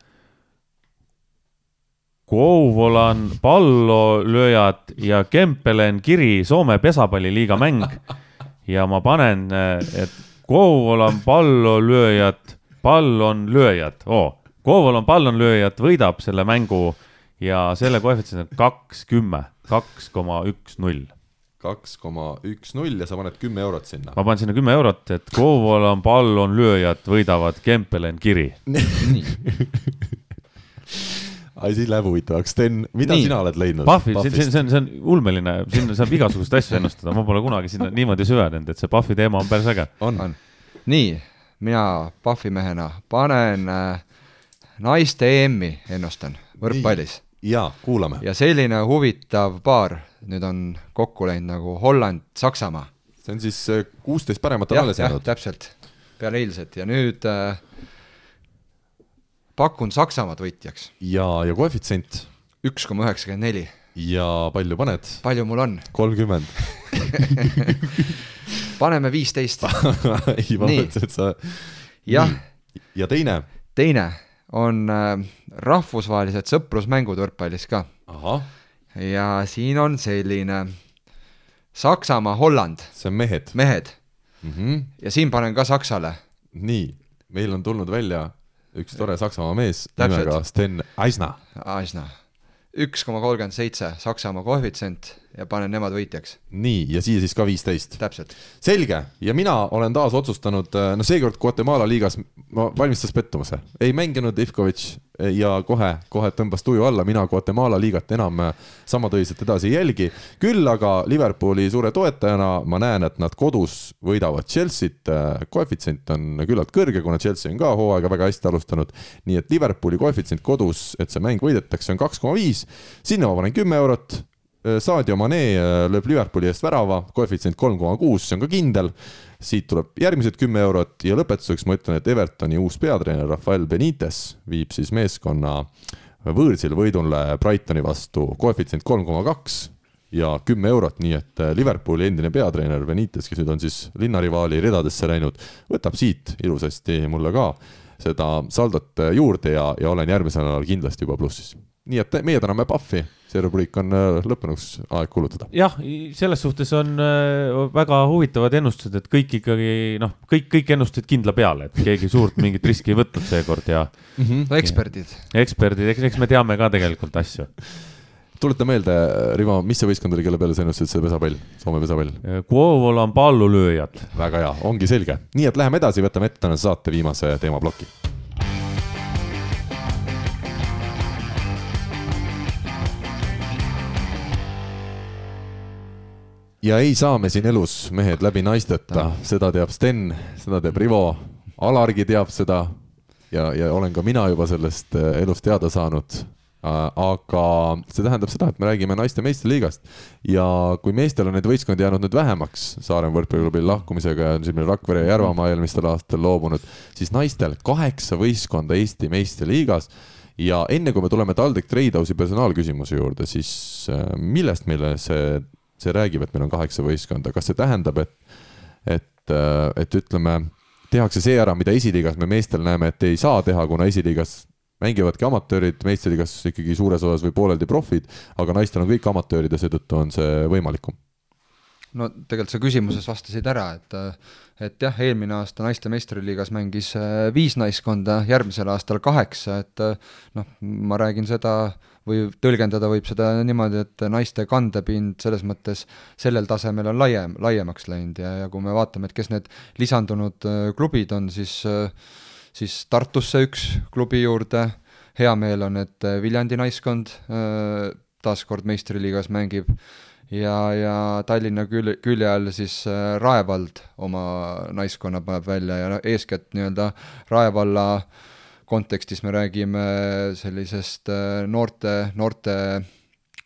Kouvolan pallolööjad ja Kempelen Kiri Soome pesapalliliiga mäng. <laughs> ja ma panen, et Kouvolan pallolööjad, pall on lööjad oh., Kouvolan pallonlööjad võidab selle mängu ja selle koefitsient on kaks kümme, kaks koma üks null kaks koma üks null ja sa paned kümme eurot sinna. ma panen sinna kümme eurot, et Kouvolan pallonlööjad võidavad Kempelen Kiri. <laughs> asi läheb huvitavaks. Sten, mida Nii. sina oled leidnud? Pahvi, see, see, see on, see on ulmeline, sinna saab igasuguseid asju ennustada, ma pole kunagi sinna niimoodi süvenenud, et see Pahvi teema on päris äge. on, on. nii, mina Pahvi mehena panen äh, naiste EM-i ennustan võrkpallis ja kuulame. ja selline huvitav paar nüüd on kokku läinud nagu Holland-Saksamaa. see on siis äh, kuusteist paremat on alles jäänud. täpselt, peale eilset ja nüüd äh, pakun Saksamaad võitjaks, ja, ja koefitsient üks koma üheksakümmend neli, ja palju paned? palju mul on? kolmkümmend. <laughs> paneme viisteist. <laughs> ei, ma mõtlesin, et sa. jah, ja teine. teine on äh, rahvusvahelised sõprusmängud võrkpallis ka ja siin on selline Saksamaa-Holland, see on mehed mehed mm. -hmm. ja siin panen ka Saksale, nii, meil on tulnud välja üks tore Saksamaa mees Täpselt. nimega Sten Aisna. Aisna, üks koma kolmkümmend seitse Saksamaa koefitsient ja panen nemad võitjaks, nii, ja siia siis ka viisteist. täpselt. selge ja mina olen taas otsustanud, no seekord Guatemala liigas ma valmistas pettumuse, ei mänginud Ivkovic ja kohe, kohe tõmbas tuju alla, mina Guatemala liigat enam sama tõsiselt edasi ei jälgi. küll aga Liverpooli suure toetajana ma näen, et nad kodus võidavad Chelsea't, koefitsient on küllalt kõrge, kuna Chelsea on ka hooaega väga hästi alustanud. nii et Liverpooli koefitsient kodus, et see mäng võidetakse, on kaks koma viis, sinna ma panen kümme eurot Sadio Mane äh, lööb Liverpooli eest värava, koefitsient kolm koma kuus, see on ka kindel. siit tuleb järgmised kümme eurot ja lõpetuseks ma ütlen, et Evertoni uus peatreener Rafael Benitez viib siis meeskonna võõrsil võidule Brightoni vastu, koefitsient kolm koma kaks ja kümme eurot, nii et äh, Liverpooli endine peatreener Benitez, kes nüüd on siis linnarivaali ridadesse läinud, võtab siit ilusasti mulle ka seda saldot äh, juurde ja, ja olen järgmisel nädalal kindlasti juba plussis. Nii et meie täname Pahvi, see rubriik on äh, lõppenuks aeg kulutada. jah, selles suhtes on äh, väga huvitavad ennustused, et kõik ikkagi noh, kõik, kõik ennustasid kindla peale, et keegi suurt mingit riski ei võtnud seekord ja no eksperdid, eksperdid, eks, eks me teame ka tegelikult asju. tuleta meelde, Rivo, mis see võistkond oli, kelle peale sa ennustasid see pesapall, Soome pesapall? Kuovola on pallulööjad. väga hea, ongi selge. nii et läheme edasi, võtame ette tänase saate viimase teemaploki. Ja ei saa me siin elus mehed läbi naisteta, seda teab Sten, seda teab Rivo, Alargi teab seda. Ja, ja olen ka mina juba sellest äh, elust teada saanud. aga see tähendab seda, et me räägime naiste meistriliigast ja kui meestel on neid võistkondi jäänud nüüd vähemaks Saaremaa võrkpalliklubi lahkumisega ja siin Rakvere ja Järvamaa eelmistel aastatel loobunud, siis naistel kaheksa võistkonda Eesti meistriliigas ja enne kui me tuleme TalTech Tradehouse'i personaalküsimuse juurde, siis äh, millest meile see, see räägib, et meil on kaheksa võistkonda, kas see tähendab, et, et, äh, et ütleme, tehakse see ära, mida esiliigas me meestel näeme, et ei saa teha, kuna esiliigas mängivadki amatöörid, meistriliigas ikkagi suures osas või pooleldi profid, aga naistel on kõik amatöörid ja seetõttu on see võimalikum? No tegelikult sa küsimuses vastasid ära, et et jah, eelmine aasta naiste meistriliigas mängis äh, viis naiskonda, järgmisel aastal kaheksa, et noh, ma räägin seda või tõlgendada võib seda niimoodi, et naiste kandepind selles mõttes sellel tasemel on laiem, laiemaks läinud ja, ja kui me vaatame, et kes need lisandunud äh, klubid on, siis äh, siis Tartusse üks klubi juurde, hea meel on, et Viljandi naiskond taaskord meistriliigas mängib ja, ja Tallinna külje, külje all siis äh, Rae vald oma naiskonna paneb välja ja noh, eeskätt nii-öelda Rae valla kontekstis me räägime sellisest äh, noorte, noorte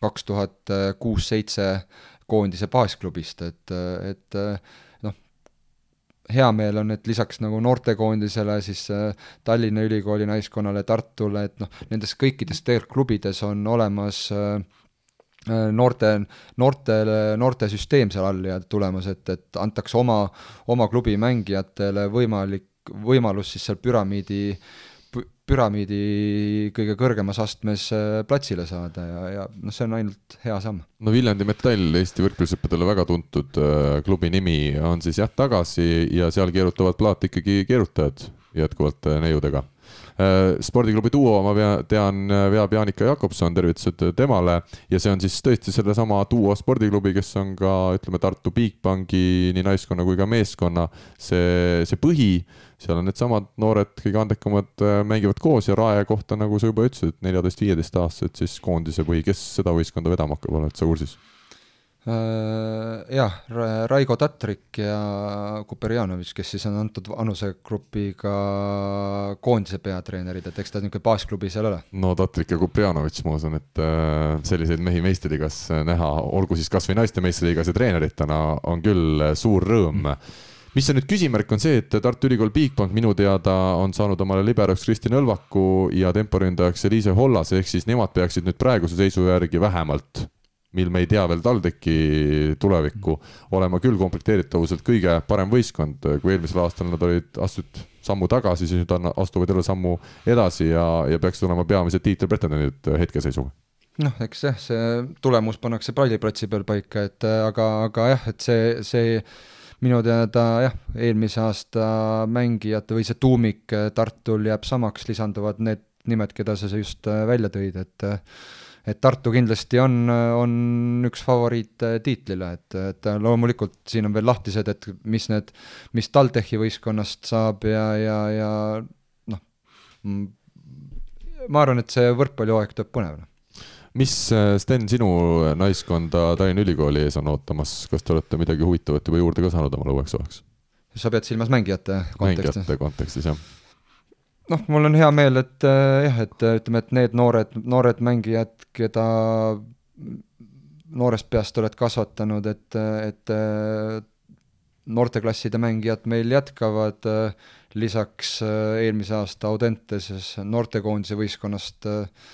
kaks tuhat kuus-seitse koondise baasklubist, et, et noh, hea meel on, et lisaks nagu noortekoondisele, siis äh, Tallinna Ülikooli naiskonnale, Tartule, et noh, nendes kõikides tegelikult klubides on olemas äh, Äh, noorte, noortele, noortesüsteem seal all ja tulemas, et, et antakse oma, oma klubi mängijatele võimalik, võimalus siis seal püramiidi, püramiidi kõige kõrgemas astmes äh, platsile saada ja, ja noh, see on ainult hea samm. no Viljandi Metall, Eesti võrkpallisõppedele väga tuntud äh, klubi nimi, on siis jah tagasi ja seal keerutavad plaati ikkagi keerutajad jätkuvalt neiudega Äh, spordiklubi Duo ma tean, äh, veab Jaanika Jakobson, tervitused temale. ja see on siis tõesti sellesama Duo spordiklubi, kes on ka ütleme Tartu Bigbanki nii naiskonna kui ka meeskonna see, see põhi. seal on needsamad noored, kõige andekamad äh, mängivad koos ja Rae kohta, nagu sa juba ütlesid, neljateist-viieteist aastased siis koondise põhi, kes seda võistkonda vedama hakkab, oled sa kursis? Äh, jah, Raigo Tatrik ja Kuperjanovitš, kes siis on antud vanusegrupiga koondise peatreenerid, et eks ta niisugune baasklubi seal ole. no Tatrik ja Kuperjanovitš, ma usun, et äh, selliseid mehi meistriliigas näha, olgu siis kas või naiste meistriliigas ja treeneritena, on küll suur rõõm mis on nüüd küsimärk, on see, et Tartu Ülikool Bigbank minu teada on saanud omale liberoks Kristin Õlvaku ja temporündajaks Eliise Hollase, ehk siis nemad peaksid nüüd praeguse seisu järgi vähemalt mil me ei tea veel TalTechi tulevikku, olema küll komplekteeritavuselt kõige parem võistkond, kui eelmisel aastal nad olid, astusid sammu tagasi, siis nüüd astuvad jälle sammu edasi ja, ja peaksid olema peamised tiitlipretendendid hetkeseisuga. Noh, eks jah, see tulemus pannakse palliplatsi peal paika, et aga, aga jah, et see, see minu teada jah, eelmise aasta mängijate või see tuumik Tartul jääb samaks, lisanduvad need nimed, keda sa just välja tõid, et et Tartu kindlasti on, on üks favoriit tiitlile, et, et loomulikult siin on veel lahtised, et mis need, mis TalTechi võistkonnast saab ja, ja, ja noh, ma arvan, et see võrkpallihooaeg tuleb põnev noh. mis, Sten, sinu naiskonda Tallinna Ülikooli ees on ootamas, kas te olete midagi huvitavat juba juurde ka saanud omale uueks hooajaks? sa pead silmas mängijate kontekstis? mängijate kontekstis, jah noh, mul on hea meel, et äh, jah, et ütleme, et need noored, noored mängijad, keda noorest peast oled kasvatanud, et, et äh, noorteklasside mängijad meil jätkavad, äh, lisaks eelmise aasta Audentases noortekoondise võistkonnast äh,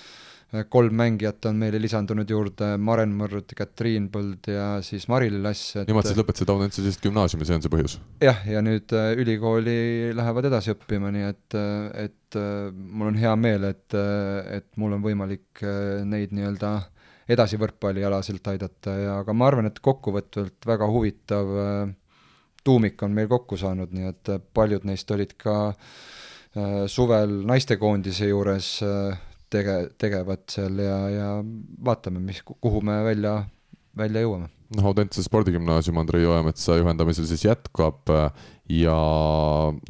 kolm mängijat on meile lisandunud juurde, Maren Mõrd, Katriin Põld ja siis Mari-Lill Lass et.... nemad siis lõpetasid Audentses gümnaasiumi, see on see põhjus? jah, ja nüüd äh, ülikooli lähevad edasi õppima, nii et, äh, et äh, mul on hea meel, et, et mul on võimalik neid nii-öelda edasi võrkpallialaselt aidata ja aga ma arvan, et kokkuvõtvalt väga huvitav tuumik on meil kokku saanud, nii et paljud neist olid ka suvel naistekoondise juures tege-, tegevad seal ja, ja vaatame, mis, kuhu me välja, välja jõuame Audentse spordigümnaasium Andrei Oemetsa juhendamisel siis jätkab ja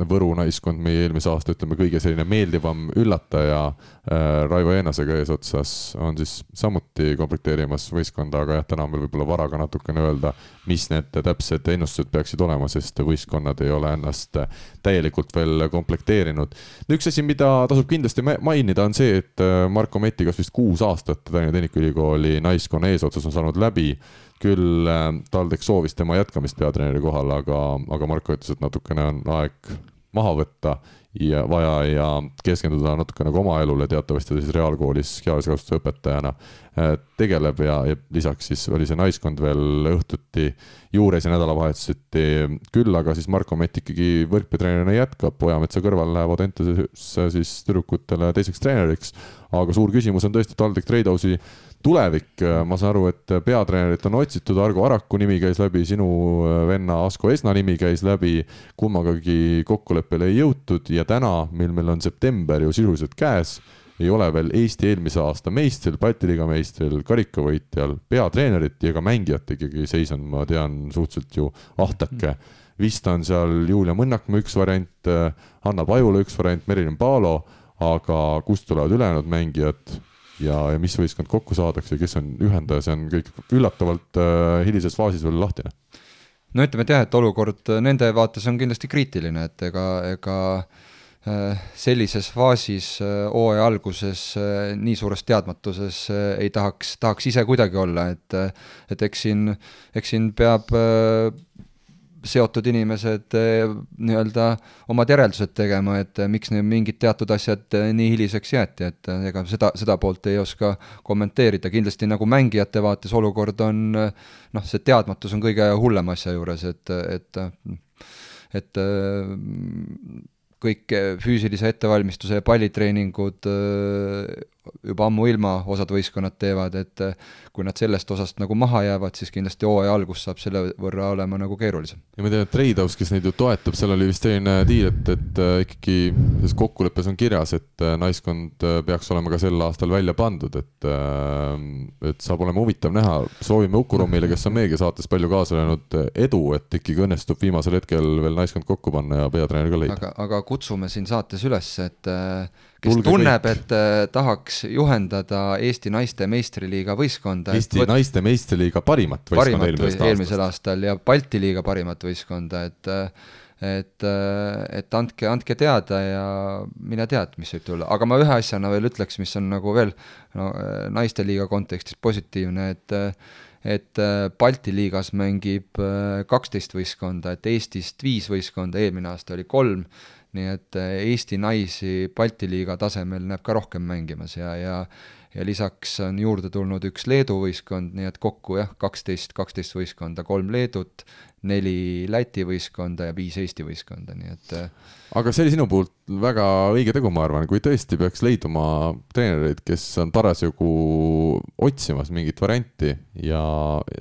Võru naiskond, meie eelmise aasta, ütleme, kõige selline meeldivam üllataja äh, Raivo Eenasega eesotsas on siis samuti komplekteerimas võistkonda, aga jah, täna on veel võib-olla vara ka natukene öelda, mis need täpsed ennustused peaksid olema, sest võistkonnad ei ole ennast täielikult veel komplekteerinud. üks asi, mida tasub kindlasti mainida, on see, et äh, Marko Meti, kas vist kuus aastat Tallinna Tehnikaülikooli naiskonna eesotsas on saanud läbi küll äh, TalTech soovis tema jätkamist peatreeneri kohal, aga, aga Marko ütles, et natukene on aeg maha võtta ja vaja ja keskenduda natuke nagu oma elule, teatavasti ta siis reaalkoolis kehalise kasvatuse õpetajana äh, tegeleb ja, ja lisaks siis oli see naiskond veel õhtuti juures ja nädalavahetuseti küll, aga siis Marko Mett ikkagi võrkpallitreenerina jätkab, Ojametsa kõrval läheb Audentesesse siis tüdrukutele teiseks treeneriks, aga suur küsimus on tõesti TalTech Treidausi tulevik, ma saan aru, et peatreenerit on otsitud, Argo Araku nimi käis läbi, sinu äh, venna Asko Esna nimi käis läbi, kummagagi kokkuleppele ei jõutud ja täna, mil meil on september ju sisuliselt käes, ei ole veel Eesti eelmise aasta meistril, Balti liiga meistril, karikavõitjal, peatreenerit ja ka mängijat ikkagi seis on, ma tean, suhteliselt ju ahtake. vist on seal Julia Mõnnakmaa üks variant, äh, Hanna Pajula üks variant, Merilin Paalo, aga kust tulevad ülejäänud mängijad ja, ja mis võistkond kokku saadakse, kes on ühendaja, see on kõik üllatavalt äh, hilises faasis veel lahtine. no ütleme, et jah, et olukord nende vaates on kindlasti kriitiline, et ega, ega äh, sellises faasis äh, hooaja alguses äh, nii suures teadmatuses ei tahaks, tahaks ise kuidagi olla, et et eks siin, eks siin peab seotud inimesed eh, nii-öelda omad järeldused tegema, et eh, miks need mingid teatud asjad eh, nii hiliseks jäeti, et ega seda, seda poolt ei oska kommenteerida, kindlasti nagu mängijate vaates olukord on noh, see teadmatus on kõige hullem asja juures, et, et et kõik füüsilise ettevalmistuse ja pallitreeningud juba ammuilma osad võistkonnad teevad, et kui nad sellest osast nagu maha jäävad, siis kindlasti hooaja algus saab selle võrra olema nagu keerulisem. ja ma tean, et Treidhaus, kes neid ju toetab, seal oli vist selline diil, et, et äh, ikkagi selles kokkuleppes on kirjas, et äh, naiskond äh, peaks olema ka sel aastal välja pandud, et et saab olema huvitav näha, soovime Uku Rummile, kes on meiega saates palju kaasa löönud, edu, et ikkagi õnnestub viimasel hetkel veel naiskond kokku panna ja peatreener ka leida. aga, aga kutsume siin saates üles, et kes Tulge tunneb, et äh, tahaks juhendada Eesti naiste meistriliiga võistkonda. Eesti võt... naiste meistriliiga parimat võistkonda eelmisest aastast. eelmisel aastal ja Balti liiga parimat võistkonda, et äh, et, äh, et andke, andke teada ja mine tea, et mis võib tulla, aga ma ühe asjana veel ütleks, mis on nagu veel no, äh, naisteliiga kontekstis positiivne, et et Balti liigas mängib kaksteist võistkonda, et Eestist viis võistkonda, eelmine aasta oli kolm nii et äh, Eesti naisi Balti liiga tasemel näeb ka rohkem mängimas ja, ja ja lisaks on juurde tulnud üks Leedu võistkond, nii et kokku jah, kaksteist, kaksteist võistkonda, kolm Leedut, neli Läti võistkonda ja viis Eesti võistkonda, nii et äh, aga see oli sinu poolt väga õige tegu, ma arvan, kui tõesti peaks leiduma treenereid, kes on parasjagu otsimas mingit varianti ja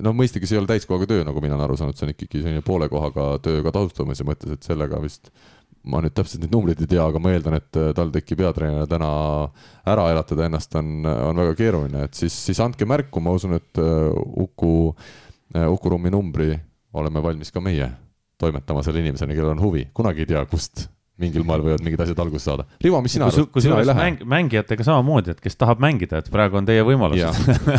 no mõistagi see ei ole täiskohaga töö, nagu mina olen aru saanud, see on ikkagi selline poole kohaga töö ka tasustamise mõttes, et sellega vist ma nüüd täpselt neid numbreid ei tea, aga ma eeldan, et äh, TalTechi peatreener täna ära elatada ennast on, on väga keeruline, et siis, siis andke märku, ma usun, et äh, Uku, äh, Uku Rummi numbri oleme valmis ka meie toimetama selle inimeseni, kellel on huvi, kunagi ei tea, kust mingil moel võivad mingid asjad alguse saada. Rivo, mis sina arvad? kusjuures mäng, mängijatega samamoodi, et kes tahab mängida, et praegu on teie võimalus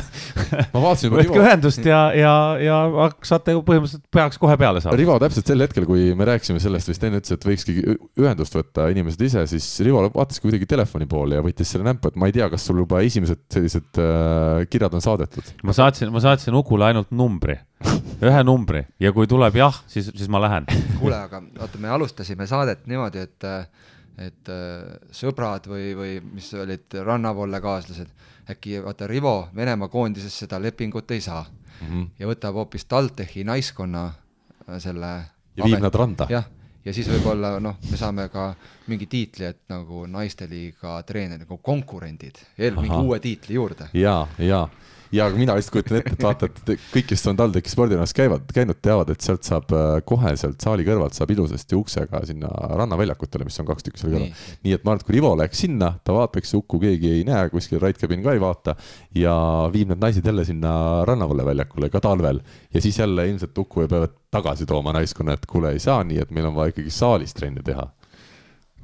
<laughs> ma vaatasin võtke Rivo... ühendust ja, ja, ja saate põhimõtteliselt peaks kohe peale saada. Rivo täpselt sel hetkel, kui me rääkisime sellest, vist enne ütles, et võikski ühendust võtta inimesed ise, siis Rivo vaataski kuidagi telefoni poole ja võttis selle näppu, et ma ei tea, kas sul juba esimesed sellised äh, kirjad on saadetud. ma saatsin, ma saatsin Ukule ainult numbri ühe numbri ja kui tuleb jah, siis, siis ma lähen. kuule, aga vaata, me alustasime saadet niimoodi, et, et äh, sõbrad või, või mis olid rannavolle kaaslased, äkki vaata Rivo Venemaa koondises seda lepingut ei saa mm -hmm. ja võtab hoopis TalTechi naiskonna äh, selle. ja viib nad randa. jah, ja siis võib-olla noh, me saame ka mingi tiitli, et nagu naisteliiga treener, nagu konkurendid, mingi uue tiitli juurde. ja, ja ja mina lihtsalt kujutan ette, et vaata, et kõik, kes on TalTechi spordirannas käivad, käinud, teavad, et sealt saab äh, kohe sealt saali kõrvalt saab ilusasti uksega sinna rannaväljakutele, mis on kaks tükki seal kõrval. nii et ma arvan, et kui Rivo läheks sinna, ta vaataks Uku, keegi ei näe, kuskil Rait Kabin ka ei vaata ja viib need naised jälle sinna rannavalveväljakule ka talvel ja siis jälle ilmselt Uku peavad tagasi tooma naiskonna, et kuule, ei saa nii, et meil on vaja ikkagi saalis trenni teha.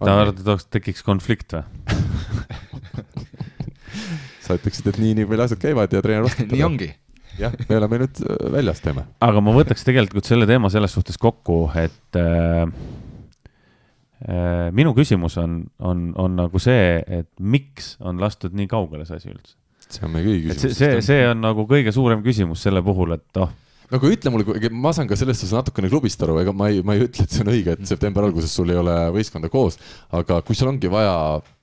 ta arvab, et tekiks konflikt või <laughs> sa ütleksid, et nii, nii palju asjad käivad ja treener vastab <laughs> nii ongi. jah, me oleme nüüd äh, väljas, teeme. aga ma võtaks tegelikult selle teema selles suhtes kokku, et äh, äh, minu küsimus on, on, on nagu see, et miks on lastud nii kaugele see asi üldse? see on meie kõigi küsimus. see, see, see on nagu kõige suurem küsimus selle puhul, et oh no aga ütle mulle, ma saan ka selles suhtes natukene klubist aru, ega ma ei, ma ei ütle, et see on õige, et septembri alguses sul ei ole võistkonda koos, aga kui sul ongi vaja,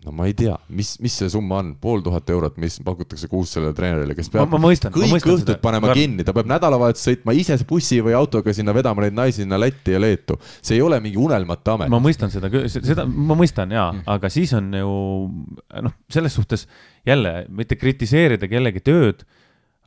no ma ei tea, mis, mis see summa on, pool tuhat eurot, mis pakutakse kuus sellele treenerile, kes peab ma, ma mõistan, kõik õhtud panema Kar... kinni, ta peab nädalavahetusel sõitma ise bussi või autoga sinna vedama neid naisi sinna Lätti ja Leetu. see ei ole mingi unelmate amet. ma mõistan seda, seda ma mõistan jaa mm., aga siis on ju noh, selles suhtes jälle mitte kritiseerida kellegi tööd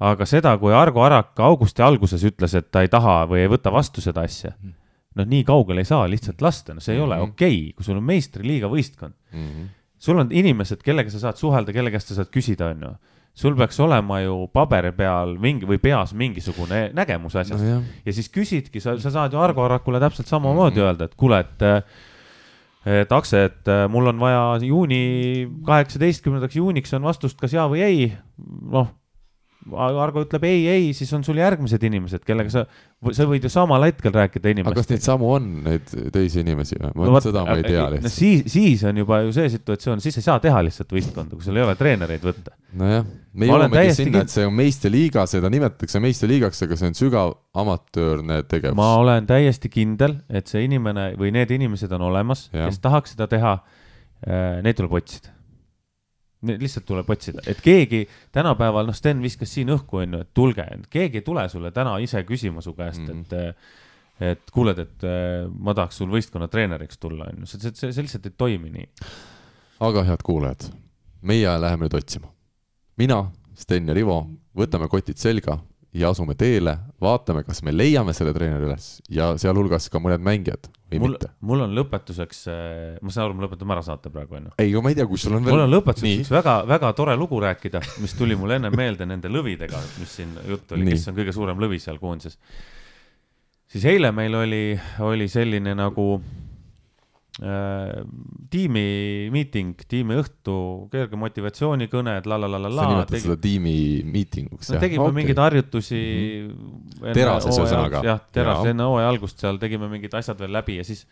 aga seda, kui Argo Arak augusti alguses ütles, et ta ei taha või ei võta vastu seda asja, mhm. noh, nii kaugele ei saa lihtsalt lasta, no see ei mm -hmm. ole okei okay,, kui sul on meistriliiga võistkond mm. -hmm. sul on inimesed, kellega sa saad suhelda, kelle käest sa saad küsida, on ju sul peaks olema ju paberi peal mingi või peas mingisugune nägemus asjast no, ja siis küsidki, sa, sa saad ju Argo Arakule täpselt samamoodi mm -hmm. öelda, et kuule, et et Akse, et mul on vaja juuni kaheksateistkümnendaks juuniks on vastust kas jaa või ei. noh, Argo ütleb ei, ei, siis on sul järgmised inimesed, kellega sa, sa võid ju samal hetkel rääkida inimestega. aga kas neid samu on, neid teisi inimesi või? ma no, seda ma ei tea lihtsalt no,. siis, siis on juba ju see situatsioon, siis ei saa teha lihtsalt võistkonda, kui sul ei ole treenereid võtta. nojah, me jõuamegi sinna, et see on meistriliiga, seda nimetatakse meistriliigaks, aga see on sügav amatöörne tegevus. ma olen täiesti kindel, et see inimene või need inimesed on olemas, kes tahaks seda teha. Äh, neid tuleb otsida lihtsalt tuleb otsida, et keegi tänapäeval, noh, Sten viskas siin õhku, on ju, et tulge, keegi ei tule sulle täna ise küsima su käest mm, -hmm. et et kuuled, et ma tahaks sul võistkonna treeneriks tulla, on ju, see, see, see lihtsalt ei toimi nii. aga head kuulajad, meie läheme nüüd otsima. mina, Sten ja Rivo võtame kotid selga ja asume teele, vaatame, kas me leiame selle treeneri üles ja sealhulgas ka mõned mängijad või mul, mitte. mul on lõpetuseks, äh, ma saan aru, me lõpetame ära saate praegu, on ju? ei, ma ei tea, kus sul on veel. mul on lõpetuseks üks väga, väga tore lugu rääkida, mis tuli mul enne meelde nende lõvidega, mis siin juttu oli, kes on kõige suurem lõvi seal koondises. siis eile meil oli, oli selline nagu tiimi miiting, tiimi õhtu, kerge motivatsioonikõned, la la la la la. sa nimetad tegi... seda tiimi miitinguks? no tegime okay. mingeid harjutusi mm. -hmm. terases ühesõnaga. jah, terases ja. enne hooaja algust seal tegime mingid asjad veel läbi ja siis,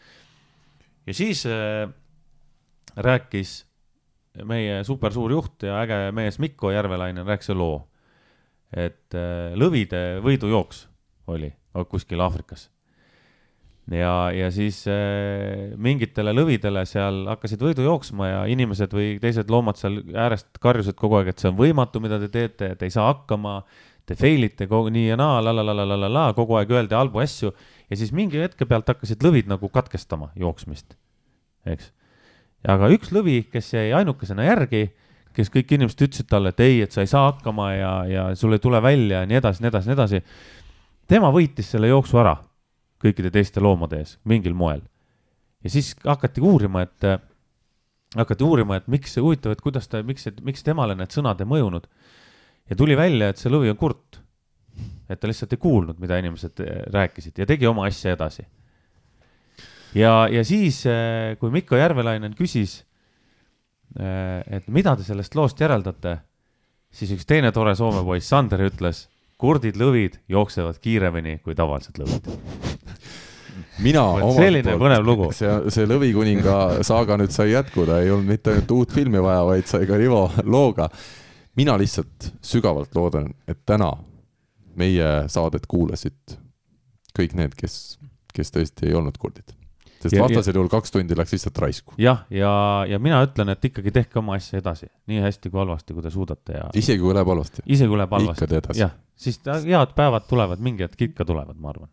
ja siis äh, rääkis meie supersuur juht ja äge mees Mikko Järvelainen rääkis loo, et äh, lõvide võidujooks oli kuskil Aafrikas ja, ja siis äh, mingitele lõvidele seal hakkasid võidu jooksma ja inimesed või teised loomad seal äärest karjusid kogu aeg, et see on võimatu, mida te teete, et ei saa hakkama. Te fail ite kogu nii ja naa, la la la la la la la, kogu aeg öeldi halbu asju ja siis mingi hetke pealt hakkasid lõvid nagu katkestama jooksmist, eks. aga üks lõvi, kes jäi ainukesena järgi, kes kõik inimesed ütlesid talle, et ei, et sa ei saa hakkama ja, ja sul ei tule välja ja nii edasi, nii edasi, nii edasi. tema võitis selle jooksu ära kõikide teiste loomade ees mingil moel. ja siis hakati uurima, et äh,, hakati uurima, et miks, huvitav, et kuidas ta, miks, miks temale need sõnad ei mõjunud. ja tuli välja, et see lõvi on kurt. et ta lihtsalt ei kuulnud, mida inimesed äh, rääkisid ja tegi oma asja edasi. ja, ja siis, äh, kui Mikko Järvelainen küsis, äh, et mida te sellest loost järeldate, siis üks teine tore Soome poiss, Sander, ütles kurdid lõvid jooksevad kiiremini kui tavalised lõvid mina selline poolt, põnev lugu. see, see Lõvikuninga saaga nüüd sai jätkuda, ei olnud mitte ainult uut filmi vaja, vaid sai ka Rivo looga. mina lihtsalt sügavalt loodan, et täna meie saadet kuulasid kõik need, kes, kes tõesti ei olnud kurdid sest vastasel juhul kaks tundi läks lihtsalt raisku. jah, ja, ja, ja mina ütlen, et ikkagi tehke oma asja edasi, nii hästi kui halvasti, kui te suudate ja. isegi kui läheb halvasti. isegi kui läheb halvasti. jah, siis head päevad tulevad, mingi hetk ikka tulevad, ma arvan.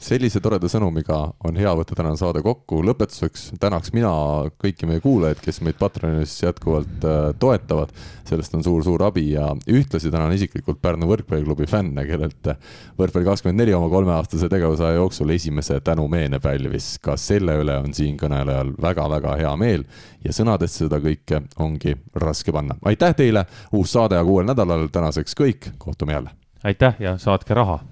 Sellise toreda sõnumiga on hea võtta tänane saade kokku, lõpetuseks tänaks mina kõiki meie kuulajaid, kes meid Patreonis jätkuvalt äh, toetavad. sellest on suur-suur abi ja ühtlasi tänan isiklikult Pärnu võrkpalliklubi fänne, kellelt võrkpalli kakskümmend neli oma kolmeaastase tegevusaja jooksul esimese tänumeene pälvis. ka selle üle on siinkõnelejal väga-väga hea meel ja sõnadesse seda kõike ongi raske panna. aitäh teile, uus saade aga uuel nädalal, tänaseks kõik, kohtume jälle. aitäh ja saatke raha